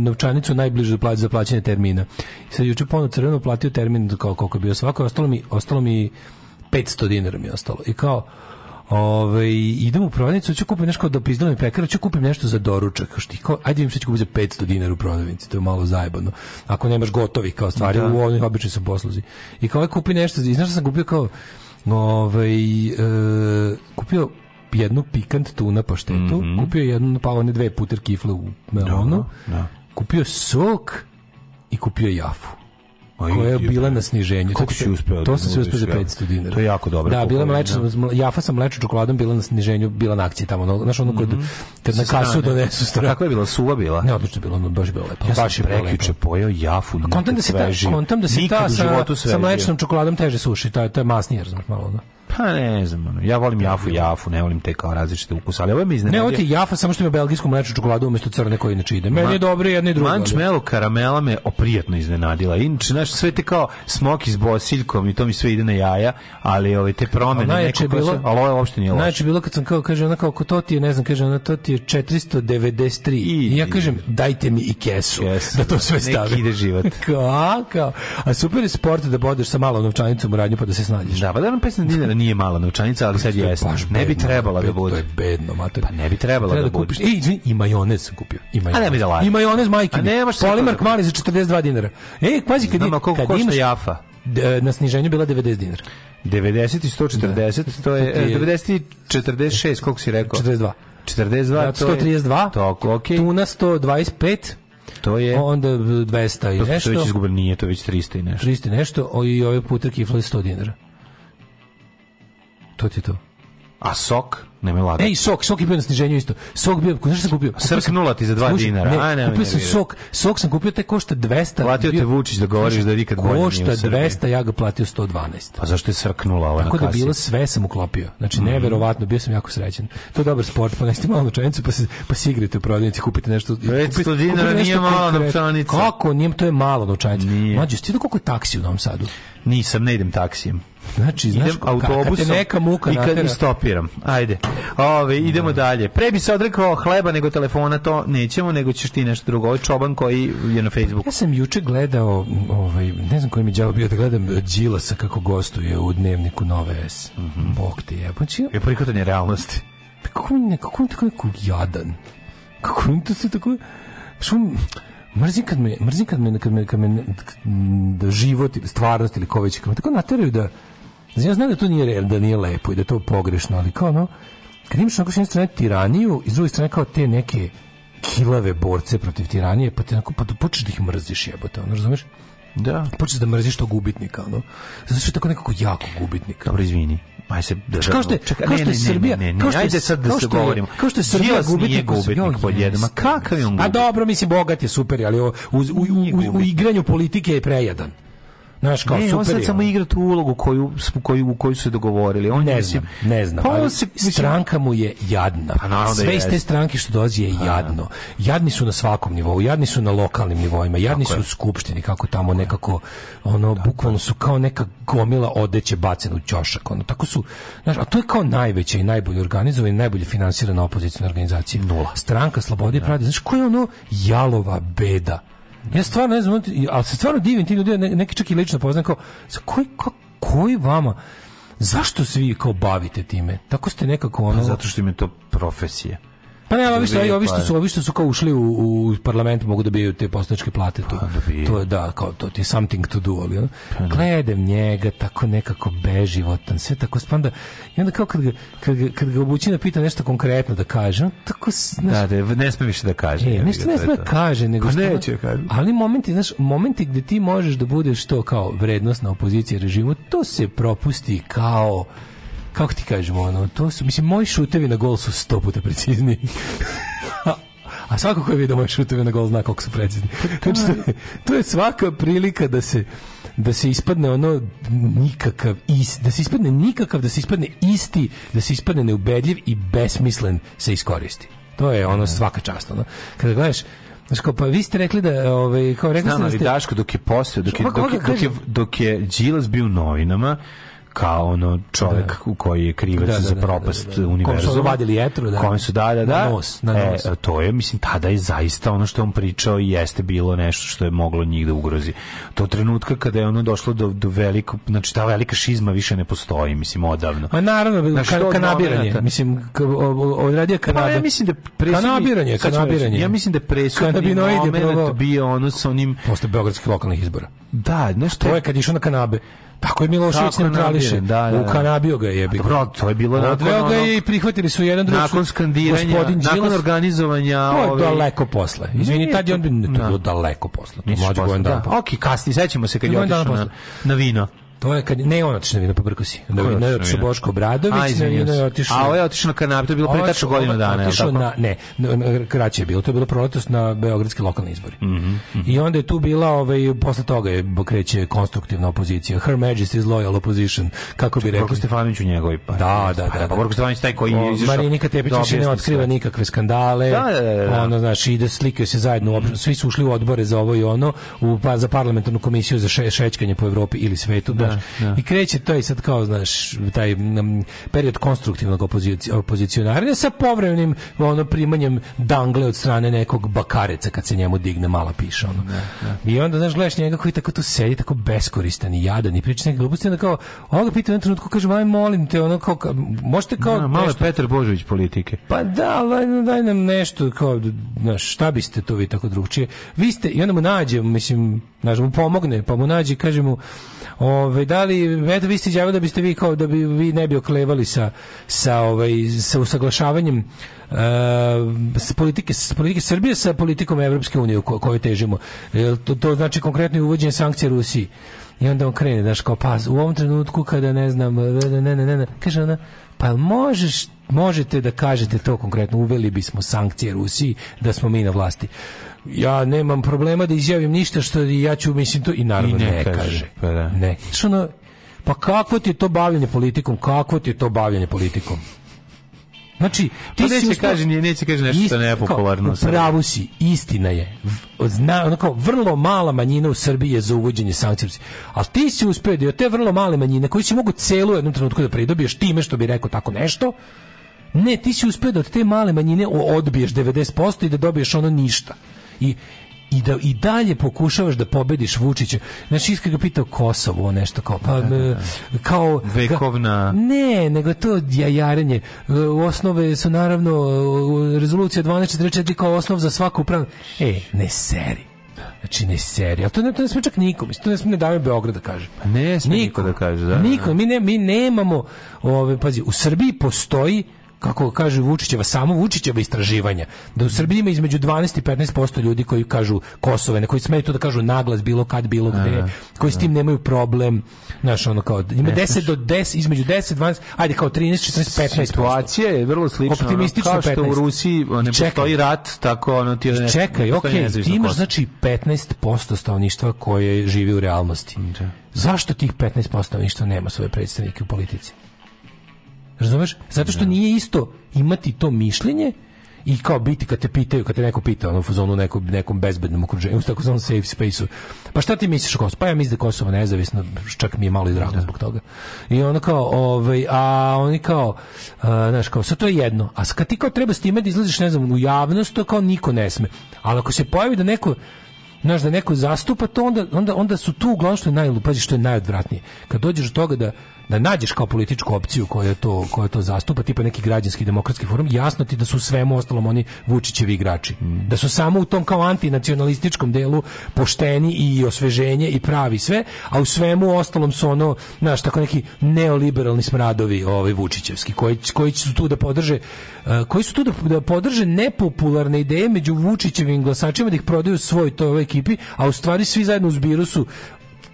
novčanicu najbliže plać, za plaćanje termina. I sad juče ponovno crveno platio termin kao koliko je bio svako, ostalo mi, ostalo mi 500 dinara mi je ostalo. I kao, Ove, ovaj, idem u prodavnicu, ću kupiti nešto da priznam pekara, ću kupim nešto za doručak. Što kao, ajde im što ću kupiti za 500 dinara u prodavnici, to je malo zajebano. Ako nemaš gotovi, kao stvari, da. u onih običnih su posluzi. I kao, aj ovaj, kupi nešto, i znaš što sam kupio kao, ovaj, e, kupio jednu pikant tuna paštetu, mm -hmm. kupio jednu, pa one dve puter kifle u melonu, da, da. kupio sok i kupio jafu koja je bila da. na sniženju. Kako si uspeo? Da to sam se uspeo za 500 dinara. To je jako dobro. Da, bila mlečna, jafa sam mlečnu čokoladom bila na sniženju, bila na akciji tamo, znaš ono kod mhm. kad na kasu donesu strane. Kakva je bila suva bila? Ne, odlično bilo, ono baš bilo lepo. Ja baš je prekiče pojeo jafu. Kontam da se ta, kontam da se ta sa, sa mlečnom čokoladom teže suši, to je masnije, razumeš malo, da. Pa ne znam, ono. ja volim jafu, jafu, ne volim te kao različite ukuse, ali ovo je mi iznenadio. Ne, ovo ti jafa, samo što ima belgijsku mlečnu čokoladu umjesto crne koje inače ide. Meni je dobro jedno i drugo. Mančmelo karamela me oprijatno iznenadila. Inče, znači, znaš, sve te kao smoki s bosiljkom i to mi sve ide na jaja, ali ove ovaj, te promene, ono neko bilo, se, ali ovo je uopšte nije loše. Znači, bilo kad sam kao, kaže, ona kao, ko to ti je, ne znam, kaže, ona to ti je 493. I, I ja kažem, dajte mi i kesu, kesu da to sve stavim. Nek ide život. kao, kao. A super je sport da bodeš sa malom novčanicom u radnju pa da se snađeš. Da, pa da nam 500 dinara nije mala novčanica, ali sad jeste. Ne bi trebala da bude. To je bedno, mater. Pa ne bi trebala da, da kupiš. E, izvin, i majonez sam kupio. I majonez. A nemoj da lažem. I majonez majke. A nemaš polimark mali za 42 dinara. Ej, pazi kad, Znamo, koliko košta imaš jafa. E, na sniženju bila 90 dinara. 90 i 140, da. to je 90 e, i 46, koliko si rekao? 42. 42, znači, to je... 132. Toko, okay. Tuna 125. To je onda 200 i to, nešto. To već izgubili nije, to već 300 i nešto. 300 i nešto, o, i ove puta kifle 100 dinara. To ti je to. A sok? Ne me Ej, sok, sok je bio na sniženju isto. Sok bio, znaš šta sam kupio? Srknula ti za 2 dinara. Ne, Aj, ne, kupio sam ne sok, sok sam kupio, te košta 200. Platio bio, te Vučić da govoriš znaš, da nikad bolje nije Košta 200, ja ga platio 112. Pa zašto je srknula ova Tako na kasi? da bilo sve sam uklopio. Znači, mm. neverovatno, bio sam jako srećen. To je dobar sport, pa ponesite malo novčanicu, pa se, pa se igrate u prodavnici, kupite nešto. 500 dinara nije malo novčanica. Kako? Nije, to je malo novčanica. Mlađe, ti koliko je taksi u Novom Sadu? Nisam, ne idem taksijem. Znači, idem znaš, autobusom te neka muka i kad stopiram. Ajde. Ove, idemo mm. dalje. Pre bi se odrekao hleba nego telefona, to nećemo, nego ćeš ti nešto drugo. Ovo čoban koji je na Facebooku. Ja sam juče gledao, ovaj, ne znam koji mi đavo bio da gledam Đilasa kako gostuje u dnevniku Nove S. Mm -hmm. Bog ti jeboći. Je prihvatanje realnosti. Kako on je tako jadan? Kako on to se tako... Što Mrzim kad me, mrzim kad me, kad me, kad me da život, stvarnost ili ko već, kad me tako nateraju da, da ja znam da to nije, da nije lepo i da je to pogrešno, ali kao ono, kad imaš onako s strane tiraniju i s druge strane kao te neke kilave borce protiv tiranije, pa te onako, pa počeš da ih mrziš jebote, ono, razumeš? Da. Počeš da mrziš tog gubitnika, ono. Zato što je tako nekako jako gubitnik. Dobro, izvini. Pa Aj se Kao što je, čekaj, kao što je Srbija, ne, ne, ne, kao što je, ajde sad da se govorimo. Kao što je Srbija gubitnik, gubitnik pod jednom. Kakav je on? A dobro, mislim bogat je super, ali u, u, u, u igranju politike je prejedan. Znaš, kao, ne, super on sad je samo igra tu ulogu koju, koju, koju su dogovorili. On ne mislim, znam, ne znam. Pa on se, stranka mu je jadna. Pa da Sve iz te stranke što dolazi je pa jadno. Jadni su na svakom nivou, jadni su na lokalnim nivoima, jadni tako su u skupštini, kako tamo nekako, ono, da, bukvalno su kao neka gomila odeće bacena u ćošak. Ono, tako su, znaš, a to je kao najveća i najbolje organizovana i najbolje finansirana opozicijna organizacija. Nula. Stranka Slobode i Pravde. Znaš, koja je ono jalova beda Ja stvarno ne znam, ali se stvarno divim tim ljudima, neki čak i lično poznam kao, koji, kao, koji vama, zašto svi kao bavite time? Tako ste nekako ono... Pa zato što im je to profesija. Pa ne, ovi što, ovi što pa- su, ovi što su kao ušli u, u parlament mogu da dobiju te postačke plate To, Pa, da to je da, kao to ti something to do, ali. Pa, da. Gledam njega tako nekako beživotan, sve tako spanda. I onda kao kad ga, kad ga, kad ga obućina pita nešto konkretno da kaže, on tako znaš, da, da, ne sme više da kaže. E, nešto ne sme da kaže, nego pa, neće da kaže. Ali momenti, znaš, momenti gde ti možeš da budeš to kao vrednost na opoziciji režimu, to se propusti kao kako ti kažem, ono, to su, mislim, moji šutevi na gol su sto puta precizniji. A svako ko je vidio moje šutevi na gol zna koliko su precizni. Pa znači, to, to je svaka prilika da se da se ispadne ono nikakav is, da se ispadne nikakav, da se ispadne isti, da se ispadne neubedljiv i besmislen se iskoristi. To je ono da. svaka čast. Ono. Kada gledaš, Znaš, kao, pa vi ste rekli da, ovaj, kao rekli Znam, ste... Znam, da ali Daško, dok je postao, dok je, dok da je, dok je, dok je Đilas bio u novinama, kao ono čovjek da. koji je krivac da, da, za da, da, da, propast univerzuma. Kom su vadili etru, da. Kom su, da, da, da. Na nos, na e, nos. E, to je, mislim, tada je zaista ono što on pričao i jeste bilo nešto što je moglo njih da ugrozi. To trenutka kada je ono došlo do, do veliko, znači ta velika šizma više ne postoji, mislim, odavno. Ma naravno, znači, ka, kanabiranje. Mislim, ka, odradio kanada. Pa ja mislim da presudni... Kanabiranje, kanabiranje. Ja mislim da presudni moment probao... bio ono sa onim... Posle Beogradskih lokalnih izbora. Da, nešto... To je kad išao na kanabe. Tako je Milošević neutrališe. Da, da, da. Ukanabio ga je. Jebi. Dobro, to je bilo nakon Odveo ga je i prihvatili su jedan drugi. Nakon skandiranja, nakon organizovanja... To je daleko posle. Izvini, tad je on... To je da. bilo daleko posle. To mlađe gojen dan. Ok, kasni, sećemo se kad je otišao na, na vino. To je kad ne on otišao vino, pobrko si. Na vino je otišao Boško Obradović, na vino je otišao... A ovo je otišao na ovaj Kanapu, to je bilo pre tačno ovaj godinu dana, je li Na, ne, kraće je bilo, to je bilo proletos na beogradski lokalni izbori. Mm -hmm, I onda je tu bila, ovaj, posle toga je kreće konstruktivna opozicija. Her Majesty's loyal opposition, kako bi rekao Stefanović u njegovoj pa. Da, da, da. Pa da. Borko Stefanović taj koji je izašao... Marinika Tepić više ne otkriva nikakve skandale. Da da, da, da, da. Ono, znaš, ide, slikaju se zajedno, mm -hmm. svi su ušli u odbore za ovo i ono, u, pa, za parlamentarnu komisiju za šećkanje po Evropi ili svetu, da znaš. Da, da. I kreće to i sad kao, znaš, taj um, period konstruktivnog opozici, opozicionaranja sa povremenim ono primanjem dangle od strane nekog bakareca kad se njemu digne mala piša. Ono. Da, I onda, znaš, gledaš njega koji tako tu sedi, tako beskoristan i jadan i priča neke gluposti, onda kao, ovo ga pita na trenutku, kaže, aj molim te, ono kao, možete kao... Da, malo nešto... Petar Božović politike. Pa da, daj, daj nam nešto, kao, znaš, šta biste to vi tako drugčije? Vi ste, i onda mu nađe, mislim, znaš, mu pomogne, pa mu nađe, kaže mu, ove, ovaj da li eto vi ste da biste vi kao da bi vi ne bi oklevali sa sa ovaj sa usaglašavanjem Uh, eh, sa politike, sa politike Srbije sa politikom Evropske unije u kojoj težimo. Jel to, to znači konkretno uvođenje sankcija Rusiji. I onda on krene, daš kao pas. U ovom trenutku kada ne znam, ne, ne, ne, ne, kaže ona, pa možeš, možete da kažete to konkretno, uveli bismo sankcije Rusiji da smo mi na vlasti ja nemam problema da izjavim ništa što ja ću mislim to i naravno I ne, ne, kaže. kaže. Pa da. Ne. Ono, pa kakvo ti je to bavljenje politikom? Kakvo ti je to bavljenje politikom? Znači, pa ti pa neće si uspo... kaže, neće kaže nešto isti, nepopularno. Pravu si, istina je. Zna, ono vrlo mala manjina u Srbiji je za uvođenje sankcija. Ali ti si uspio da te vrlo male manjine koji si mogu celu jednu trenutku da pridobiješ time što bi rekao tako nešto, ne, ti si uspio da od te male manjine odbiješ 90% i da dobiješ ono ništa i i da i dalje pokušavaš da pobediš Vučića. Znači iskri pitao Kosovo nešto kao pa da, da, da. kao vekovna Ne, nego to jajarenje. E, osnove su naravno rezolucija 1244 kao osnov za svaku pravnu. E, ne seri. Znači ne serija, to ne, to ne sme čak nikom, to ne sme dame Beograd da kaže. Ne sme niko da kaže, da. Niko, mi, ne, mi nemamo, ove, pazi, u Srbiji postoji kako kaže Vučićeva, samo Vučićeva istraživanja, da u Srbiji ima između 12 i 15% ljudi koji kažu Kosove, na koji smeju to da kažu naglas bilo kad, bilo da, gde, da. koji s tim nemaju problem, znaš, ono kao, ima 10 do 10, između 10, 12, ajde kao 13, 14, 15%. Situacija je vrlo slična, Optimistično kao što 15. u Rusiji ne Čekaj. postoji rat, tako ono ti ne, Čekaj, okej, okay, ti imaš znači 15% stanovništva koje živi u realnosti. Da. Zašto tih 15% stanovništva nema svoje predstavnike u politici? Razumeš? Zato što da. nije isto imati to mišljenje i kao biti kad te pitaju, kad te neko pita ono, u zonu nekom, nekom bezbednom okruženju, u takozvanom safe space-u. Pa šta ti misliš o Kosovo? Pa ja mislim da je Kosovo nezavisno, čak mi je malo i drago da. zbog toga. I ono kao, ovaj, a oni kao, a, znaš, kao, sad to je jedno. A kad ti kao treba s time da izlaziš, ne znam, u javnost, to kao niko ne sme. Ali ako se pojavi da neko, znaš, da neko zastupa to, onda, onda, onda su tu uglavnom što je najlupazi, što je najodvratnije. Kad dođeš do toga da da nađeš kao političku opciju koja to, koja to zastupa, tipa neki građanski demokratski forum, jasno ti da su svemu ostalom oni Vučićevi igrači. Mm. Da su samo u tom kao antinacionalističkom delu pošteni i osveženje i pravi sve, a u svemu ostalom su ono, znaš, tako neki neoliberalni smradovi ovaj, Vučićevski, koji, koji su tu da podrže e, koji su tu da, da podrže nepopularne ideje među Vučićevim glasačima da ih prodaju svoj toj ekipi, a u stvari svi zajedno u zbiru su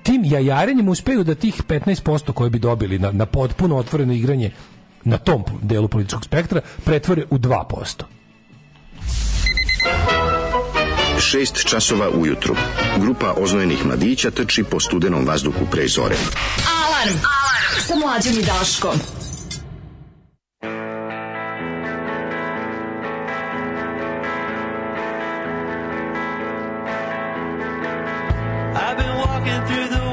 tim jajarenjem uspeju da tih 15% koje bi dobili na, na potpuno otvoreno igranje na tom delu političkog spektra pretvore u 2%. 6 časova ujutru. Grupa oznojenih mladića trči po studenom vazduhu pre zore. Alarm! Alarm! Sa mlađom i Daškom. through the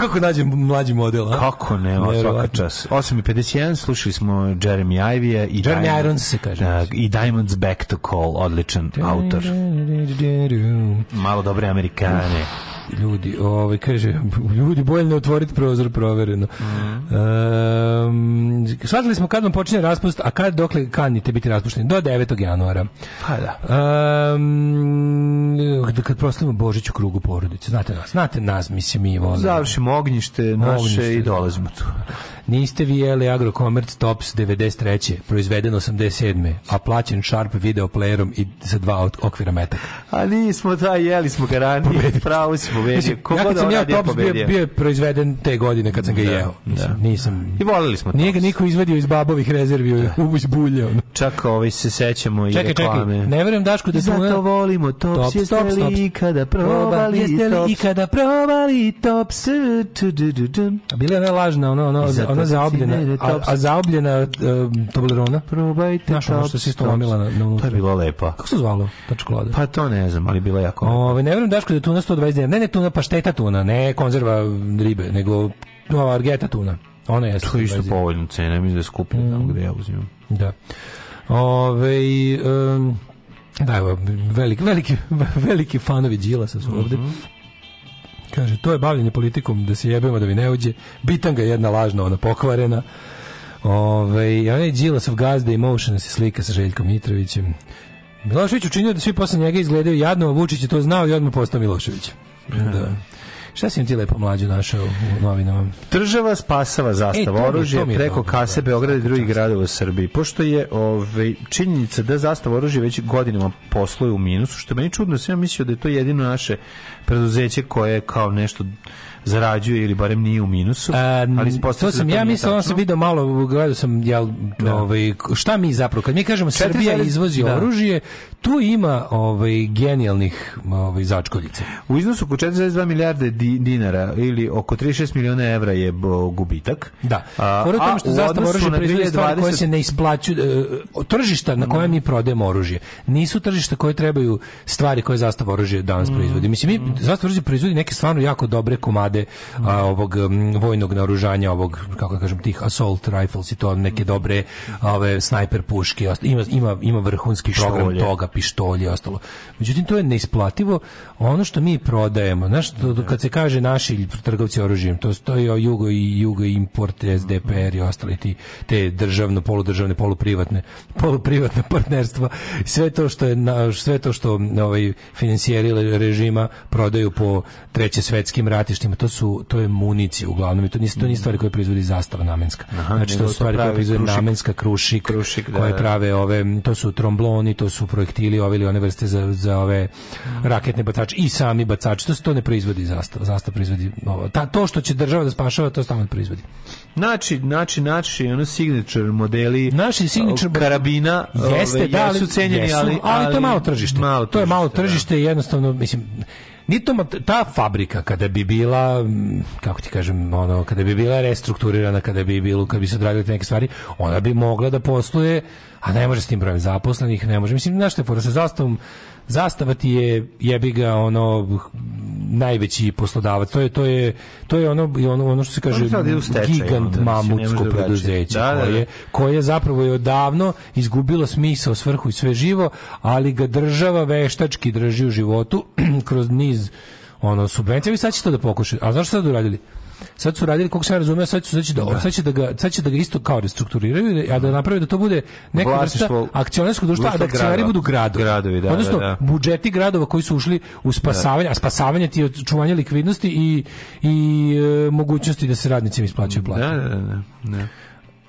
kako nađem mlađi model, a? Kako ne, o, svaka čas. 8.51, slušali smo Jeremy Ivy i Jeremy Diamond, Irons se kaže. Da, I Diamonds Back to Call, odličan autor. Malo dobre Amerikane. Ljudi, ovaj kaže, ljudi bolje ne otvoriti prozor provereno. Mm. Um, shvatili smo kad vam počinje raspust, a kad dokle kanite biti raspušteni? Do 9. januara. Pa da. Um, da kad proslavimo Božić u krugu porodice. Znate nas, znate nas, mislim mi volimo. Završimo ognjište naše ognjište, i dolazimo tu. Niste vi jeli Agrokomerc Tops 93. proizveden 87. a plaćen Sharp video playerom i za dva okvira metaka. A nismo da, jeli smo ga ranije. Pravo si pobedio. ja kad sam da ja Tops bio, bio proizveden te godine kad sam ga da, jeo. Nisam, da. nisam, I volili smo Nije ga niko izvadio iz babovih rezervi da. u izbulje. Čak ovaj se sećamo i čekaj, reklame. Čekaj, ne verujem Daško da smo... Zato ne... volimo Tops, tops jeste tops, li tops. ikada probali Jeste li ikada probali Tops? Bila je ona lažna, ono, ono, ono ona zaobljena, da a, a zaobljena um, e, Toblerona? Probajte Znaš ono što si stomila na, na unutra. To je bila lepa. Kako se zvalo ta čokolada? Pa to ne znam, ali bila jako Ove, ne vjerujem Daško da je tuna 120 Ne, ne tuna pa pašteta tuna, ne konzerva ribe, nego ova argeta tuna. Ona je to je isto povoljna cena, mislim da je skuplja mm. tamo gde ja uzimam. Da. Ove, um, da, evo, veliki, veliki, veliki fanovi Đilasa su mm -hmm. ovde. Mhm. Kaže, to je bavljenje politikom, da se jebemo da vi ne uđe. Bitan ga jedna lažna, ona pokvarena. Ove, a je Đilasov gazda i Motion se slika sa Željkom Mitrovićem. Milošević učinio da svi posle njega izgledaju jadno, a Vučić je to znao i odmah postao Milošević. Da. da. Šta si im ti lepo mlađu našao u novinama? Država spasava zastava e, oružja preko kase da, Beograda i drugih gradova u Srbiji. Pošto je ovaj, činjenica da zastava oružje već godinama posluje u minusu, što je meni čudno, sam ja mislio da je to jedino naše preduzeće koje je kao nešto zarađuje ili barem nije u minusu. A, e, ali to sam da to ja mislio, ono sam video malo, gledao sam jel, da. ovaj, šta mi zapravo, kad mi kažemo Četiri Srbija sad... izvozi da. oružje, tu ima ovaj, genijalnih ovaj, začkoljice. U iznosu oko 4,2 milijarde dinara ili oko 36 miliona evra je gubitak. Da. A, Fora tome što zastav oružje proizvode 2020... koje se ne isplaćuju, uh, tržišta na koje mm. mi prodajemo oružje, nisu tržišta koje trebaju stvari koje zastav oružje danas mm. proizvodi. Mislim, mi, mhm. zastav oružje proizvodi neke stvarno jako dobre komade brigade a, ovog vojnog naoružanja ovog kako da kažem tih assault rifles i to neke dobre ove snajper puške ima ima ima vrhunski pištolje. program toga pištolje i ostalo međutim to je neisplativo ono što mi prodajemo znaš to, kad se kaže naši trgovci oružjem to stoji o jugo i jugo import SDPR i ostali ti te državno poludržavne poluprivatne poluprivatna partnerstva sve to što je na, sve to što ovaj finansijeri režima prodaju po treće svetskim ratištima to su to je municija uglavnom i to nisu to ni mhm. stvari koje proizvodi zastava namenska. Aha, znači to su stvari koje proizvodi namenska krušik, krušik da, koje da. prave ove to su trombloni, to su projektili ove ili one vrste za, za ove mhm. raketne bacače i sami bacači. To se to ne proizvodi zastava, zastava proizvodi ovo. Ta, to što će država da spašava to stalno proizvodi. Nači, znači, nači, ono signature modeli. Naši signature karabina jeste, ove, da, ali, jesu cenjeni, jesu, ali, ali, ali, to je malo tržište. Malo tržište to je malo tržište da. jednostavno mislim Nito to, ta fabrika kada bi bila kako ti kažem ono kada bi bila restrukturirana kada bi bilo kada bi se odradile neke stvari ona bi mogla da posluje a ne može s tim brojem zaposlenih ne može mislim znaš te sa zastavom Zastava ti je jebi ga ono najveći poslodavac. To je to je to je ono ono, ono što se kaže stečaj, gigant onda, mamutsko preduzeće da, da, da, koje koje zapravo je odavno izgubilo smisao, svrhu i sve živo, ali ga država veštački drži u životu kroz niz ono subvencija i sad će to da pokušaju. A zašto sad uradili? sad su radili kako se ja razumeo sad su sad će da, da. Sad će da ga sad će da ga isto kao restrukturiraju a da naprave da to bude neka vrsta akcionarskog društva a da akcionari budu gradovi, gradovi da, odnosno da, da. budžeti gradova koji su ušli u spasavanje a da. spasavanje ti od čuvanja likvidnosti i i e, mogućnosti da se radnicima isplaćaju plate da, da, da, da.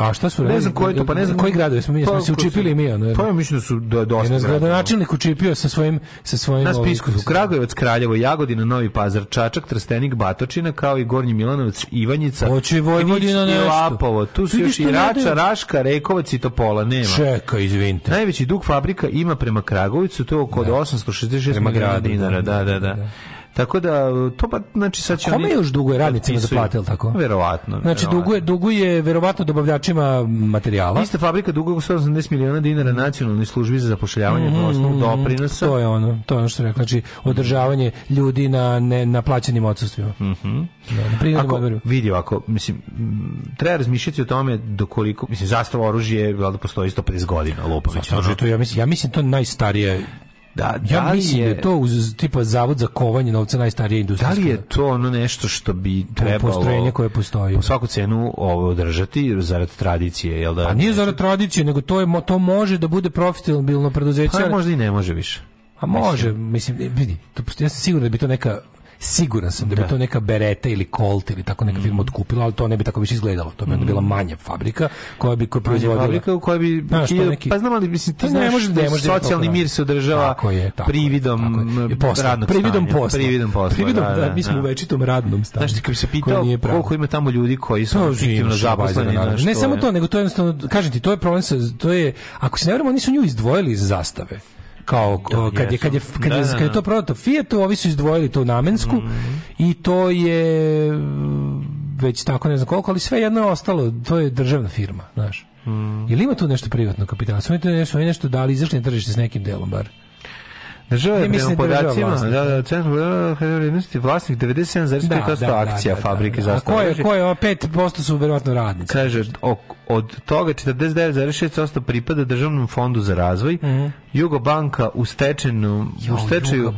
A šta su Ne znam koji to, pa ne znam koji gradovi smo mi, smo pa, se učipili mi ono. Pa ja mislim da su da dosta. Jedan gradonačelnik učipio sa svojim sa svojim Na spisku su Kragujevac, Kraljevo, Jagodina, Novi Pazar, Čačak, Trstenik, Batočina, kao i Gornji Milanovac, Ivanjica. Hoće i Vojvodina nešto. Lapovo, tu su još i Rača, Raška, Rekovac i Topola, nema. Čeka, izvinite. Najveći dug fabrika ima prema Kragujevcu, to je oko 866 da. miliona dinara, da, da. da. da, da Tako da to pa znači sad će kome oni još duguje radnicima zaplatio tako? Verovatno. Znači dugo je dugo je verovatno dobavljačima materijala. Ista fabrika duguje 180 miliona dinara nacionalnoj službi za zapošljavanje mm, -hmm, osnovu mhm. doprinosa. To je ono, to je ono što rekla, znači održavanje ljudi na ne na plaćenim odsustvima. Mhm. Mm -hmm. da, ako vidi ako mislim treba razmišljati o tome do koliko mislim zastava oružje je valjda postoji 150 godina Lopović. Znači, to ja mislim ja mislim to najstarije Da, ja da mislim je, da je to uz tipa zavod za kovanje novca najstarije industrije. Da li je to ono nešto što bi trebalo postrojenje koje postoji po svaku cenu ovo održati zarad tradicije, jel da? A nije zarad tradicije, nego to je to može da bude profitabilno preduzeće. Pa možda i ne može više. A može, mislim, vidi, to, ja sam siguran da bi to neka Siguran sam da bi da. to neka Beretta ili Colt ili tako neka firma mhm. otkupila, ali to ne bi tako više izgledalo. To bi onda mhm. bila manja fabrika koja bi koja proizvodila. Fabrika u kojoj bi znaš, neki, pa znam ali mislim ti pa znaš, ne može da socijalni mir se održava tako je, tako prividom tako je. Posla, radnog prividom stanja, posla. Prividom posla. Prividom, da, da, da mi smo da. u večitom radnom stanju. Znaš ti kad bi se pitao koliko ima tamo ljudi koji su pa to zaposleni, znaš, ne samo to, nego to je jednostavno kažem ti, to je problem sa to je ako se ne vremo, oni su nju izdvojili iz zastave kao da, kad, je, kad, je, kad, da, je, kad je da, da. to prodato Fiatu, ovi su izdvojili tu namensku mm -hmm. i to je već tako ne znam koliko, ali sve jedno je ostalo, to je državna firma, znaš. Mm. Jel ima tu nešto privatno kapitala? Su oni nešto, oni nešto dali izašli na tržište s nekim delom bar? Država je prema da podacima, da, da, centrum vrijednosti vlasnik 97,5% da, da, akcija da, da, fabrike da, da. da. A koje, koje, 5% su verovatno radnici. Kaže, ok, od toga 49,6% pripada državnom fondu za razvoj. Mm -hmm. Jugobanka u stečenu u stečaju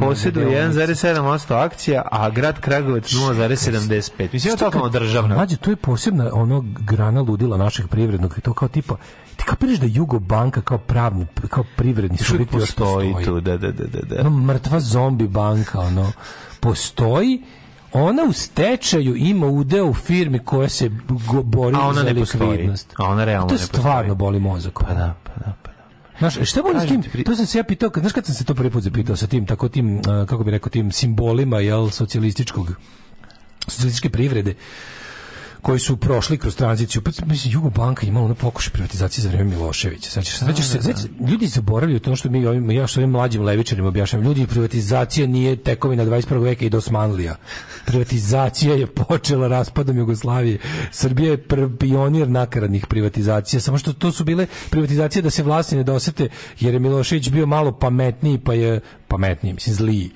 posjeduje 1,7% akcija, a grad Kragujevac 0,75. Mislim da je državna. Mlađe, to je posebna ono grana ludila naših privrednog, to kao tipa ti kapiraš da Jugobanka kao pravni kao privredni subjekt postoji, postoji tu, da da da da. da. No, mrtva zombi banka ono postoji Ona u stečaju ima udeo u firmi koja se bori za likvidnost. A ona realno ne postoji. To stvarno boli mozak. Pa da, pa da, pa da. Znaš, e, šta boli s kim? Pri... To sam se ja pitao, znaš kad sam se to prvi put zapitao sa tim, tako tim, kako bi rekao, tim simbolima, jel, socijalističkog, socijalističke privrede koji su prošli kroz tranziciju. Pa mislim Jugobanka imala ono pokušaj privatizacije za vreme Miloševića. Znači, znači, se, znači ljudi zaboravljaju to što mi ovim ja što ovim mlađim levičarima objašnjavam. Ljudi privatizacija nije tekovina 21. veka i do Osmanlija. Privatizacija je počela raspadom Jugoslavije. Srbija je pionir nakaradnih privatizacija, samo što to su bile privatizacije da se vlasti ne dosete, jer je Milošević bio malo pametniji, pa je pametniji, mislim zliji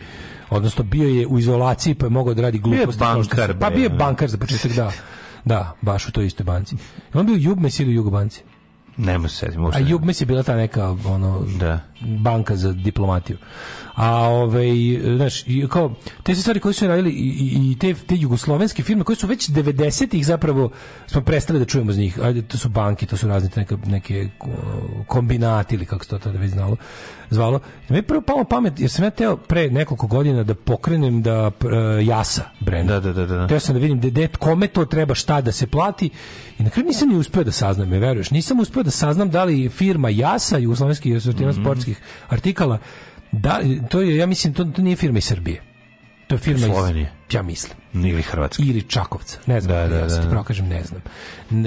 odnosno bio je u izolaciji pa je mogao da radi gluposti. Bio je bankar. Pa bio je bankar za početak, da. Da, baš u toj istoj banci. Je on bio Jugmes ili Jugobanci? Ne mogu se setiti. A Jugmes je bila ta neka ono, da. banka za diplomatiju. A ovaj znaš, kao te stvari koje su radili i, i te, te jugoslovenske firme koje su već 90-ih zapravo smo prestali da čujemo za njih. Ajde, to su banke, to su razne neke, neke kombinati ili kako se to tada već znalo zvalo. Da mi prvo palo pamet, jer sam ja teo pre nekoliko godina da pokrenem da uh, jasa brenda. Da, da, da, da, da. Teo sam da vidim de, de, kome to treba šta da se plati i na kraju nisam ni uspeo da saznam, je veruješ. Nisam uspeo da saznam da li firma jasa, jugoslovenski asortiman mm -hmm. sportskih artikala, Da, to je, ja mislim, to, to nije firma iz Srbije. To je firma Slovenije. iz... Ja mislim. Ili Hrvatske. Ili Čakovca. Ne znam, da, da, ja da, da. prokažem, ne znam.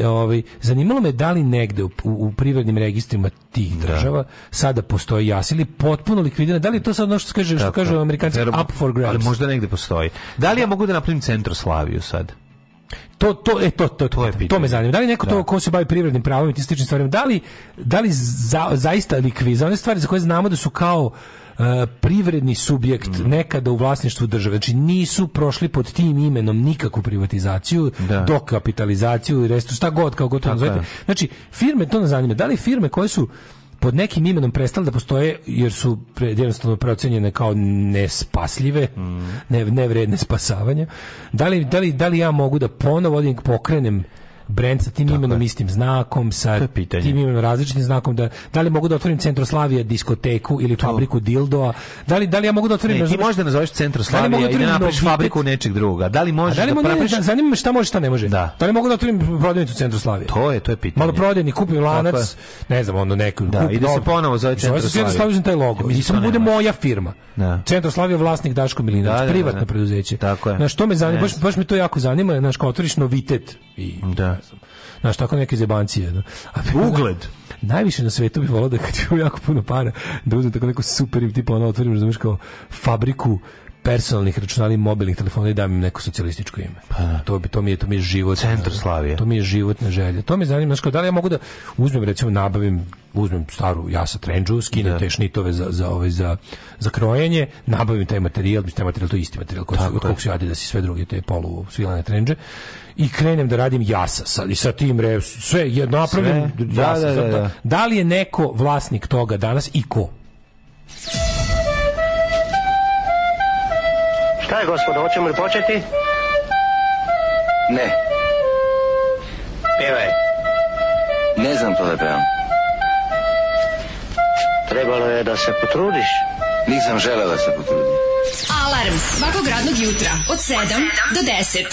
Ovaj, zanimalo me da li negde u, u privrednim registrima tih da. država da. sada postoji jas ili potpuno likvidirano. Da li je to sad ono što, kaže, što kažu amerikanci Zero, up for grabs? Ali možda negde postoji. Da li ja da. mogu da napravim Centroslaviju sad? To, to, e, to, to, to, je to, to me zanima. Da li neko da. to ko se bavi privrednim pravom i tim stvarima, da li, da li za, zaista likvi, za one stvari za koje znamo da su kao E, privredni subjekt mm. nekada u vlasništvu države. Znači nisu prošli pod tim imenom nikakvu privatizaciju, da. dokapitalizaciju i restu, šta god, kao god to Znači, firme, to nas zanima, da li firme koje su pod nekim imenom prestale da postoje jer su jednostavno procenjene kao nespasljive, mm. nevredne spasavanja. Da li, da, li, da li ja mogu da ponovo odim pokrenem brend sa tim imenom, je. istim znakom, sa tim imenom, različitim znakom. Da, da li mogu da otvorim Slavija diskoteku ili to. fabriku dildoa? Da li, da li ja mogu da otvorim... Ne, ti možeš da nazoveš da da Slavija da i da napraviš fabriku nečeg druga. Da li možeš da, li da, da praviš... Da, zanima me šta može šta ne može. Da. da li mogu da otvorim prodavnicu Slavija To je, to je pitanje. Malo prodajni, kupim lanac, ne znam, onda neku... Da, i da se ponovo zove Centroslavija. Zove se taj logo. I samo bude moja firma. Da. Slavija vlasnik Daško Milinović, privatno preduzeće. Tako je. Na što me zanima, baš, baš me to jako zanima, znači kao otvoriš novitet i da ne znam. Znaš, tako neke zebancije. No. Da. A Ugled! najviše na svetu bi volao da kad imam jako puno para, da uzmem tako neko super tipa ono otvorim, razumiješ, kao fabriku personalnih računala i mobilnih telefona i dam im neko socijalističko ime. Pa, da. to bi to mi je to mi je život. Centar Slavije. To mi je životna želja. To me zanima znači da li ja mogu da uzmem recimo nabavim uzmem staru jasa trendžu, skinem da. te šnitove za za ovaj, za za krojenje, nabavim taj materijal, mislim taj materijal to je isti materijal koji od kog se radi da se sve druge te polu svilane trendže i krenem da radim jasa sa, i sa tim re, sve je napravim sve? Da, da, da, da. da li je neko vlasnik toga danas i ko? Šta je gospodo, hoćemo li početi? Ne. Pevaj. Ne znam to da pevam. Trebalo je da se potrudiš. Nisam želeo da se potrudim. Alarm svakog radnog jutra od 7 do 10. Do 10.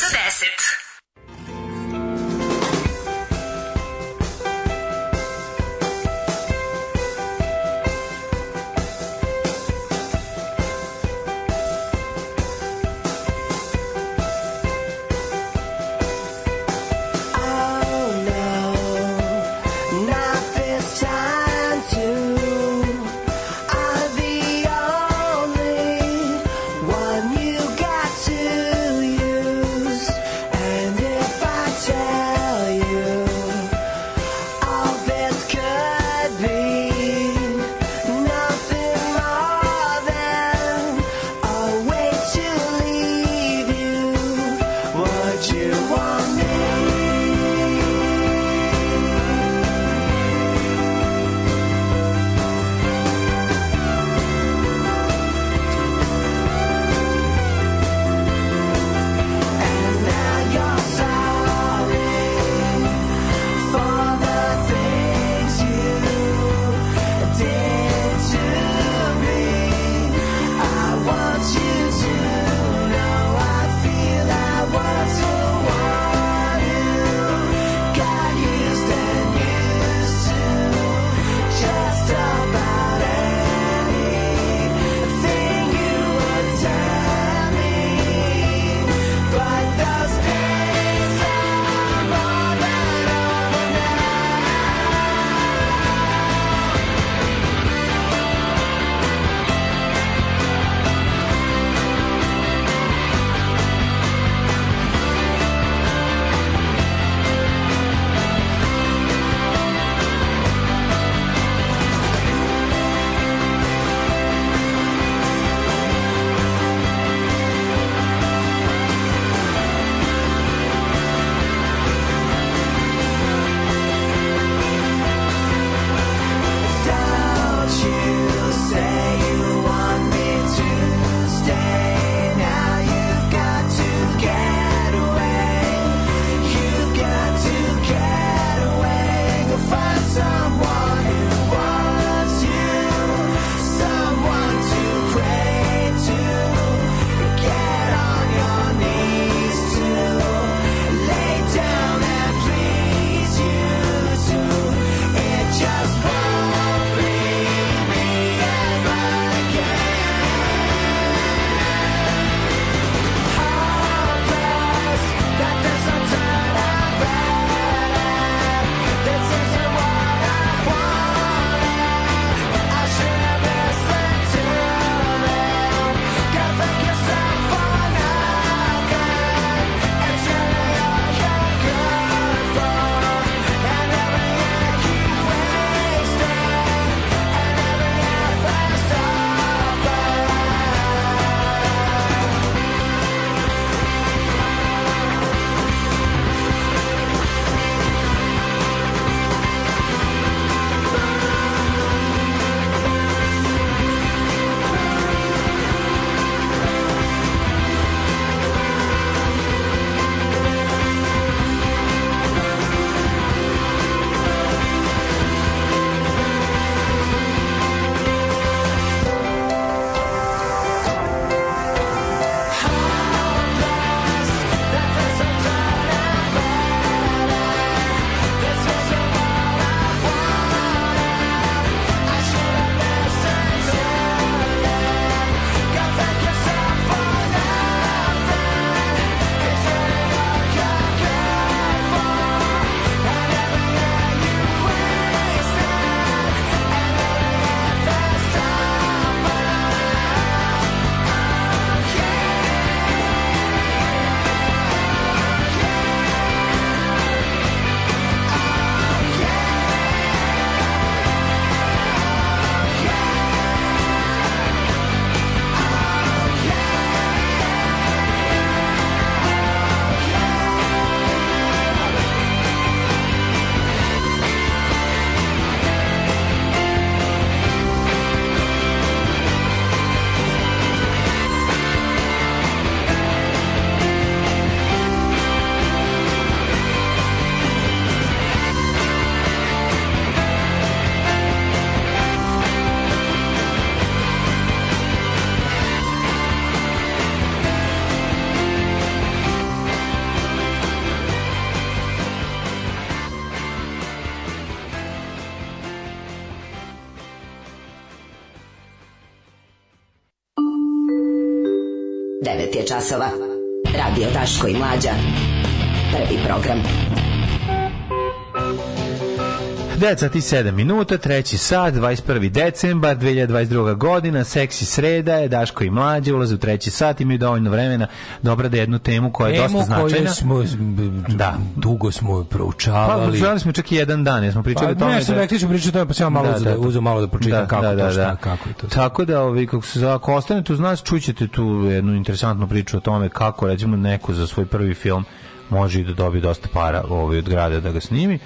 9 je časova. Radio Daško i Mlađa. Prvi program. Deca ti 7 minuta, treći sat, 21. decembar 2022. godina, seksi sreda je, Daško i mlađe ulaze u treći sat, imaju dovoljno vremena dobra da jednu temu koja je temu dosta značajna. Temu smo, da. dugo smo proučavali. Pa, proučavali smo čak i jedan dan, jesmo pričali o pa, tome. Ne, sam da- rekli pričali o tome, pa sam malo da, da, da. uzem malo da pročitam da, kako, da, da, to, šta, da. kako je to. Tako da, ovi, kako se, ako ostanete uz nas, čućete tu jednu interesantnu priču o tome kako, recimo, neko za svoj prvi film može i da dobije dosta para ovaj, od grada da ga snimi.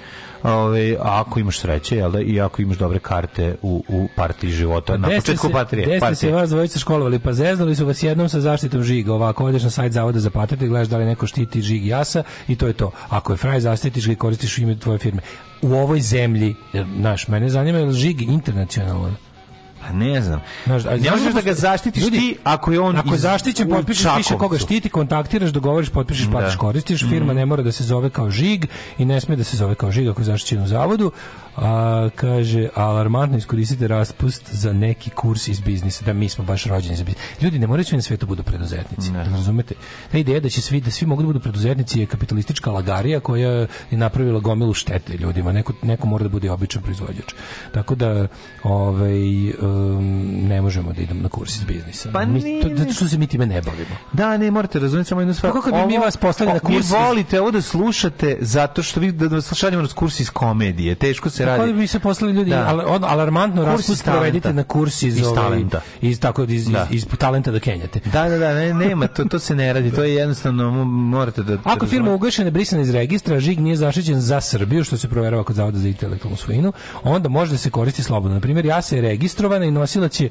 Ove, ovaj, a ako imaš sreće, jel da, i ako imaš dobre karte u, u partiji života, pa na početku se, patrije. Gde ste se vas dvojica školovali? Pa zeznali su vas jednom sa zaštitom žiga. Ovako, odeš na sajt Zavoda za patente, gledaš da li neko štiti žig jasa i to je to. Ako je fraj, zaštitiš ga i koristiš u ime tvoje firme. U ovoj zemlji, naš, mene zanima je li žig internacionalno? Pa ne znam. Znaš, ne možeš da ga zaštitiš ljudi, ti ako je on Ako je zaštićen, potpišeš piše koga štiti, kontaktiraš, dogovoriš, potpišeš, da. platiš, koristiš. Firma mm. ne mora da se zove kao žig i ne sme da se zove kao žig ako je zaštićen u zavodu. A, kaže, alarmantno iskoristite raspust za neki kurs iz biznisa, da mi smo baš rođeni za biznis. Ljudi, ne moraju svi na svetu da budu preduzetnici, ne. razumete? Ta ideja da će svi, da svi mogu da budu preduzetnici je kapitalistička lagarija koja je napravila gomilu štete ljudima. Neko, neko mora da bude običan proizvođač. Tako da, ovaj, um, ne možemo da idemo na kurs iz biznisa. Pa mi, to, zato što se mi time ne bavimo. Da, ne, morate razumjeti samo jednu stvar. Pa Kako bi mi vas poslali na kurs? Vi volite ovo da slušate zato što vi da vas da slušanje na kurs iz komedije. Teško se se radi. Koji bi se poslali ljudi, da. al, on, alarmantno raspust provedite na kurs iz, iz talenta. Iz, tako, iz, da. iz, iz talenta da kenjate. Da, da, da, ne, nema, to, to se ne radi, to je jednostavno, morate da-, da... Ako firma ugašena brisana iz registra, žig nije zaštićen za Srbiju, što se proverava kod Zavoda za intelektualnu svojinu, onda može da se koristi slobodno. Na primjer, ja se je registrovana i nosila će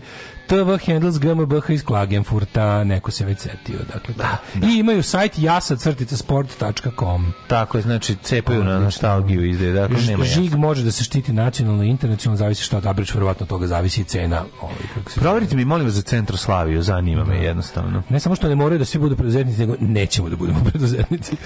TV Handles GmbH iz Klagenfurta, neko se već setio. Dakle, da, da. I imaju sajt jasacrtitasport.com. Tako je, znači cepaju na nostalgiju izde, dakle nema Žig jasno. može da se štiti nacionalno i internacionalno, zavisi šta odabriš, verovatno toga zavisi i cena. Ovaj, kako se Proverite mi, molim vas, za Centroslaviju, zanima me da. jednostavno. Ne samo što ne moraju da svi budu preduzetnici, nego nećemo da budemo preduzetnici.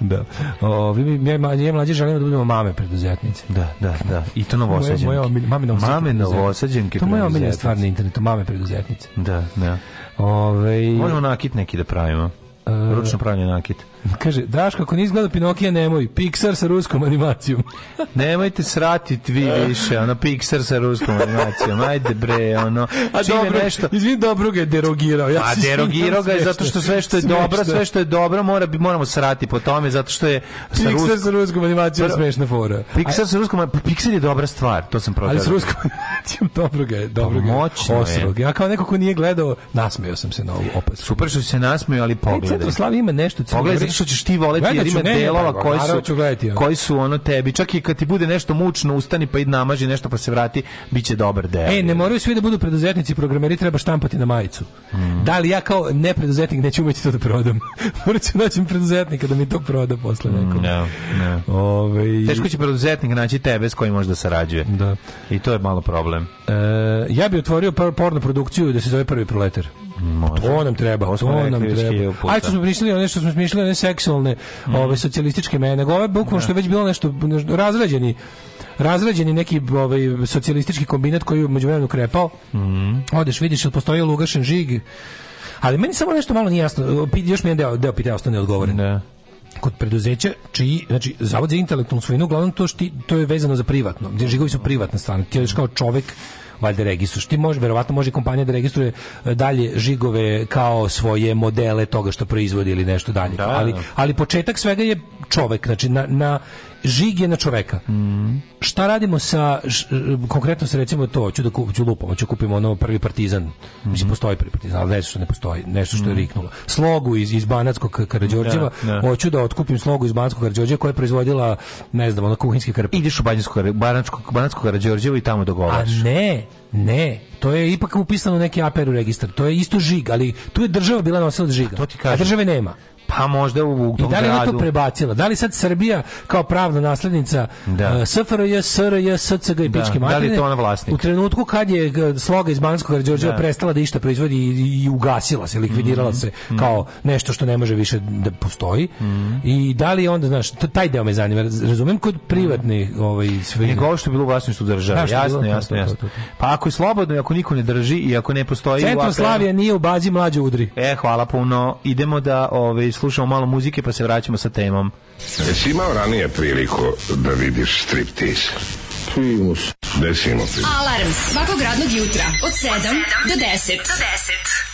da. O, vi, ja, ja mlađe želimo da budemo mame preduzetnice. Da, da, da. I to novosađenke. Moje, moje, mamine, mamine, mamine, to moja omiljena stvar na internetu, mame same preduzetnice. Da, da. Ove... Možemo nakit neki da pravimo. E, Ručno pravljen nakit. Kaže, Daš, kako ne izgleda Pinokija, nemoj. Pixar sa ruskom animacijom. Nemojte srati vi više, ono, Pixar sa ruskom animacijom. Ajde bre, ono. A dobro, nešto... izvini, dobro ga je derogirao. Ja A derogirao ga je zato što sve što je smešta. dobro, sve što je dobro, mora, moramo srati po tome, zato što je... Sa Pixar ruskom... sa ruskom animacijom Pr... smešna fora. Pixar A... sa ruskom, pa Pixar je dobra stvar, to sam protiv. Ali sa ruskom animacijom dobro ga je, dobro ga je. Osrog. Ja kao neko ko nije gledao, nasmejao sam se na ovu opasku. Super što se nasmejao, ali pogledaj. Centroslav ima nešto cijelo što ćeš ti voleti Gledat jer ima delova koji su gledati, ono. koji su ono tebi. Čak i kad ti bude nešto mučno, ustani pa id namaži nešto pa se vrati, biće dobar deo. Ej, ne moraju svi da budu preduzetnici, programeri treba štampati na majicu. Mm. Da li ja kao ne preduzetnik neću umeti to da prodam? Morat ću naći preduzetnika da mi to proda posle nekom. Mm, ne, no. Ove... Ovaj- Teško će preduzetnik naći tebe s kojim može da sarađuje. Da. I to je malo problem. E, ja bih otvorio porno produkciju da se zove prvi proletar. Može. To nam treba, ovo smo nam treba. Aj što smo prišli, one što smo smišljali, one seksualne, mm. ove socijalističke mene, nego ove bukvalno što je da. već bilo nešto, nešto razređeni, razrađeni neki ovaj socijalistički kombinat koji je međuvremenu krepao. Mm. Odeš, vidiš, postoji Lugašen žig. Ali meni samo nešto malo nije jasno. Još mi je deo, deo pitanja ostane odgovoren. Da kod preduzeća čiji znači zavod za intelektualnu svojinu uglavnom to što to je vezano za privatno gdje žigovi su privatna strana ti kao čovjek valjda registruješ. Ti može, verovatno može kompanija da registruje e, dalje žigove kao svoje modele toga što proizvodi ili nešto dalje. Da, ali, da. ali početak svega je čovek, znači na, na žig je na čoveka. Mm. Šta radimo sa, š, e, konkretno se recimo to, ću da ku, ću lupom, ću da kupimo ono prvi partizan, mm. mislim mhm. postoji prvi partizan, ali nešto što ne postoji, nešto što je mhm. riknulo. Slogu iz, iz Banatskog Karadžorđeva, da, da, hoću da otkupim slogu iz Banatskog Karadžorđeva koja je proizvodila, ne znam, ono kuhinjski karpe. Ideš u Banatsko, Banatsko, Banatsko Karadžorđevo i tamo dogovaraš. A ne, ne, to je ipak upisano u neki APR registar. To je isto žig, ali tu je država bila nosila žiga. A, to ti kažem. a države nema. Pa možda u, u I da li ona to prebacila? Da li sad Srbija kao pravna naslednica da. uh, SFRJ, SRJ, SCG i da. Pičke da li je to ona vlasnik? U trenutku kad je uh, sloga iz Banskog Rađorđeva da. prestala da išta proizvodi i, i ugasila se, likvidirala mm -hmm. se kao nešto što ne može više da postoji. Mm -hmm. I da li onda, znaš, taj deo me zanima. razumem kod privatnih mm -hmm. ovaj, sve... Nego što je bilo u vlasništvu države. jasno, jasno, jasno, jasno. Pa ako je slobodno i ako niko ne drži i ako ne postoji... Centrum Slavija nije u bazi mlađe udri. E, hvala puno. Idemo da ovaj, slušamo malo muzike pa se vraćamo sa temom. Jesi imao ranije priliku da vidiš striptease? Primus. Desimo. Alarm svakog radnog jutra od 7 do 10. Do 10.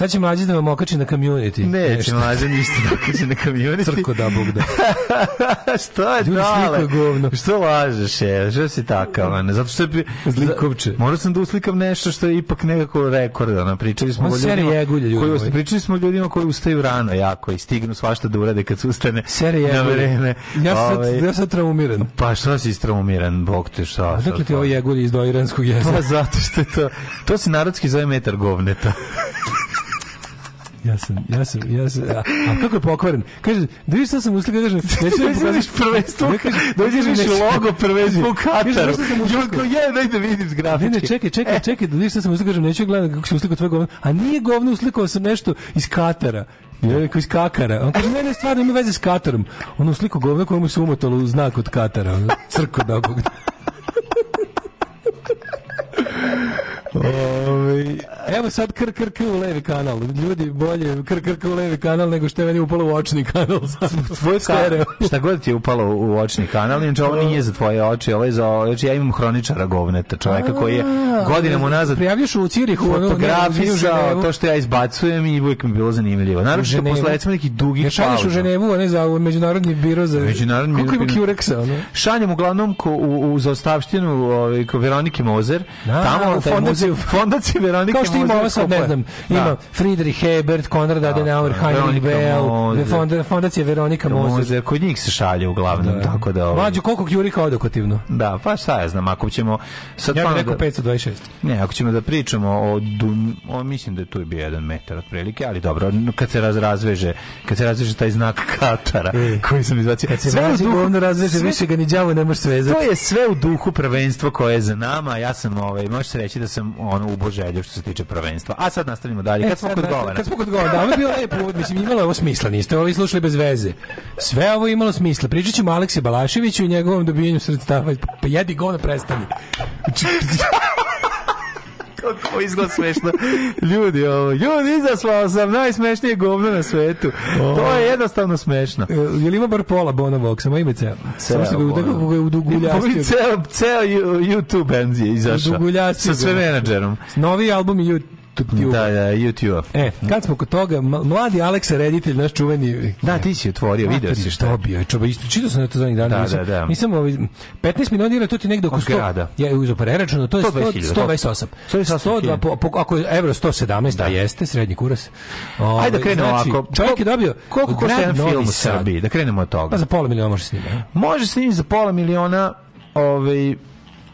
Sad će mlađe da vam okači na community. Neće mlađe ništa da okači na community. Crko da, Bog da. što je Ljudi, dale? govno. Što lažeš je? Što si takav? Zato što je... Zlikovče. Morao sam da uslikam nešto što je ipak nekako rekord, rekordano. Pričali smo o ljudima, jegulje, ljudi koji, ovaj. pričali smo ljudima koji ustaju rano jako i stignu svašta da urade kad se ustane Serija na vreme. Ja sam, ovaj, ja sam traumiran. Pa šta si traumiran, Bog te šta? Dakle ti ovo jegulje iz doiranskog jezera? Pa zato što je to... To se narodski zove metar govneta. sam, ja sam, ja sam, a, a kako je pokvaren? Kaže, da vidiš šta sam uslikao, kaže, neću mi pokazati prvenstvo, da vidiš logo prvenstvo u Kataru. Jurko, je, daj da vidim grafički. Ne, ne, čekaj, čekaj, e. čekaj, da vidiš šta sam uslikao, kažem, neću gledati kako se uslikao tvoje govno, a nije govno uslikao sam nešto iz Katara. Ja rekao iz Kakara. On kaže, ne, ne, stvarno ima veze s Katarom. Ono sliko govna kojemu se umotalo u znak od Katara. Crko da Ove, Evo sad kr, kr, kr u levi kanal. Ljudi, bolje kr, kr, kr u levi kanal nego što je meni upalo u očni kanal. Tvoj stereo. Šta god ti je upalo u očni kanal, inače ovo nije za tvoje oči, ovo je za oči. Znači ja imam hroničara govneta, čoveka koji je godinama unazad... prijavljuš u Cirihu, fotografisao to što ja izbacujem i uvijek mi bilo zanimljivo. Naravno, posle recimo nekih dugih pauza. Šalješ u Ženevu, ne za međunarodni biro za... Međunarodni biro. Koliko ima Kjureksa? Šaljem uglavnom ko, u, u zaostavštinu ovaj, Veronike Mozer. Da, tamo, u fondaciju. Fondaciju Veronike Mozer. Kao što ima ovo sad, ne znam, ima da. Friedrich Hebert, Konrad da, Adenauer, Heinrich Bell, fondacija Veronika Mozer. Da, kod njih se šalje uglavnom, tako da... Ovaj. Mađo, koliko Kjurika odokativno? Da, pa šta ja znam, ako ćemo... Sad ja bih rekao 526. Ne, ako ćemo da pričamo o, o mislim da je tu bi jedan metar otprilike, ali dobro, kad se razveže, kad se razveže taj znak Katara, e, koji sam izbacio. Kad se sve duhu, razveže, više ga ni đavo ne može svezati. To je sve u duhu prvenstva koje je za nama, ja sam, ovaj, može se reći da sam ono uboželio što se tiče prvenstvo. A sad nastavljamo dalje. E, Kad e, smo kod govana. Kad smo kod govana, da, ovo je bio lepo, mislim, imalo ovo smisla, niste ovi slušali bez veze. Sve ovo imalo smisla. Pričat ćemo Alekse Balaševiću i njegovom dobijanju sredstava. Pa jedi govna, prestani. Znači, Kako izgleda smešno. Ljudi, ovo, ljudi, izasvao sam najsmešnije govno na svetu. Oh. To je jednostavno smešno. E, je li ima bar pola Bonovog, samo ime ceo? Ceo Samo što je uduguljastio. Pa ceo, ceo YouTube band je izašao. Sa sve menadžerom. Novi album i YouTube YouTube. Da, da, YouTube. E, kad smo kod toga, mladi Aleksa reditelj, naš čuveni... Da, ti si otvorio, Mater, video si šta. Dobio, čoba, isto, čitao sam na da to zadnjih dana. Da, da, da. Nisam, ovaj, 15 miliona dinara, to ti negde oko 100... Grada. Ja uzeo preračuno, pa to je 100, 128. 102, po, po, ako je evro 117, da jeste, srednji kuras. O, ovaj, Ajde da krenemo znači, ovako. Čovjek je dobio... Koliko košta jedan film u Srbiji? Da krenemo od toga. Pa za pola miliona može snimati. Može snimiti za pola miliona ovaj, okay,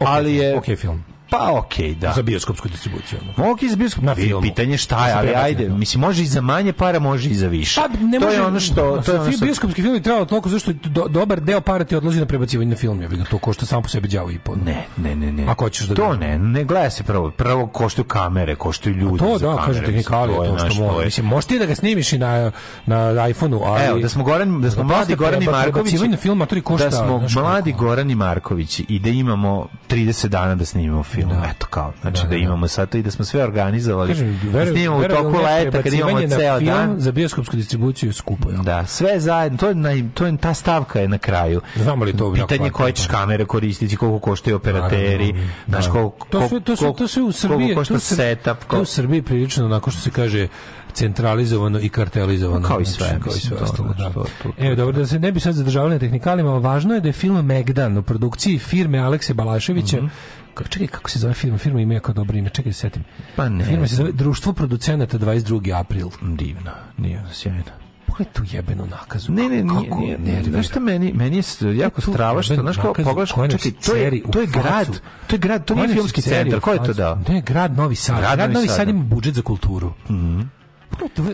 ali je... Okay, film Pa okej, okay, da. Za bioskopsku distribuciju. Mogu i za bioskop na Pitanje šta je, ali ajde, mislim može i za manje para, može i za više. Pa ne može, to Je ono što, to je ono što bioskopski film je trebalo toliko zašto do, dobar deo para ti odlazi na prebacivanje na film, ja bih to košta samo po sebi đavo i po. Ne, ne, ne, ne. Ako hoćeš da To ne, ne gleda se prvo, prvo koštaju kamere, koštaju pa ljudi. A to za da, kaže tehnikalije to, to što može. Mislim možeš ti da ga snimiš i na na iPhoneu, ali Evo, da smo Goran, da smo mladi Goran i Marković, film, košta. Da smo mladi Goran i Marković i da imamo 30 dana da snimimo film film. Da. Eto kao, znači da, da, da, da imamo sad to i da smo sve organizovali. Kažem, veru, da snimamo veru, u toku leta kad imamo ceo film dan. Za bioskopsku distribuciju je skupo. Ja. Da, sve zajedno, to je, na, to je ta stavka je na kraju. Znamo li to? Pitanje koje ćeš kamere koristiti, koliko koštaju operateri, znaš da. koliko, to sve, to sve, to sve u Srbiji, koliko košta setup. To u Srbiji prilično, onako što se kaže, centralizovano i kartelizovano. Kao i znači, sve, znači, kao i sve ostalo. Da. Evo, dobro, da se ne bi sad zadržavali na tehnikalima, važno je da je film Megdan u produkciji firme Alekse Balaševića, mm -hmm čekaj, kako se zove firma? Firma ima jako dobro ime, čekaj, da setim. Pa ne. Firma se zove Društvo producenata 22. april. Mm, divna, nije sjajna je tu jebenu nakazu? Ne, ne, ne, ne, ne, nije, Znaš šta meni, meni je jako je strašno, znaš kako pogledaš, čekaj, to je, to je grad, to je grad, to nije filmski centar, ko je to dao? Ne, grad Novi Sad, grad, grad Novi Sad ima budžet za kulturu. Mhm.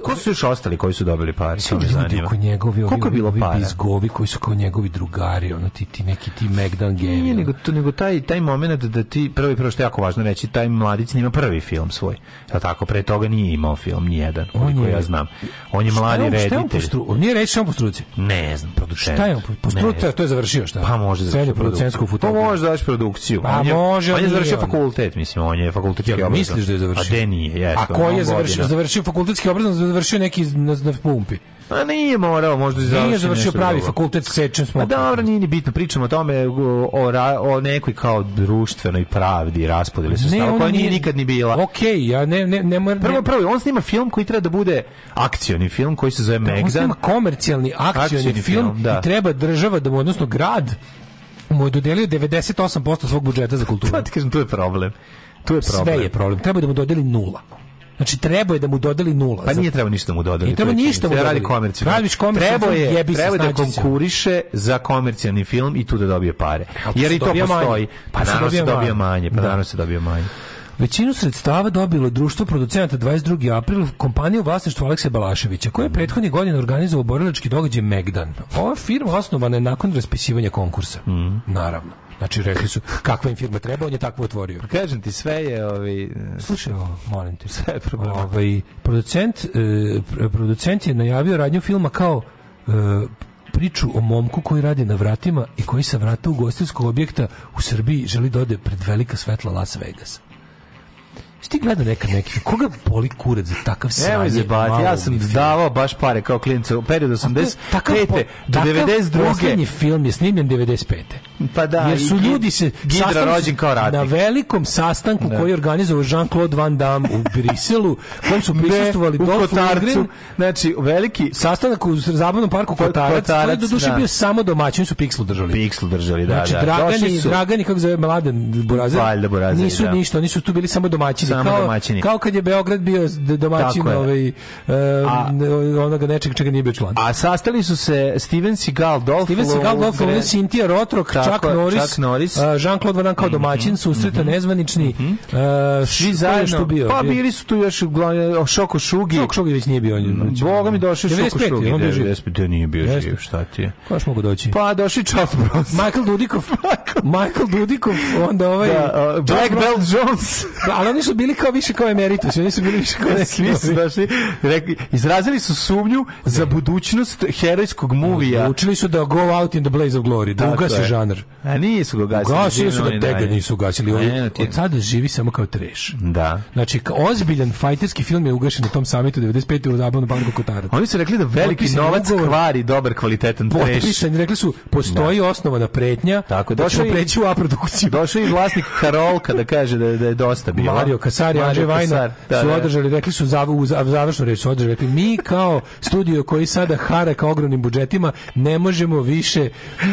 Ko su još ostali koji su dobili pare? Svi ljudi oko njegovi, ovi, ovi, ovi bizgovi koji su kao njegovi drugari, ono ti, ti neki ti Megdan Game. Nije, nego, to, nego taj, taj moment da ti, prvi, prvo što je jako važno reći, taj mladić nima prvi film svoj. Ja tako, pre toga nije imao film, nijedan, koliko ja znam. On je mladi reditelj. Šta je on po On nije reći samo po struci? Ne znam, producent. Šta je on po struci? To je završio šta? Pa može završio producentsku fotografiju. Pa može da završio produkciju. Pa on je, može. On je završio fakultet, mislim, on je fakultetski ja, Misliš da je završio? A de nije, A koji je završio, završio fakultetski bezobrazno završio neki na, na pumpi. Pa nije morao, možda i završio. Nije završio pravi drugo. fakultet, sečen smo. Pa dobro, nije ni bitno, pričamo o tome o, o, o nekoj kao društvenoj pravdi, raspodeli se stava, koja nije nikad ni bila. Okej, okay, ja ne ne ne moram. Prvo prvo, on snima film koji treba da bude akcioni film koji se zove da, Megdan. On snima komercijalni akcioni film, film da. i treba država da mu odnosno grad mu je dodelio 98% svog budžeta za kulturu. Pa ti kažem, to je problem. Tu je problem. Sve je problem. Treba da mu dodeli nula. Znači treba je da mu dodeli nula. Pa nije treba ništa da mu dodeli. Nije treba ništa da mu dodeli. komercijalno. Radiš komercijalno. Treba je, treba da konkuriše za komercijalni film i tu da dobije pare. Jer i to postoji. Pa, pa naravno se dobija manje, pa da. naravno se dobija manje. Većinu sredstava dobilo društvo producenata 22. april kompanija u vlasništvu Alekse Balaševića, koja je mhm. prethodni godine organizovao borilački događaj Megdan. Ova firma osnovana je nakon raspisivanja konkursa. Mm. Naravno. Znači, rekli su, kakva im firma treba, on je takvo otvorio. Pa kažem ti, sve je... ovi... Ovaj, Slušaj, ovo, molim te. Sve je problem. Ovaj, producent, eh, producent je najavio radnju filma kao eh, priču o momku koji radi na vratima i koji sa vrata ugostinskog objekta u Srbiji želi da ode pred velika svetla Las Vegas. Vegasa. Sti gledao nekad neki, koga boli kurac za takav sranje? Evo zebati, ja sam davao baš pare kao klinicu u periodu 85. do 92. Takav posljednji film je snimljen 95. Pa da, jer su ljudi se sastali rođen kao ratnik. Na velikom sastanku da. koji je organizovao Jean-Claude Van Damme u Briselu, kojem su prisustvovali ne, u znači veliki sastanak u zabavnom parku Kotarac, Kotarac koji je do da. bio samo domaćin su Pixel držali. Pixel držali, da, znači, da. Dragani, su... Dragani kako zove Mladen Burazer, Valjda Burazer, nisu da. ništa, oni su tu bili samo domaćini. Samo kao, domaćini. Kao kad je Beograd bio domaćin ovaj, uh, onoga nečega čega nije bio član. A sastali su se Steven Seagal, Dolph Steven Seagal, Dolph Lundgren, Cynthia Rotrock, Chuck Norris, Chuck Norris. Uh, Jean-Claude Van Damme kao mhm. domaćin, susreta mhm. nezvanični. Uh, Svi zajedno. Bio? Pa bili su tu još uglavnom Šoko Šugi. Šoko Šugi već nije bio. Znači, Boga mi došao Šoko Šugi. 95. On da nije bio živ, šta ti je? Ko još mogu doći? Pa došli Chuck Bros. Michael Dudikov. Michael Dudikov, onda ovaj... Da, uh, Black Belt Jones. da, ali oni su bili kao više kao emeritus, oni su bili više kao neki. Svi su došli, rekli, izrazili su sumnju za da. budućnost herojskog muvija. Učili su da go out in the blaze of glory, da, da ugasi žanr. Twitter. A nisu ga gasili. Gasili su ga, tega da, da. nisu gasili. Ne, od sada živi samo kao treš. Da. Znači, ozbiljan fajterski film je ugašen na tom samitu 95. u zabavnu banku Kotara. Oni su rekli da veliki Potpisan novac ugovor, kvari dobar kvalitetan treš. Potpisan, rekli su, postoji da. osnovana pretnja Tako, da ćemo preći u aprodukciju. Došao i vlasnik Karolka da kaže da, da je dosta bilo. Mario Kasari, Andrzej Vajna da, su održali, rekli su, zav, u završnu reč su održali, rekli, mi kao studio koji sada hara ka ogromnim budžetima, ne možemo više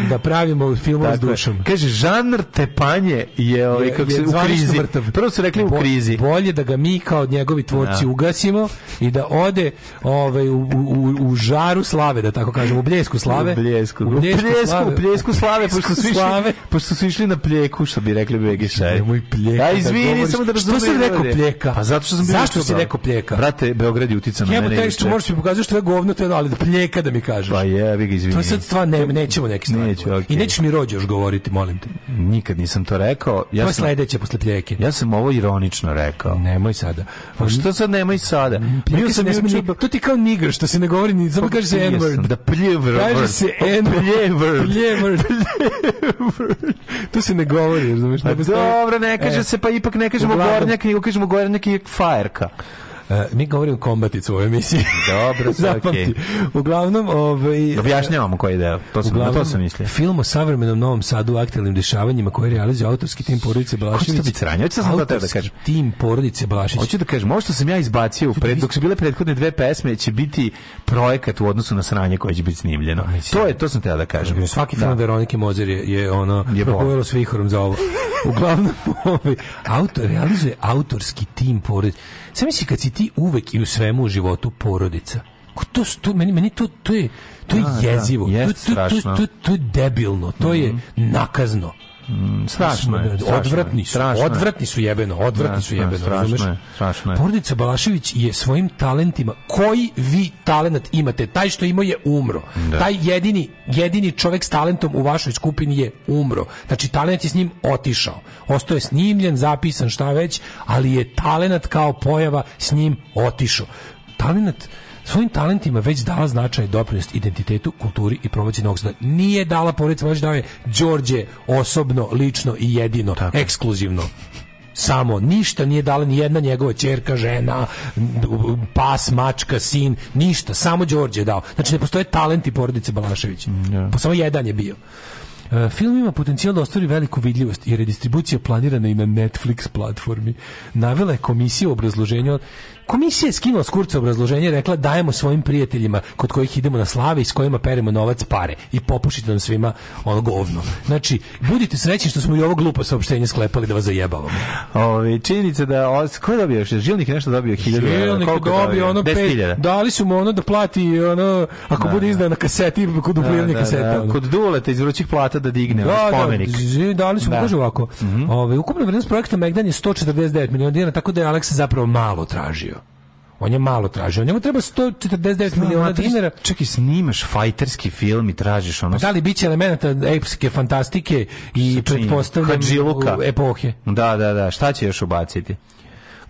da pravimo film tako s dušom. Je. Kaže, žanr tepanje je, ovaj, kako je, se, u krizi. Mrtav. Prvo su rekli Bo, u krizi. Bolje da ga mi kao njegovi tvorci da. ugasimo i da ode ovaj, u, u, u u žaru slave, da tako kažemo, u bljesku slave. U bljesku, u bljesku, bljesku slave, u bljesku slave pošto, su išli, pošto su išli na pljeku, što bi rekli Begešaj. Nemoj pljeka. Ja, da izvini, samo da razumijem. Što sam rekao pljeka? Pa zato što sam što si rekao pljeka? Brate, Beograd je utica na mene. Jebo tekst, možeš mi pokazati što je govno, ali da pljeka da mi kažeš. Pa je, vi ga izvini. To je sad stvar, ne, nećemo neki stvari. Neću, okej. I nećeš mi rođe još govoriti, molim te. Nikad nisam to rekao. Ja to je sledeće posle pljeke. Ja sam ovo ironično rekao. Nemoj sada. Pa što sad nemoj sada? Mm, Bio sam juče, to ti kao nigr što se ne govori ni samo pa kaže se n-word. Da pljevr. Kaže se pa n-word. Pljevr. To se ne govori, razumeš? Pa dobro, ne kaže e. se, pa ipak ne kažemo gornjak, nego kažemo gornjak i fajerka. E, mi govorimo kombaticu u ovoj emisiji. Dobro, sve okay. Uglavnom, ovaj objašnjavamo koji deo. To sam uglavnom, to sam mislio. Film o savremenom Novom Sadu, aktuelnim dešavanjima koje realizuje autorski tim porodice Balašević. Hoćete da biti sranje? Hoćete da sam da tebe da kažem. Tim porodice Balašević. Hoću da kažem, možda sam ja izbacio u da pred dok su bile prethodne dve pesme će biti projekat u odnosu na sranje koje će biti snimljeno. To je to sam te da kažem. Svaki film da. Veronike Mozer je, je ono je propovelo s za ovo. Uglavnom, ovaj autor realizuje autorski tim porodice Sam misli kad si ti uvek i u svemu u životu porodica. To, što meni, meni to, to je, to je da, da, jezivo, to, to, to, to, je debilno, to je mhm. nakazno. Mm, da strašno je. Odvratni su. Strašno odvratni su jebeno. Odvratni su da, jebeno. Strašno je. Strašno je. Porodica Balašević je svojim talentima, koji vi talent imate, taj što imao je umro. Da. Taj jedini, jedini čovek s talentom u vašoj skupini je umro. Znači, talent je s njim otišao. Ostao je snimljen, zapisan, šta već, ali je talent kao pojava s njim otišao. Talent svojim talentima već dala značaj doprinost identitetu, kulturi i promociji Novog Sada. Nije dala, pored svoje dao je Đorđe osobno, lično i jedino, Tako. ekskluzivno samo ništa nije dala ni jedna njegova ćerka, žena, pas, mačka, sin, ništa, samo Đorđe je dao. Znači ne postoje talenti porodice Balašević. Yeah. Da. Pa samo jedan je bio. E, film ima potencijal da ostvari veliku vidljivost jer je distribucija planirana i na Netflix platformi. Navela je komisija u obrazloženju Komisija je skinula s kurca obrazloženje rekla dajemo svojim prijateljima kod kojih idemo na slave i s kojima peremo novac pare i popušite nam svima ono govno. Znači, budite srećni što smo i ovo glupo saopštenje sklepali da vas zajebavamo. Ovi, činjenica da, os, ko je dobio još? Žilnik je nešto dobio 1000 Žilnik je dobio, dobio ono 5, dali su mu ono da plati ono, ako da, bude da. izdana na kaseti, kod dupliranja da, da, kaseta. Da, ono. Kod duleta iz vrućih plata da digne da, da spomenik. Da, dali su mu, da. ovako. Mm -hmm. Ove, ovaj, ukupna vrednost projekta Megdan je 149 miliona dinara, tako da je Aleks zapravo malo tražio. On je malo tražio. Njemu treba 149 miliona dinara. Čekaj, snimaš fajterski film i tražiš ono. Pa da li biće elemenata epske fantastike i pretpostavljam epohe? Da, da, da. Šta će još ubaciti?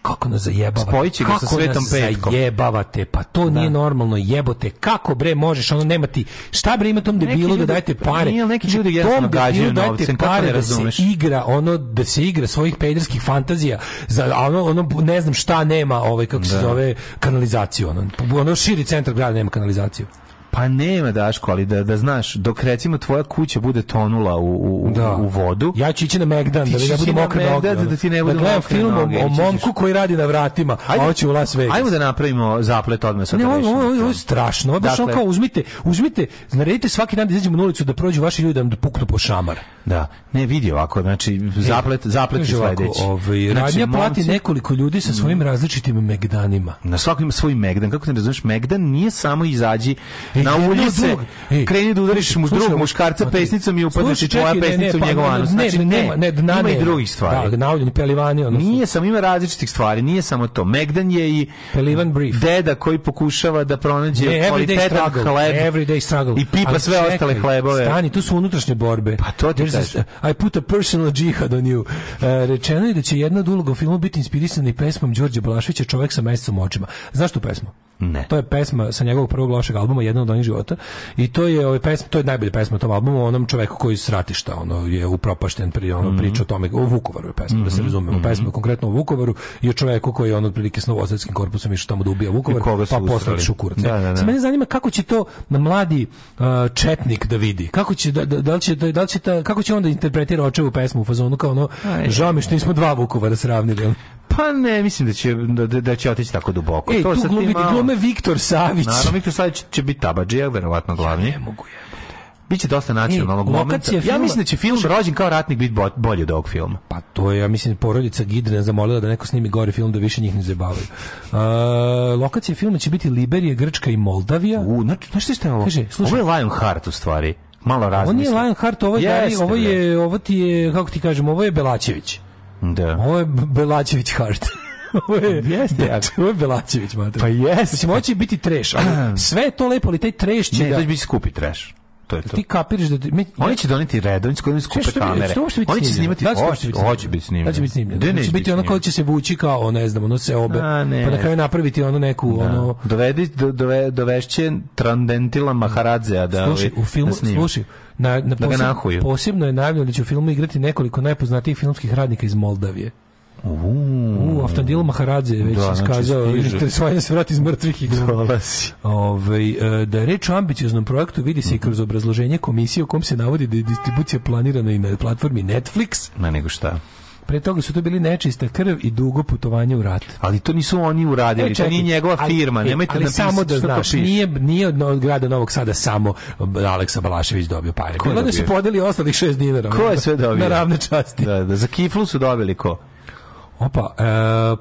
kako nas zajebava. Spojići ga sa svetom petkom. zajebavate, pa to da. nije normalno, jebote. Kako bre možeš ono nema ti šta bre ima tom debilu da dajete pare? Nije, neki znači, ljudi na gađaju novcem, kako ne da se igra, ono, da se igra svojih pederskih fantazija, za, ono, ono, ne znam šta nema, ovaj, kako da. se zove, kanalizaciju, ono, ono širi centar grada nema kanalizaciju. Pa nema Daško, ali da, da znaš, dok recimo tvoja kuća bude tonula u, u, da. u vodu... Ja ću ići na Megdan, da mi ne bude mokre noge. Da, da ti ne bude da gledam film o, o momku koji radi na vratima, ajde, a hoće u Las Vegas. Ajmo da napravimo zaplet odmah sad. Ne, ovo, ovo, je strašno. Da dakle, kao uzmite, uzmite, naredite svaki dan da izađemo na ulicu da prođu vaši ljudi da vam puknu po šamar. Da, ne vidi ovako, znači zaplet, e, zaplet je sledeći. Ovaj, znači, radnja plati nekoliko ljudi sa svojim mm. različitim Megdanima. Na svakom svoj Megdan, kako ne razumeš, Megdan nije samo izađi na ulice, kreni da udariš mu drugog muškarca pesnicom i upadaš tvoja pesnica u njegov pa, anus. Znači, ne, ne, ima i drugih stvari. Da, na gnavljeni pelivani, odnosno. Nije samo, ima različitih stvari, nije samo to. Megdan je i Pelivan brief. deda koji pokušava da pronađe kvalitetan hleb. Everyday struggle. I pipa sve ostale hlebove. Stani, to su unutrašnje borbe. Pa to ti I put a personal jihad on you. E, rečeno je da će jedna od uloga u filmu biti inspirisana i pesmom Đorđe Balaševića Čovek sa mesecom očima. Zašto tu pesmu? Ne. To je pesma sa njegovog prvog lošeg albuma, Jedan od onih života. I to je ovaj pesma, to je najbolja pesma tog albuma, onom čoveku koji se ratišta, ono je upropašten pri ono mm -hmm. priča o tome o Vukovaru je pesma, mm -hmm. da se mhm. razumemo. Mm -hmm. Pesma konkretno o Vukovaru i o čovjeku koji je on otprilike s novosadskim korpusom išao tamo da ubija Vukovar, pa posle šukurac. Da, da, da. mene zanima kako će to na mladi uh, četnik da vidi. Kako će da, da, da li će da, da li će ta, kako će onda interpretirati očevu pesmu u fazonu kao ono žao mi što nismo dva Vukovara sravnili. Pa ne, mislim da će, da, da, da će otići tako duboko. Ej, to tu glumi, malo... glume Viktor Savić. Naravno, Viktor Savić će biti tabađija, verovatno glavni. Ja ne mogu je. Biće dosta nacionalnog e, momenta. Filma, ja mislim da će film Rođen kao ratnik biti bolji od ovog filma. Pa to je, ja mislim, porodica Gidrena zamolila da neko snimi gori film da više njih ne zabavaju. Uh, e, lokacija filma će biti Liberija, Grčka i Moldavija. U, znaš što je ovo? Kaže, slušaj, ovo je Lionheart u stvari. Malo razmišljam. On je Lionheart, ovo je, Jeste, ovo je, ovo ti je, kako ti kažem, ovo je Belačević. Da. Ovo je Belačević hard. ovo je, jeste, ja. ovo je Belačević, mater. Pa jeste. Mislim, ovo će biti treš, ali sve je to lepo, ali taj treš će ne, da... to će biti skupi treš to je da to. Ti kapiraš da mi, oni će doneti red, oni će skupe kamere. Oni će snimati, da hoće, hoće biti snimljeno. Da će znači, biti snimljeno. Da će biti ono kao će se vući kao, ne znam, ono se obe. Da, pa na kraju napraviti ono neku da. ono dovedi dove, dovešće Trandentila Maharadzea da slušaj, u filmu da slušaj na, na posebno, da posebno je najavljeno da će u filmu igrati nekoliko najpoznatijih filmskih radnika iz Moldavije. U, Aftandil Maharadze već da, znači, skazao, interesovanje se vrati iz mrtvih i Ove, ovaj, da je reč o ambicioznom projektu vidi se i kroz obrazloženje komisije u kom se navodi da je distribucija planirana i na platformi Netflix. Na nego šta pre toga su to bili nečista krv i dugo putovanje u rat. Ali to nisu oni uradili, e, čekaj, to nije njegova firma, ali, e, nemojte ali samo da znaš, nije, nije od grada Novog Sada samo um, Aleksa Balašević dobio pare. Ko je dobio? da su podeli ostalih šest dinara. Ko je sve dobio? Na ravne časti. Da, da, za kiflu su dobili ko? Opa, e,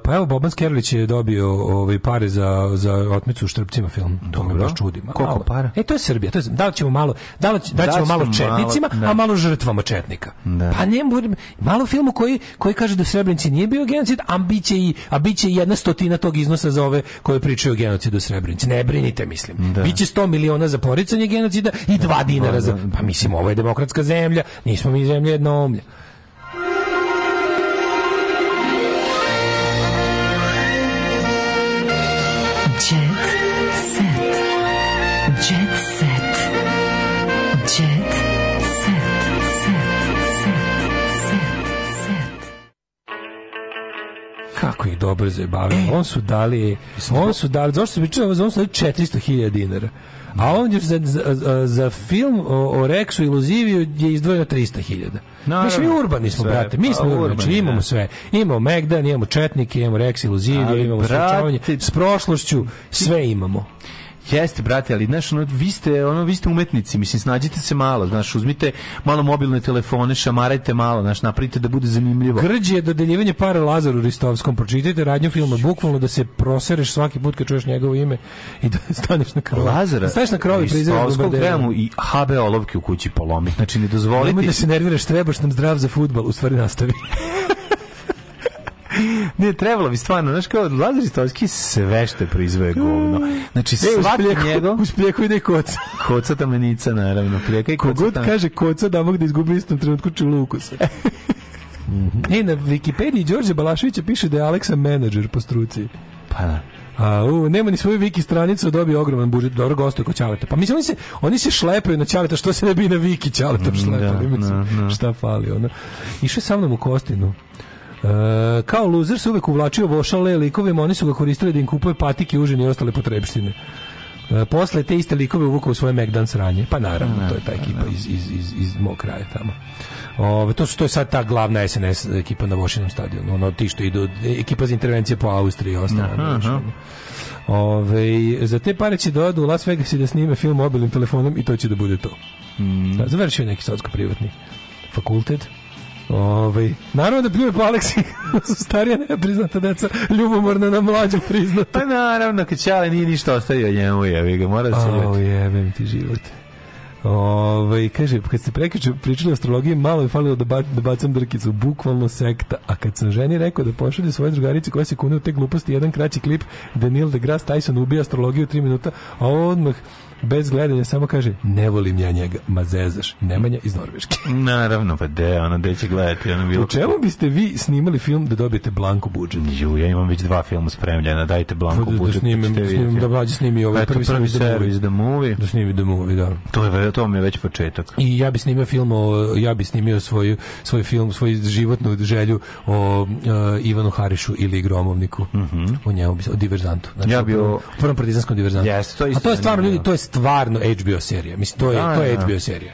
pa evo Boban Skerlić je dobio ovaj pare za za otmicu u Štrpcima film. To me baš čudi. Koliko malo. para? E to je Srbija, to je da li ćemo malo, da li da ćemo malo četnicima, malo, da. a malo žrtvama četnika. Ne. Da. Pa ne malo filmu koji koji kaže da Srebrenica nije bio genocid, a biće i a biće i jedna stotina tog iznosa za ove koje pričaju o genocidu u Srebrenici. Ne brinite, mislim. Da. Biće 100 miliona za poricanje genocida i 2 da, dinara za pa mislim ovo je demokratska zemlja, nismo mi zemlja jednoumlja. kako je dobro zabavio. E, on su dali, on su dali, zašto se pričao, on su dali 400.000 dinara. A on još za, za, za film o, o Rexu i Luziviju je izdvojeno 300.000. Mi smo urbani smo, sve, brate. Mi smo pa, urbani, znači, imamo da. sve. Imamo Megdan, imamo Četnike, imamo Rex i Luziviju, imamo brate, S prošlošću sve imamo. Jeste, brate, ali znaš, ono, vi ste, ono, vi ste umetnici, mislim, snađite se malo, znaš, uzmite malo mobilne telefone, šamarajte malo, znaš, napravite da bude zanimljivo. Grđe je dodeljivanje pare Lazaru Ristovskom, pročitajte radnju filma, bukvalno da se prosereš svaki put kad čuješ njegovo ime i da staneš na krovu. Lazara? Staneš na krovu i priziraš treba mu i HB olovke u kući polomiti, znači ne dozvoliti. Nemoj da se nerviraš, trebaš nam zdrav za futbal, u stvari nastavi. ne, trebalo bi stvarno, znaš kao, Lazar Istovski sve što je proizvoje govno. Znači, e, svaki njegov... Uz pljeku ide koca. koca tamenica, naravno. Pljeka i koca Kogod tam... kaže koca, da mogu da izgubi istom trenutku čulu ukus. Mm -hmm. E, na Wikipediji Đorđe Balaševića piše da je Aleksa menadžer po struci. Pa da. A, u, nema ni svoju wiki stranicu, dobio ogroman budžet, dobro gostuje kod Ćaleta. Pa mislim, oni se, oni se šlepaju na Ćaleta, što se ne bi na wiki Ćaletom mm, da, šlepali, da, mislim, da, da. šta fali, ono. Išao sa mnom u Kostinu. E, kao luzer se uvek uvlačio vošale likovima, oni su ga koristili da im kupuje patike, užine i ostale potrebštine. E, posle te iste likove uvukao u svoje Megdan sranje. Pa naravno, to je ta ekipa iz, iz, iz, iz mog kraja tamo. Ove, to, su, to je sad ta glavna SNS ekipa na Vošinom stadionu. Ono, ti što idu, ekipa za intervencije po Austriji i ostalo. Ove, za te pare će da odu u Las Vegas i da snime film mobilnim telefonom i to će da bude to. Mm. završio neki sotsko privatni fakultet Ovaj naravno da pljuje po Aleksi, su starija nepriznata deca, ljubomorna na mlađu priznata. Pa naravno, Kaćale nije ništa ostavio njemu, jevi ga, mora se ljuti. Au, jebem ti život. Ove, ovaj, kaže, kad ste prekriče pričali o astrologiji, malo je falilo da, ba, da bacam drkicu, bukvalno sekta, a kad sam ženi rekao da pošalje svoje drugarice koja se kune u te gluposti, jedan kraći klip, Daniel deGrasse Tyson ubija astrologiju 3 minuta, a odmah bez gledanja samo kaže ne volim ja njega, ma zezaš, Nemanja iz Norveške. Naravno, pa de, ono, de će gledati. Ono bilo... U čemu biste vi snimali film da dobijete blanko budžet? Ju, ja imam već dva filma spremljena, dajte blanko pa, da, da, Da, snimim, da, snimim, da mlađe snimi ovaj prvi, prvi servis da Movie. Da snimi da Movie, da. To je, to mi je već početak. I ja bi snimio film o, ja bi snimio svoj, svoj film, svoju životnu želju o uh, Ivanu Harišu ili Gromovniku. Mm -hmm. O njemu, o diverzantu. Znači, ja bi o... prvom partizanskom diverzantu. Yes, to je A to je stvarno, ljudi, to je stvarno HBO serija. Mislim, to je, da, to je da. HBO da. serija.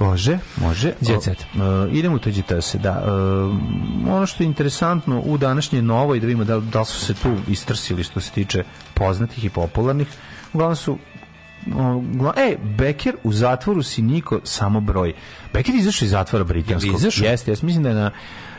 Može, može. Jet Uh, e, idemo u tuđi se, da. Uh, ono što je interesantno u današnje novoj, da vidimo da, da su se tu istrsili što se tiče poznatih i popularnih, uglavnom su uh, e, Becker u zatvoru si niko samo broj. Beckett izašao iz zatvora britanskog. Izašao? Jeste, ja mislim da je na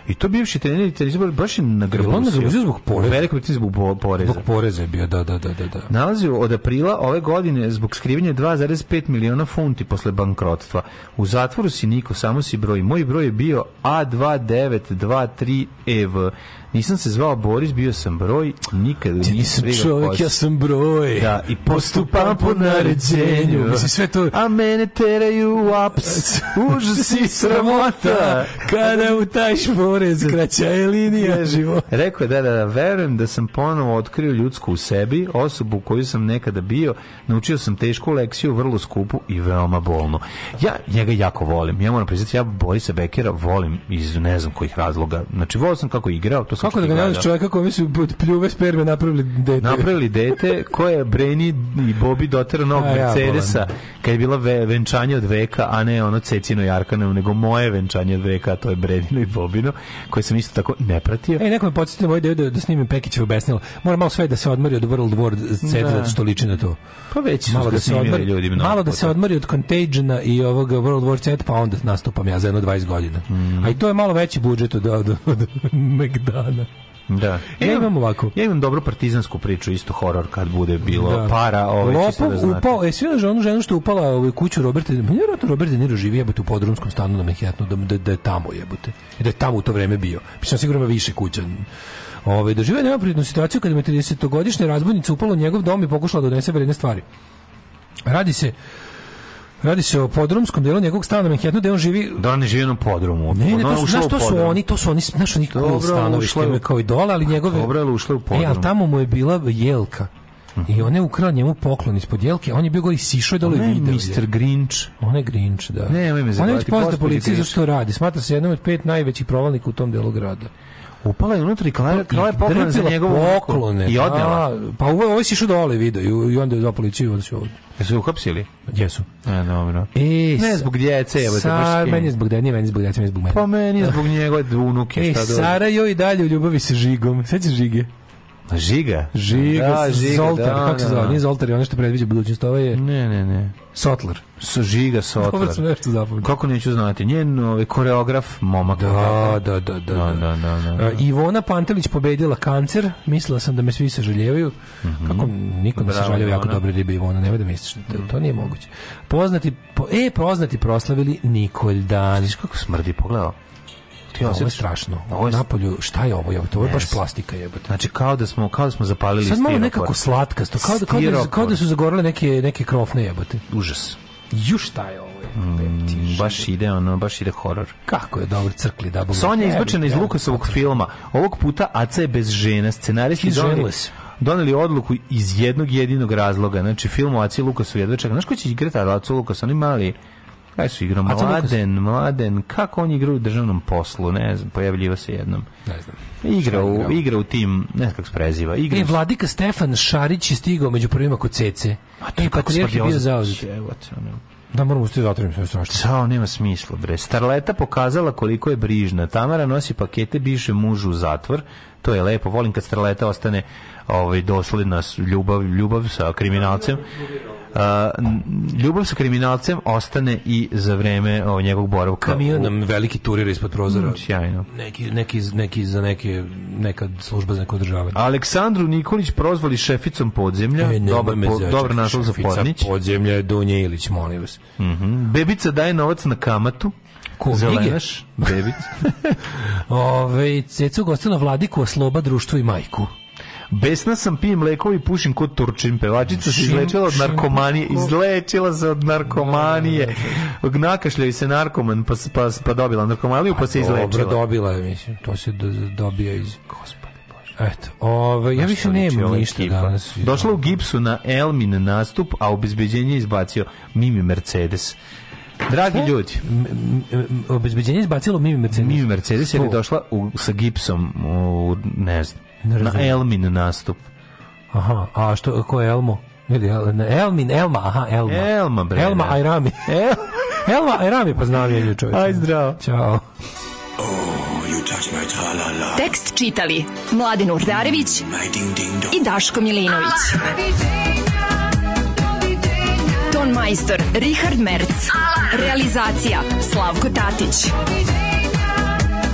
i to bivši trener i trener baš je na grbalu zbog poreza. Veliko biti zbog poreza. Zbog poreza je bio, da, da, da, da. da. Nalazio od aprila ove godine zbog skrivanja 2,5 miliona funti posle bankrotstva. U zatvoru si Niko, samo si broj. Moj broj je bio A2923EV. E nisam se zvao Boris, bio sam broj, nikad nisam nisam čovjek, ja sam broj. Da, i postupam po naređenju. Mislim, sve to... A mene teraju u aps, u si sramota kada u taj šporez kraća je linija života. Rekao je, da, da, da, verujem da sam ponovo otkrio ljudsku u sebi, osobu koju sam nekada bio, naučio sam tešku lekciju, vrlo skupu i veoma bolnu. Ja njega jako volim, ja moram priznati, ja Borisa Bekera volim iz ne znam kojih razloga. Znači, volio sam kako igrao, to sam Kako da ga nalaziš čovjeka koji su pljuve sperme napravili dete? Napravili dete koje je Breni i Bobi doterao novog Mercedesa, ja, kad je bila ve, venčanje od veka, a ne ono cecino Arkana, nego moje venčanje od veka, to je Bredino i Bobino, koje sam isto tako ne pratio. E, neko me podsjetio moj ovaj deo da, da snimim u besnilo. Moram malo sve da se odmori od World War Z, da. što liči na to. Pa već malo da se odmori, ljudi mnogo. Malo da se odmori od Contagiona i ovog World War Z, pa onda nastupam ja za jedno 20 godina. Mm. A i to je malo veći budžet od, od, od, od McDana. Da. Ja, ja e, imam ovako. Ja imam dobru partizansku priču, isto horor kad bude bilo da. para, ovaj će se da upao, da e sve onu ženu što je upala u kuću Roberta, meni pa je Robert De Niro živi jebote u podrumskom stanu na da Manhattanu, da, da, da je tamo jebote. Da je tamo u to vreme bio. Mislim sigurno ima više kuća. Ovaj doživio neoprednu situaciju kada mu 30-godišnja razbojnica upala u njegov dom i pokušala da donese vredne stvari. Radi se Radi se o podrumskom delu njegovog stana na Manhattanu gde on živi. Da on živi na podrumu. Ne, ne, to, znaš, to su oni, to su oni, znaš, oni cool stanovi što je kao idola, ali pa njegove... Dobro, ali ušla u podrum. E, ali tamo mu je bila jelka. I mhm. on je ukrala njemu poklon ispod jelke, on je bio gore i sišao dole i video. Mr. Grinch. On je Grinch, da. Ne, me On je već poznat policiji za što radi. Smatra se jednom od pet najvećih provalnika u tom delu grada. Upala je unutra i krala, pa krala je poklone za njegovu poklone. I pa odnela. A, pa ovo, ovo si išao dole video i onda je za policiju da onda se ovdje. Jesu je uhapsili? Jesu. E, dobro. E, ne zbog djece, evo te baš meni je zbog djece, nije meni zbog djece, meni zbog mene. Pa meni je zbog njegove unuke. E, Sara joj i dalje u ljubavi sa žigom. Sećaš žige? Pa žiga? Žiga, da, žiga Zoltar, da, kako se da, zove? Da. Nije Zoltar, je ono što predviđa budućnost, ovo ovaj je... Ne, ne, ne. Sotler. So, žiga Sotler. Dobro sam nešto zapomnio. Kako neću znati, njen ovaj, koreograf, momak. Da, da, da, da. da, da, da, da. Uh, Ivona Pantelić pobedila kancer, mislila sam da me svi sažaljevaju. Mm -hmm. Kako niko ne sažaljeva jako dobre ribe Ivona, nemoj da misliš, da, to nije moguće. Poznati, po, e, poznati proslavili Nikolj Dan. Sviš kako smrdi, pogledao ti osjetiš. Ovo je strašno. Ovo je... Napolju, šta je ovo? Jebote? Ovo je baš plastika jebote. Znači kao da smo, kao da smo zapalili stiropor. Sad malo nekako slatkasto, kao da, kao, da, kao da su zagorele neke, neke krofne jebote. Užas. Ju šta je ovo? Mm, baš ide ono, baš ide horor. Kako je dobro crkli da bogu. Sonja je izbačena iz Lukasovog filma. Ovog puta AC je bez žena. Scenarist je doneli odluku iz jednog jedinog razloga. Znači, film o Aci Lukasu jedva čeka. Znaš ko će igrati Acu Lukas? Oni mali Kaj su igrao? Mladen, Mladen, kako on igra u državnom poslu, ne znam, pojavljiva se jednom. Ne znam. Igra u, igra u tim, ne znam kako se preziva. Igra e, Vladika Stefan Šarić je stigao među prvima kod Cece. A to je kako e, pa je bio zauzet. Da, moram ustaviti zatvorim da se strašno. Sao, nema smisla, bre. Starleta pokazala koliko je brižna. Tamara nosi pakete, biše mužu u zatvor. To je lepo. Volim kad Starleta ostane ovaj, dosledna ljubav, ljubav sa kriminalcem. Da, ljubav sa kriminalcem ostane i za vreme o, njegovog boravka. Kamion nam veliki turir ispod prozora. Mm, sjajno. Neki, neki, neki za neke, neka služba za neko održavanje. Aleksandru Nikolić prozvali šeficom podzemlja. E, dobar, po, dobro našao za podnić. podzemlja je Dunje Ilić, molim vas. Mm -hmm. Bebica daje novac na kamatu. Ko, Zelenaš, bebic. Ove, cecu gostila vladiku, osloba društvu i majku. Besna sam, pijem mleko pušim kod Turčin. Pevačica se izlečila od narkomanije. Izlečila se od narkomanije. Nakašljaju se narkoman, pa, pa, pa dobila narkomaniju, pa se pa izlečila. Dobro, dobila mislim. To se dobija iz... Gospod. Eto, ove, ja više nemam znači, ništa ekipa. danas. Došla u gipsu na Elmin nastup, a obezbeđenje izbacio Mimi Mercedes. Dragi Šta? ljudi, obezbeđenje izbacilo Mimi Mercedes. Mimi Mercedes je došla u, sa gipsom, u, ne znam na Elmin nastup. Aha, a što, ko je Elmo? Ili Elmin, Elma, aha, Elma. Elma, bre. Elma Ajrami. El... Elma Ajrami, pa znam je nju čovječe. Aj, zdravo. Ćao. Oh, Tekst čitali Mladin Urdarević mm, i Daško Milinović. Ton majstor Richard Merc. Realizacija Slavko Tatić.